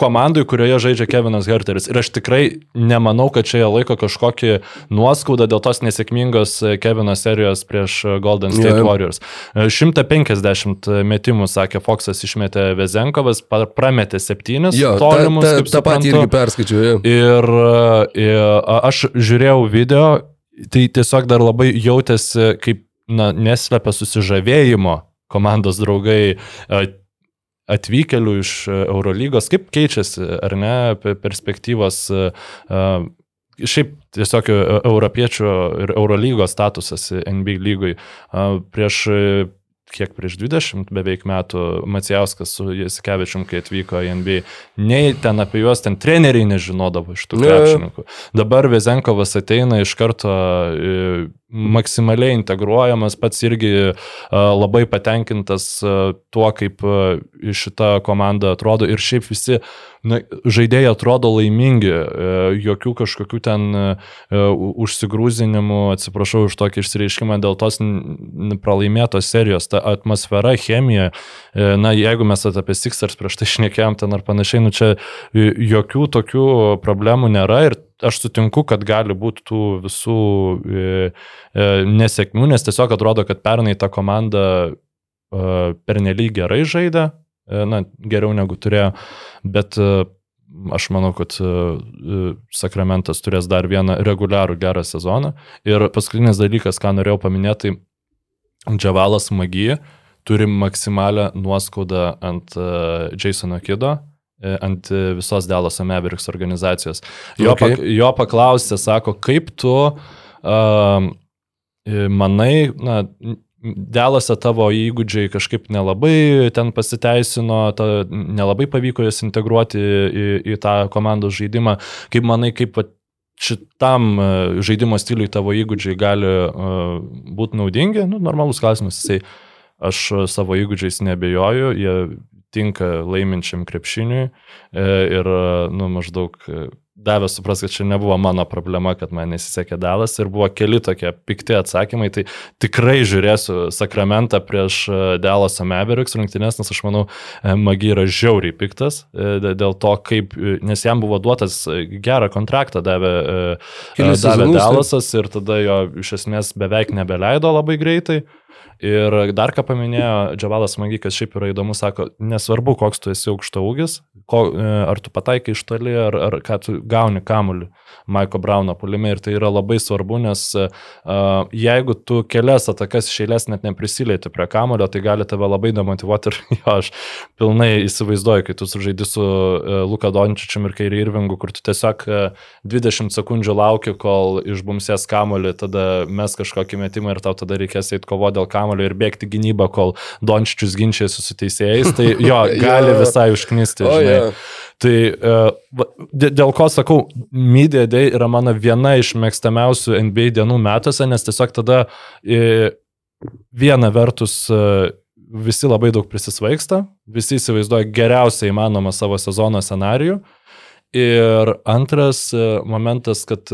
komandai, kurioje žaidžia Kevinas Herteris. Ir aš tikrai nemanau, kad čia jie laiko kažkokį nuoskaudą dėl tos nesėkmingos Kevino serijos prieš Golden State yeah. Warriors. 150 metimų, sakė Foxas, išmetė Vezenkovas, prametė 7 jo, tolimus. Ta, ta, tą patį irgi perskaičiu. Yeah. Ir, ir aš žiūrėjau video tai tiesiog dar labai jautėsi, kaip na, neslepia susižavėjimo komandos draugai atvykėlių iš Eurolygos, kaip keičiasi, ar ne, perspektyvos, šiaip tiesiog europiečių ir Eurolygos statusas NBA lygui. Prieš kiek prieš 20 beveik metų Macijauskas su Jasikevičium, kai atvyko į NBA, nei ten apie juos ten treneriai nežinodavo iš tų krepšininkų. Dabar Vezenkovas ateina iš karto e, maksimaliai integruojamas, pats irgi e, labai patenkintas e, tuo, kaip šita komanda atrodo ir šiaip visi na, žaidėjai atrodo laimingi, jokių kažkokių ten užsigrūzinimų, atsiprašau už tokį išsireiškimą, dėl tos pralaimėtos serijos. Ta atmosfera, chemija, e, na, jeigu mes apie Sixers prieš tai šnekėjom ten ar panašiai, nu čia jokių tokių problemų nėra ir aš sutinku, kad gali būti tų visų e, e, nesėkmių, nes tiesiog atrodo, kad pernai ta komanda pernelyg gerai žaidė, na, geriau negu turėjo, bet aš manau, kad Sakramentas turės dar vieną reguliarų gerą sezoną. Ir paskutinis dalykas, ką norėjau paminėti, Džavalas Magija turi maksimalę nuoskaudą ant uh, Jasono Kido, e, ant visos Dallas Mavericks organizacijos. Jo, okay. pak, jo paklausė, sako, kaip tu uh, manai, na, Delose tavo įgūdžiai kažkaip nelabai ten pasiteisino, ta, nelabai pavyko jas integruoti į, į tą komandos žaidimą. Kaip manai, kaip šitam e, žaidimo stiliui tavo įgūdžiai gali uh, būti naudingi, nu, normalus klausimas, jisai, aš savo įgūdžiais nebejoju, jie tinka laiminčiam krepšiniui e, ir, nu, maždaug davė supras, kad čia nebuvo mano problema, kad man nesisekė dalas ir buvo keli tokie pikti atsakymai, tai tikrai žiūrėsiu Sakramentą prieš Dallas Mavericks rungtynės, nes aš manau, e, Magi yra žiauriai piktas e, dėl to, kaip, e, nes jam buvo duotas gerą kontraktą davė, davė Dallasas ir tada jo iš esmės beveik nebeleido labai greitai. Ir dar ką paminėjo Džavalas Magikas, šiaip yra įdomu, sako, nesvarbu, koks tu esi aukšto ūgis, ko, e, ar tu pataikai iš toli, ar, ar ką tu gauni kamuolį Maiko Brauno pulime. Ir tai yra labai svarbu, nes uh, jeigu tu kelias atakas iš eilės net neprisilieti prie kamulio, tai gali tave labai demotivuoti. Ir jo, aš pilnai įsivaizduoju, kai tu sužaidi su uh, Luka Dončičium ir Kairi Irvingu, kur tu tiesiog uh, 20 sekundžių lauki, kol išbumsės kamulį, tada mes kažkokį metimą ir tau tada reikės eiti kovo dėl kamulio kamulio ir bėgti gynybą, kol Dončičius ginčiasi su teisėjais, tai jo, gali visai užknisti. Oh, yeah. Tai uh, dėl ko sakau, Media Day yra mano viena iš mėgstamiausių NBA dienų metuose, nes tiesiog tada uh, viena vertus uh, visi labai daug prisisvaigsta, visi įsivaizduoja geriausią įmanomą savo sezono scenarijų. Ir antras momentas, kad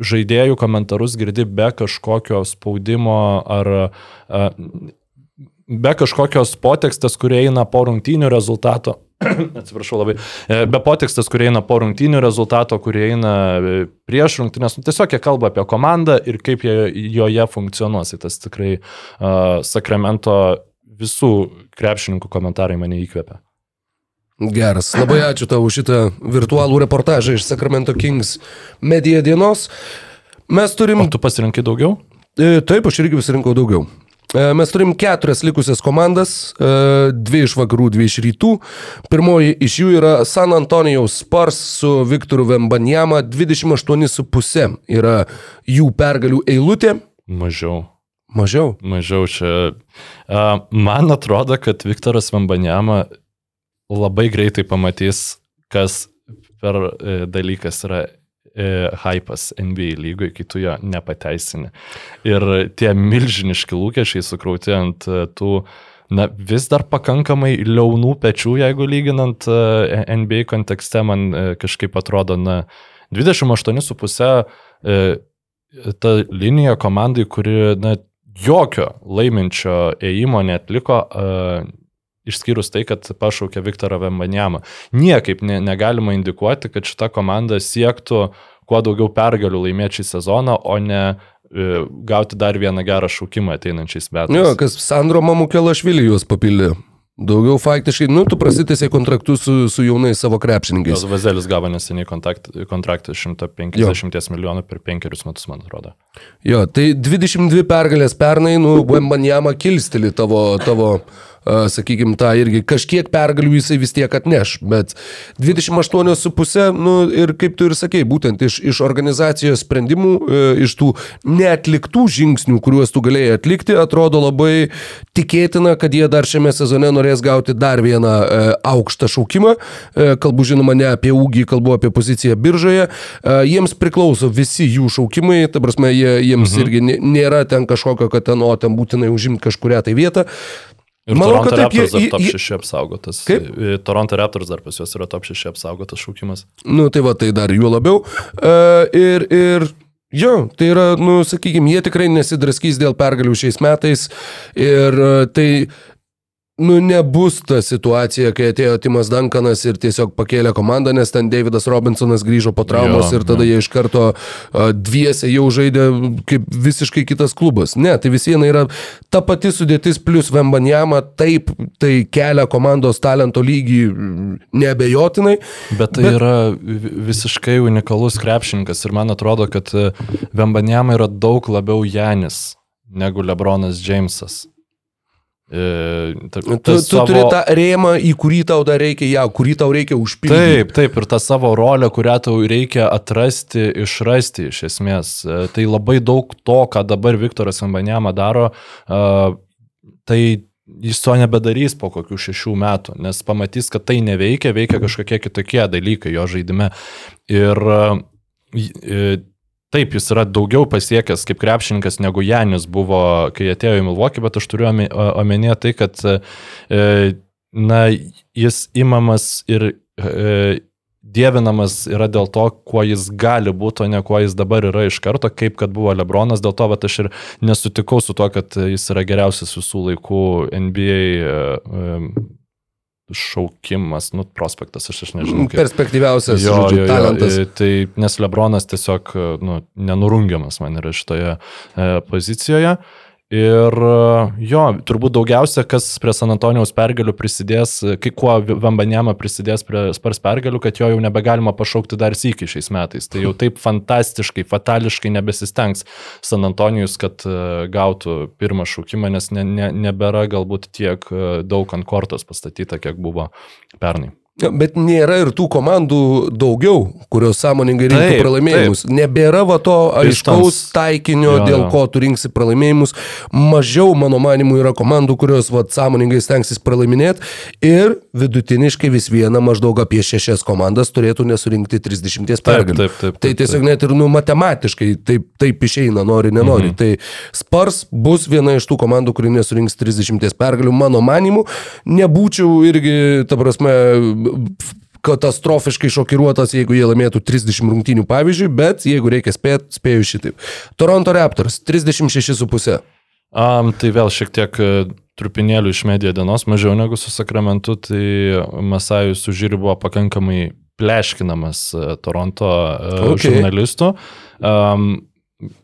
žaidėjų komentarus girdi be kažkokio spaudimo ar be kažkokios potekstės, kurie eina po rungtynių rezultato. Atsiprašau labai. E, be potekstas, kurie eina po rungtynių rezultato, kurie eina e, prieš rungtynės. Nu, tiesiog jie kalba apie komandą ir kaip jie joje funkcionuos. Tai tas tikrai uh, Sakramento visų krepšininkų komentarai mane įkvepia. Geras. Labai ačiū tau už šitą virtualų reportažą iš Sacramento Kings medija dienos. Mes turim... O tu pasirinkai daugiau? E, taip, aš irgi pasirinkau daugiau. E, mes turim keturias likusias komandas, e, dvi iš vakarų, dvi iš rytų. Pirmoji iš jų yra San Antonijaus Spars su Viktoru Vembanjama, 28,5 yra jų pergalių eilutė. Mažiau. Mažiau. Mažiau čia. Man atrodo, kad Viktoras Vembanjama labai greitai pamatys, kas per e, dalykas yra e, hypas NBA lygoj, kai tu jo nepateisini. Ir tie milžiniški lūkesčiai sukrauti ant e, tų, na, vis dar pakankamai liaunų pečių, jeigu lyginant NBA kontekste, man kažkaip atrodo, na, 28,5 e, ta linija komandai, kuri na, jokio laiminčio ėjimo netliko, išskyrus tai, kad pašaukė Viktorą Vembanjamą. Niekaip ne, negalima indikuoti, kad šita komanda siektų kuo daugiau pergalių laimėti šį sezoną, o ne uh, gauti dar vieną gerą šaukimą ateinančiais metais. Jo, kas Sandro Mamukelašvili juos papildė. Daugiau faktiškai, nu, tu prasitėsi kontraktus su, su jaunais savo krepšininkais. Jos Vazelis gavo neseniai kontraktą 150 jo. milijonų per penkerius metus, man atrodo. Jo, tai 22 pergalės pernai, nu, Wembanjama kilsteli tavo, tavo sakykime, tą irgi kažkiek pergalių jisai vis tiek atneš, bet 28,5, nu ir kaip tu ir sakei, būtent iš, iš organizacijos sprendimų, e, iš tų neatliktų žingsnių, kuriuos tu galėjai atlikti, atrodo labai tikėtina, kad jie dar šiame sezone norės gauti dar vieną e, aukštą šaukimą. E, kalbu žinoma ne apie ūgį, kalbu apie poziciją biržoje. Jiems priklauso visi jų šaukimai, ta prasme, jie, jiems mhm. irgi nėra ten kažkokio, kad ten, o ten būtinai užimti kažkuria tai vietą. Ir Manau, Toronto taip, Raptors jie, dar top 6 apsaugotas. Kaip? Toronto Raptors dar pas juos yra top 6 apsaugotas šaukimas. Nu tai va, tai dar juo labiau. Uh, ir, ir jo, tai yra, nu sakykime, jie tikrai nesidraskys dėl pergalių šiais metais. Ir uh, tai nu, nebus ta situacija, kai atėjo Timas Dankanas ir tiesiog pakėlė komandą, nes ten Davidas Robinsonas grįžo po traumos jo, ir tada jo. jie iš karto dviese jau žaidė kaip visiškai kitas klubas. Ne, tai vis viena yra ta pati sudėtis plus Vembanjama, taip, tai kelia komandos talento lygį nebejotinai. Bet tai bet... yra visiškai unikalus krepšininkas ir man atrodo, kad Vembanjama yra daug labiau Janis negu Lebronas Džeimsas. E, ta, tu, tu savo... turi tą rėmą, į kurį tau dar reikia, ja, kurį tau reikia užpildyti. Taip, taip, ir tą savo rolę, kurią tau reikia atrasti, išrasti iš esmės. E, tai labai daug to, ką dabar Viktoras Ambanėma daro, e, tai jis to nebedarys po kokių šešių metų, nes pamatys, kad tai neveikia, veikia kažkokie kitokie dalykai jo žaidime. Ir Taip, jis yra daugiau pasiekęs kaip krepšininkas negu Janis buvo, kai atėjo į Milvokį, bet aš turiu omenyje tai, kad e, na, jis imamas ir e, dievinamas yra dėl to, kuo jis gali būti, o ne kuo jis dabar yra iš karto, kaip kad buvo Lebronas, dėl to, bet aš ir nesutikau su to, kad jis yra geriausias visų laikų NBA šaukimas, nu, prospektas, aš, aš nežinau. Kaip... Perspektyviausias jo, žodžiu, jo, jo, talentas. Tai nes Lebronas tiesiog nu, nenurungiamas man yra šitoje e, pozicijoje. Ir jo, turbūt daugiausia, kas prie San Antonijaus pergalių prisidės, kai kuo Vambanėma prisidės prie Spars pergalių, kad jo jau nebegalima pašaukti dar sykį šiais metais. Tai jau taip fantastiškai, fatališkai nebesistengs San Antonijus, kad e, gautų pirmą šaukimą, nes ne, ne, nebėra galbūt tiek e, daug ant kortos pastatyta, kiek buvo pernai. Bet nėra ir tų komandų daugiau, kurios sąmoningai rinktų taip, pralaimėjimus. Taip. Nebėra va to aiškaus taikinio, jo, dėl jo. ko tu rinksi pralaimėjimus. Mažiau, mano manimu, yra komandų, kurios va, sąmoningai stengsis pralaiminėti. Ir vidutiniškai vis viena maždaug apie šešias komandas turėtų nesurinkti 30 pergalių. Tai tiesiog net ir nu, matematiškai taip, taip išeina, nori, nenori. Mhm. Tai Spars bus viena iš tų komandų, kuri nesurinks 30 pergalių, mano manimu. Nebūčiau irgi, ta prasme, katastrofiškai šokiruotas, jeigu jie laimėtų 30 rungtynių pavyzdžiui, bet jeigu reikia spėti, spėju šitaip. Toronto Raptors 36,5. Um, tai vėl šiek tiek e, trupinėlių iš medija dienos, mažiau negu su Sakramentu, tai Masajus užžyri buvo pakankamai pleškinamas e, Toronto e, okay. žurnalistų. Um,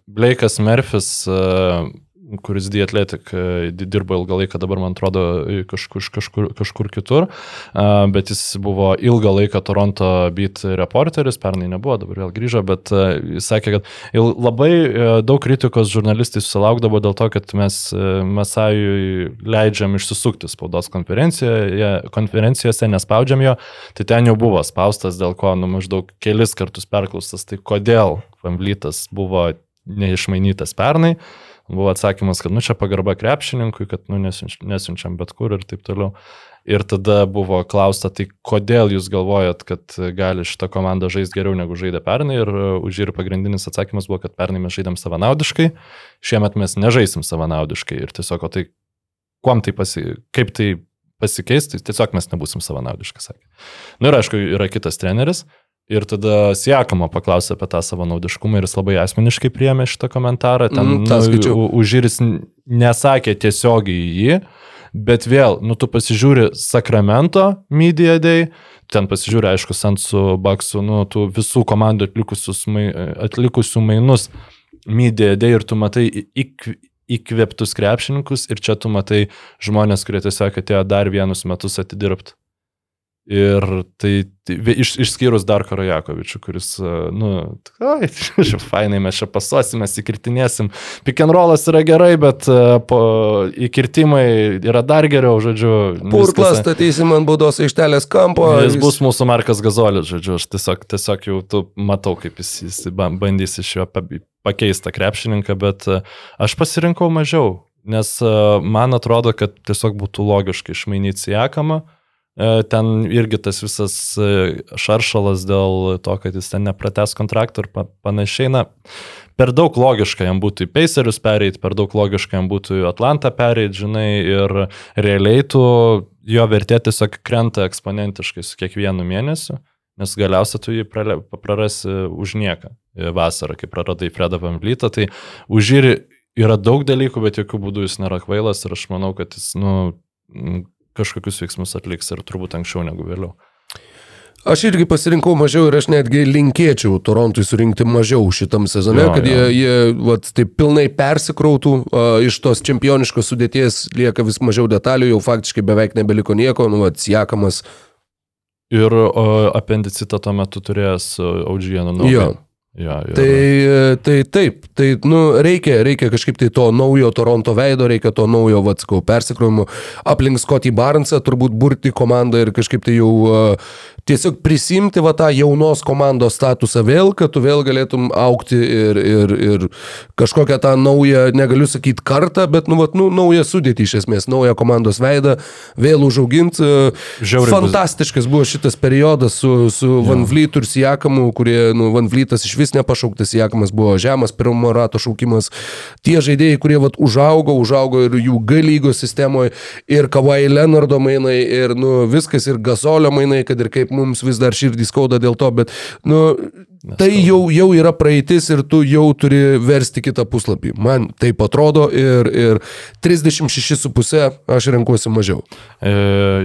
Blake'as Murphys uh, kuris The Athletic e, dirbo ilgą laiką, dabar man atrodo kažkur, kažkur, kažkur kitur, bet jis buvo ilgą laiką Toronto beat reporteris, pernai nebuvo, dabar vėl grįžo, bet e, jis sakė, kad labai e, daug kritikos žurnalistai susilaukdavo dėl to, kad mes Masajui leidžiam išsisukti spaudos konferencijoje, konferencijose, nespaudžiam jo, tai ten jau buvo spaustas, dėl ko nu maždaug kelis kartus perklaustas, tai kodėl Vamblytas buvo neišmainytas pernai. Buvo atsakymas, kad nu čia pagarba krepšininkui, kad nu nesiunč, nesiunčiam bet kur ir taip toliau. Ir tada buvo klausta, tai kodėl jūs galvojat, kad gali šitą komandą žaisti geriau negu žaidė pernai. Ir uh, už ir pagrindinis atsakymas buvo, kad pernai mes žaidėm savanaudiškai, šiemet mes nežaisim savanaudiškai. Ir tiesiog, o tai, tai pasi, kaip tai pasikeisti, tiesiog mes nebūsim savanaudiškai, sakė. Na nu, ir aišku, yra kitas treneris, Ir tada Siekama paklausė apie tą savo naudiškumą ir jis labai asmeniškai priėmė šitą komentarą. Ten Mm, nu, Užyris nesakė tiesiogiai į jį, bet vėl, nu tu pasižiūri Sacramento Media Day, ten pasižiūri, aišku, Sant su Baksu, nu, tų visų komandų mai, atlikusių mainus Media Day ir tu matai įk, įkvėptus krepšininkus ir čia tu matai žmonės, kurie tiesiog atėjo dar vienus metus atidirbti. Ir tai, tai iš, išskyrus dar Karajakovičių, kuris, e, nu, oi, čia fainai mes čia pasuosim, mes įkirtinėsim. Rollas yra gerai, bet e, po, įkirtimai yra dar geriau, žodžiu. Purklas statysim ant baudos aikštelės kampo. Jis bus mūsų Markas Gazolis, žodžiu, aš tiesiog, tiesiog jau tu matau, kaip jis, jis ba- bandys iš jo pa- pakeisti krepšininką, bet e, aš pasirinkau mažiau, nes man atrodo, kad tiesiog būtų logiška išmainyti Siakamą. E, Ten irgi tas visas e, šaršalas dėl to, kad jis ten neprates kontraktų ir pa- panašiai. Na, per daug logiška jam būtų į Pacerius pereiti, per daug logiška jam būtų į Atlantą pereiti, žinai, ir realiai tu jo vertė tiesiog krenta eksponentiškai su kiekvienu mėnesiu, nes galiausiai tu jį prarasi už nieką e, vasarą, kai praradai Fredą Vamblytą, tai už jį yra daug dalykų, bet jokių būdų jis nėra kvailas ir aš manau, kad jis, nu, kažkokius veiksmus atliks ir turbūt anksčiau negu vėliau. Aš irgi pasirinkau mažiau ir aš netgi linkėčiau Torontui surinkti mažiau šitam sezone, Jo, kad jo. jie, jie vat, taip pilnai persikrautų, a, iš tos čempioniškos sudėties lieka vis mažiau detalių, jau faktiškai beveik nebeliko nieko, nu, Siekamas. Ir o, apendicitą tuo metu turėjęs Audžienų naują. Jo. Ja, ir, Tai, e, tai taip, tai nu, reikia, reikia kažkaip tai to naujo Toronto veido, reikia to naujo, vatskau, persikrovimo. Aplink Scotty Barnesą turbūt burti komandą ir kažkaip tai jau uh, tiesiog prisimti va tą jaunos komandos statusą vėl, kad tu vėl galėtum aukti ir, ir, ir kažkokią tą naują, negaliu sakyti kartą, bet nu, vat, nu, naują sudėtį iš esmės, naują komandos veidą, vėl užauginti. Žiauriai bus- Fantastiškas buvo šitas periodas su, su Van Vlytu ir Siakamu, kurie, nu, Van Vlytas iš vis nepašauktas, Siakamas buvo žemas, pirmo rato šaukimas. Tie žaidėjai, kurie vat, užaugo, užaugo ir jų G lygos sistemoje, ir Kavai Leonardo mainai, ir nu, viskas, ir Gasolio mainai, kad ir kaip mums vis dar širdį skauda dėl to, bet nu, tai jau, jau yra praeitis ir tu jau turi versti kitą puslapį. Man taip atrodo ir, ir 36,5 aš renkuosi mažiau. E,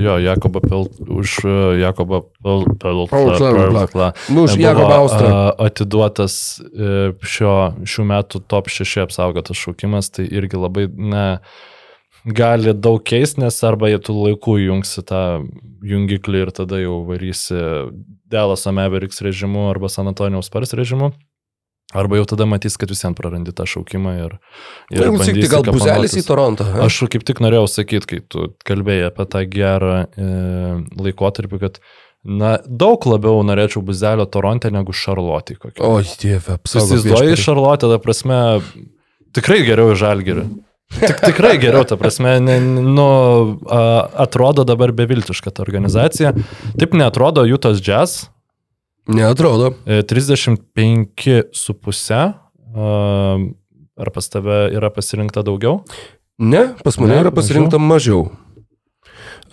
jo, Jakobą Pelt, už e, Jakobą Peltlą. Nu, už Jakobą Austrą. Atiduotas e, šio, šių metų top 6 apsaugotas šaukimas, tai irgi labai, ne, gali daug keisti, nes arba jie tu laiku jungsi tą jungiklį ir tada jau varysi Delaso Mavericks režimu arba San Antonijaus Spars režimu. Arba jau tada matys, kad visiems prarandi tą šaukimą ir... Ir vis tik gal buzelis į. Torontą. a? Aš kaip tik norėjau sakyti, kai tu kalbėjai apie tą gerą e, laikotarpį, kad na, daug labiau norėčiau buzelio Toronte negu Šarlotį. O, dieve, viešpatie. Šarlotę, ta prasme, tikrai geriau į žalgerį. Tik, tikrai geriau, ta prasme, ne, nu, a, atrodo dabar beviltiška ta organizacija. Taip neatrodo Jutos Jazz, Neatrodo. e, 35,5. Ar pas tave yra pasirinkta daugiau? Ne, pas mane Ne, yra pasirinkta mažiau. Uh,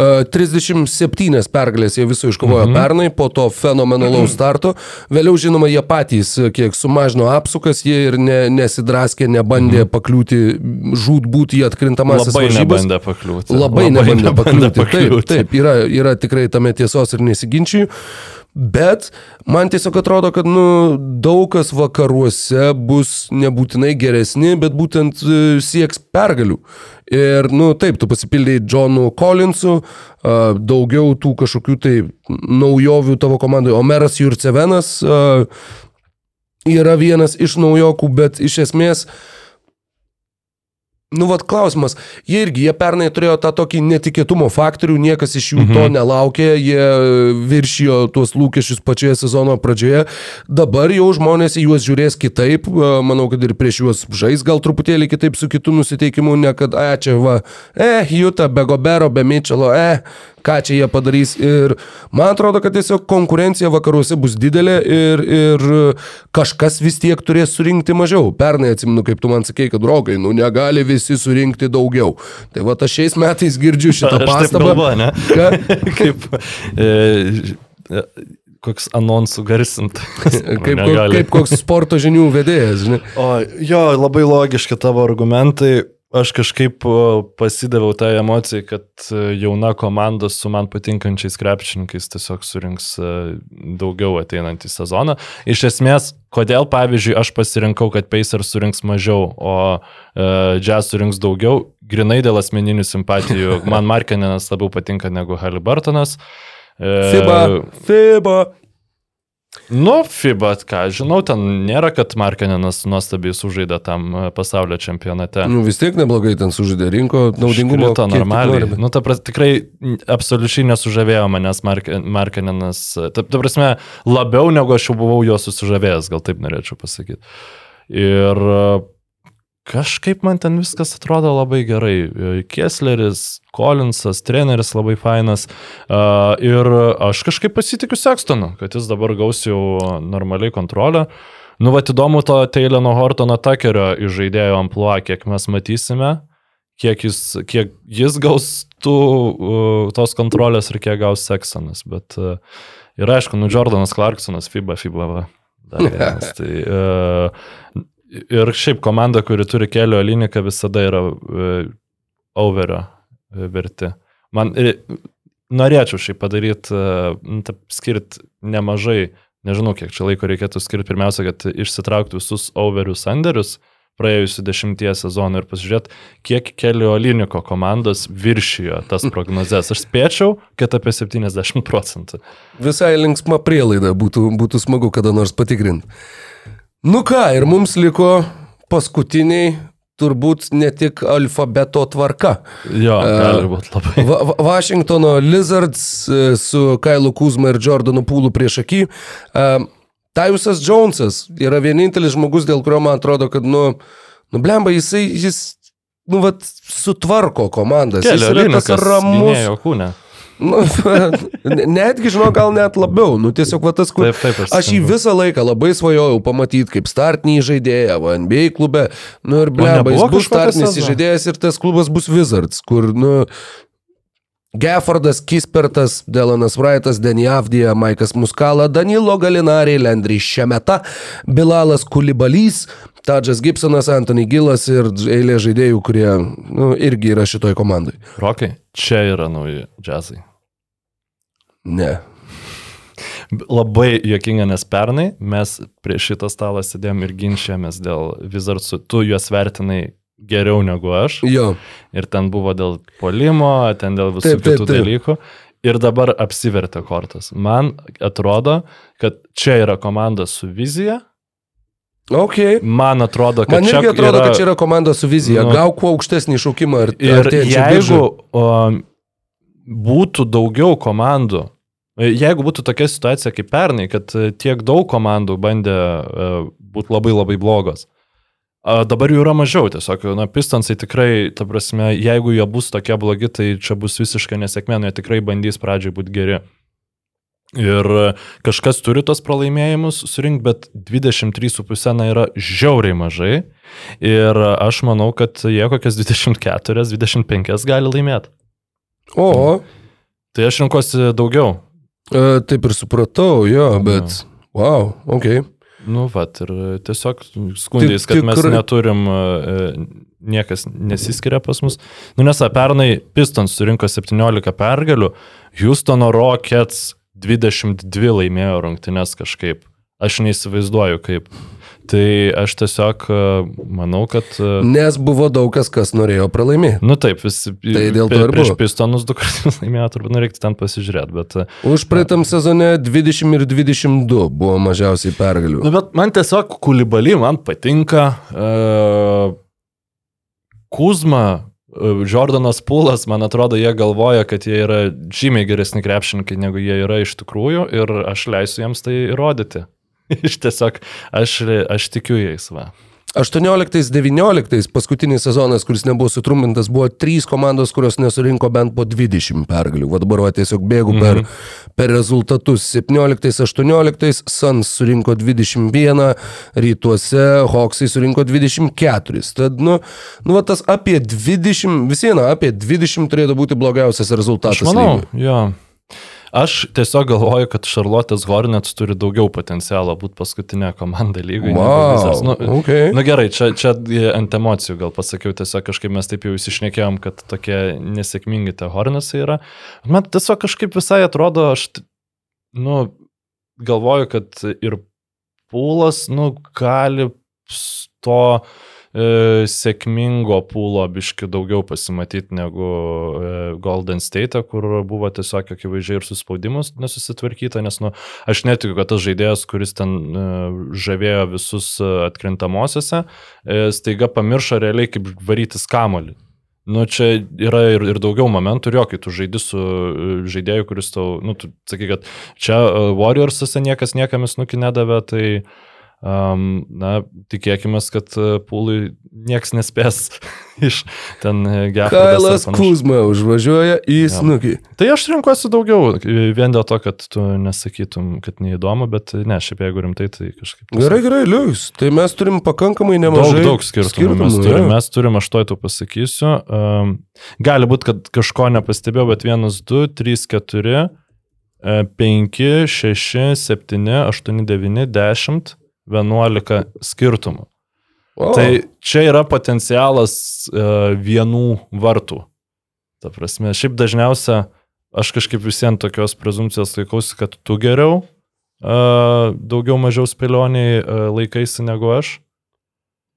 37 pergalės jie viso iškovojo mhm. pernai, po to fenomenalaus starto. Vėliau, žinoma, jie patys e, kiek sumažino apsukas, jie ir ne, nesidraskė, nebandė mhm. pakliūti, žūtbūt į atkrintamasis Labai varžybas. nebandė pakliūti. Labai, labai nebandė pakliūti. Taip, taip yra, yra tikrai tame tiesos ir nesiginčiu. Bet man tiesiog atrodo, kad nu, daug kas vakaruose bus nebūtinai geresni, bet būtent e, sieks pergalių. Ir, nu, taip, tu pasipildėjai Johnu Collinsu, a, daugiau tų kažkokių tai naujovių tavo komandai. Omeras Jurcevenas a, yra vienas iš naujokų, bet iš esmės Nu, vad klausimas, jie irgi, jie pernai turėjo tą tokį netikėtumo faktorių, niekas iš jų mhm. to nelaukė, jie viršijo tuos lūkesčius pačioje sezono pradžioje, dabar jau žmonės į juos žiūrės kitaip, a, manau, kad ir prieš juos žais gal truputėlį kitaip su kitų nusiteikimu, ne kad, a, čia va, e, Juta, be Gobero, be Mitchelo, e, ką čia jie padarys. Ir man atrodo, kad tiesiog konkurencija vakaruose bus didelė ir, ir kažkas vis tiek turės surinkti mažiau. Pernai atsimenu, kaip tu man sakei, kad rogai, nu negali visi surinkti daugiau. Tai va, aš šiais metais girdžiu šitą Aš taip pastabą. galvoju, ne? Ką? Kaip, e, koks anonsų garsintas. Kaip, ko, kaip koks sporto žinių vedėjas, žinai. O, jo, labai logiški tavo argumentai. Aš kažkaip pasidaviau tą emociją, kad e, jauna komanda su man patinkančiais krepšininkais tiesiog surinks e, daugiau ateinantį sezoną. Iš esmės, kodėl, pavyzdžiui, aš pasirinkau, kad Pacers surinks mažiau, o uh, Jazz surinks daugiau, grinai dėl asmeninių simpatijų. Man Markeninas labiau patinka negu Haliburtonas. Uh, FIBA, FIBA. Nu, FIBA, ką žinau, ten nėra, kad Markeninas nuostabiai sužaidė tam e, pasaulio čempionate. Nu, vis tiek neblogai ten sužaidė, rinko naudingumo. Iškrito normaliai. Nu, ta prasme, tikrai absoliučiai nesužavėjo manęs Mark, Markeninas. Ta, ta prasme, labiau negu aš jau buvau jo susižavėjęs, gal taip norėčiau pasakyti. Ir e, kažkaip man ten viskas atrodo labai gerai. Kessleris, Collinsas, treneris labai fainas. Uh, ir aš kažkaip pasitikiu Sekstonu, kad jis dabar gaus jau normaliai kontrolę. Nu, va, įdomu to Taylano Hortono Takerio iš žaidėjo ampluo, kiek mes matysime, kiek jis, kiek jis gaus tų, tos kontrolės ir kiek gaus Seksonas. Bet uh, ir aišku, nu, Jordanas Clarksonas, FIBA, FIBA. Va. Dar vienas. Tai, uh, ir šiaip komanda, kuri turi kelio liniką, visada yra uh, overio verti. Man norėčiau šiaip padaryti, nu, skirti nemažai, nežinau, kiek čia laiko reikėtų skirti, pirmiausia, kad išsitraukti visus overius sanderius praėjusių dešimties sezonų ir pasižiūrėti, kiek kelio liniko komandos viršijo tas prognozes. Aš spėčiau, kad apie 70 procentų. Visai linksma prielaida, būtų, būtų smagu kada nors patikrinti. Nu ką, ir mums liko paskutiniai turbūt ne tik alfabeto tvarka. Jo, gali būti labai. Va Washingtono Lizards e, su Kailu Kuzma ir Jordanu Pūlu prieš akį. Tajusas Jonesas yra vienintelis žmogus, dėl kurio man atrodo, kad, nu, nu blemba, jisai, jis, nu, vat, sutvarko komandas. Kelio jis yra tas ramus. Kūne. Nu, netgi, žinau, gal net labiau. Nu, tiesiog va, tas, kur... Taip, taip, aš aš jį visą laiką labai svajojau pamatyti kaip startinį žaidėją, NBA klube. Nu ir blemba, jis bus startinis žaidėjas ir tas klubas bus Wizards, kur, nu... Geffordas, Kispertas, Delanas Wrightas, Denny Avdija, Maikas Muskala, Danilo Galinari, Lendry Šemeta, Bilalas Kulibalys, Tadžas Gibsonas, Anthony Gilas ir eilė žaidėjų, kurie nu, irgi yra šitoj komandai. Rokai, čia yra nauji džiazai. Ne. Labai jokinga, nes pernai mes prie šitą stalą sėdėjom ir ginčiamės dėl Wizardsų. Tu juos vertinai geriau negu aš. Jo. Ir ten buvo dėl polimo, ten dėl visų Taip, kitų taip. taip. dalykų. Ir dabar apsivertė kortas. Man atrodo, kad čia yra komanda su vizija. Ok. Man atrodo, kad Man čia atrodo, yra... kad čia yra komanda su vizija. Nu. Gauk kuo aukštesnį šaukimą ir, Ir jeigu biržą. Būtų daugiau komandų, e, jeigu būtų tokia situacija kaip pernai, kad e, tiek daug komandų bandė būti labai labai blogos, dabar jų yra mažiau tiesiog. Na, Pistonsai tikrai, ta prasme, jeigu jie bus tokie blogi, tai čia bus visiškai nesėkmė, nu, jie tikrai bandys pradžiai būti geri. Ir e, kažkas turi tos pralaimėjimus surinkti, bet 23,5 na, yra žiauriai mažai. Ir aš manau, kad jie kokias 24-25 gali laimėti. O, Tai aš renkuosi daugiau. e, taip ir supratau, jo, bet... Wow, ok. Nu, vat, ir tiesiog skundys, kad mes tikrai- neturim, e, niekas nesiskiria pas mus. Nu, nes pernai Pistons surinko 17 pergalių, Houstono Rockets 22 laimėjo rungtynes kažkaip. Aš neįsivaizduoju kaip. Tai aš tiesiog e, manau, kad... e, Nes buvo daug kas, kas norėjo pralaimėti. Nu taip, visi. Tai dėl to ir buvo. Pistonus du kartus laimėjo, turbūt reiktų ten pasižiūrėti, bet... e, Už praeitam sezone 20 ir 22 buvo mažiausiai pergalių. Nu, bet man tiesiog kulibalį, man patinka. Kuzma, Jordanas Pulas, man atrodo, jie galvoja, kad jie yra žymiai geresni krepšininkai, negu jie yra iš tikrųjų ir aš leisiu jiems tai įrodyti. Iš tiesiog, aš, aš tikiu jais, va. 18-19 paskutinis sezonas, kuris nebuvo sutrumpintas, buvo trys komandos, kurios nesurinko bent po 20 pergalių. Va dabar va, tiesiog bėgu per, Mhm. per rezultatus. 17-18 Suns surinko 21, rytuose Hawksai surinko 24. Tad, nu, nu va, tas apie 20, vis viena, apie 20 turėtų būti blogiausias rezultatas. Aš manau, lygoj. jo. Aš tiesiog galvoju, kad Charlotte's Hornets turi daugiau potencialo būti paskutinė komanda lygoje. Wow, nu, okay. nu gerai, čia, čia ant emocijų gal pasakiau, tiesiog kažkaip mes taip jau įsišnekėjom, kad tokie nesėkmingi tie Hornetsai yra. Man tiesiog kažkaip visai atrodo, aš, nu, galvoju, kad ir pūlas, nu, gali to e, sėkmingo pūlo biški daugiau pasimatyti negu e, Golden State, kur buvo tiesiog akivaizdžiai ir suspaudimus nesusitvarkyta, nes nu, aš netikiu, kad tas žaidėjas, kuris ten e, žavėjo visus e, atkrintamosiose, e, staiga pamiršo realiai kaip varytis kamolį. Nu, čia yra ir, ir daugiau momentų, ir jo, kai tu žaidži su e, žaidėju, kuris tau, nu, tu sakai, kad čia e, Warriors'ose niekas niekam snukį nedavė, tai uh, Um, na, tikėkime, kad e, pūlui nieks nespės iš ten gerą. Kailas Kuzma užvažiuoja į ja. snukį. Tai aš renkuosi daugiau, vien dėl to, kad tu nesakytum, kad neįdomu, bet ne, šiaip jeigu rimtai, tai kažkaip. Tiesiog... Gerai, gerai, liuks. Tai mes turim pakankamai nemažai. Daug, daug skirtumų. skirtumų mes, turim, ja. mes turim, aš to tu pasakysiu. Um, gali būti, kad kažko nepastebėjau, bet vienas, du, trys, keturi. 5, 6, 7, 8, 9, 10, 11 skirtumų. O. Tai čia yra potencialas uh, vienų vartų. Ta prasme, šiaip dažniausia aš kažkaip visiems tokios prezumcijos laikausi, kad tu geriau, uh, daugiau mažiau spėlioniai uh, laikaisi negu aš.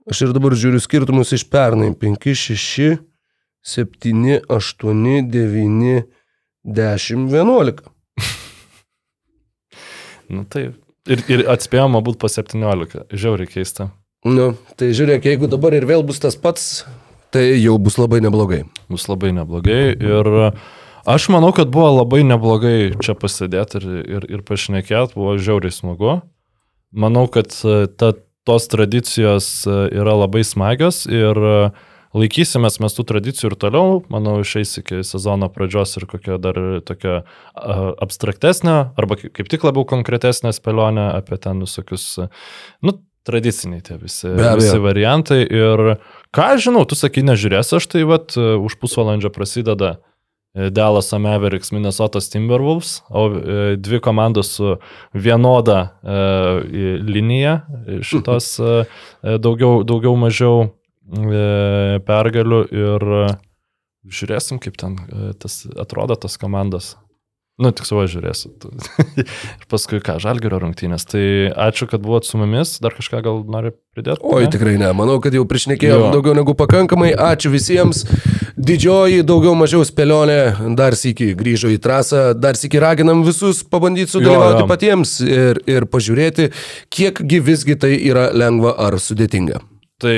Aš ir dabar žiūriu skirtumus iš pernai. 5, 6, 7, 8, 9, 10, 11. nu taip. Ir, ir atspėjama būt po 17. Žiauriai keista. Nu, tai žiūrėk, jeigu dabar ir vėl bus tas pats, tai jau bus labai neblogai. Bus labai neblogai. Ir aš manau, kad buvo labai neblogai čia pasidėti ir, ir, ir pašnekėti, buvo žiauriai smagu. Manau, kad ta, tos tradicijos yra labai smagios ir uh, laikysimės mes tų tradicijų ir toliau, manau, išeis iki sezono pradžios ir kokia dar tokia abstraktesnė, arba kaip tik labiau konkretesnė spėlionė apie ten visokius, nu, tradiciniai tie visi, visi variantai. Ir ką žinau, tu sakai, nežiūrės, aš tai vad už pusvalandžio prasideda e, Dallas Mavericks, Minnesota Timberwolves, o e, dvi komandos su vienoda e, linija šitos daugiau, daugiau mažiau. E, pergalių ir e, žiūrėsim, kaip ten e, tas atrodo tas komandas. Nu, tik savo žiūrėsiu. ir paskui ką, žalgerio rungtynės. Tai ačiū, kad buvot su mumis. Dar kažką gal nori pridėti? Oi, ne? tikrai ne. Manau, kad jau priešnekėjom daugiau negu pakankamai. Ačiū visiems. Didžioji, daugiau mažiau spėlionė dar sėki grįžo į trasą. Dar sėki raginam visus pabandyti sudalyvauti jo, jo. patiems ir, ir pažiūrėti, kiekgi visgi tai yra lengva ar sudėtinga. Tai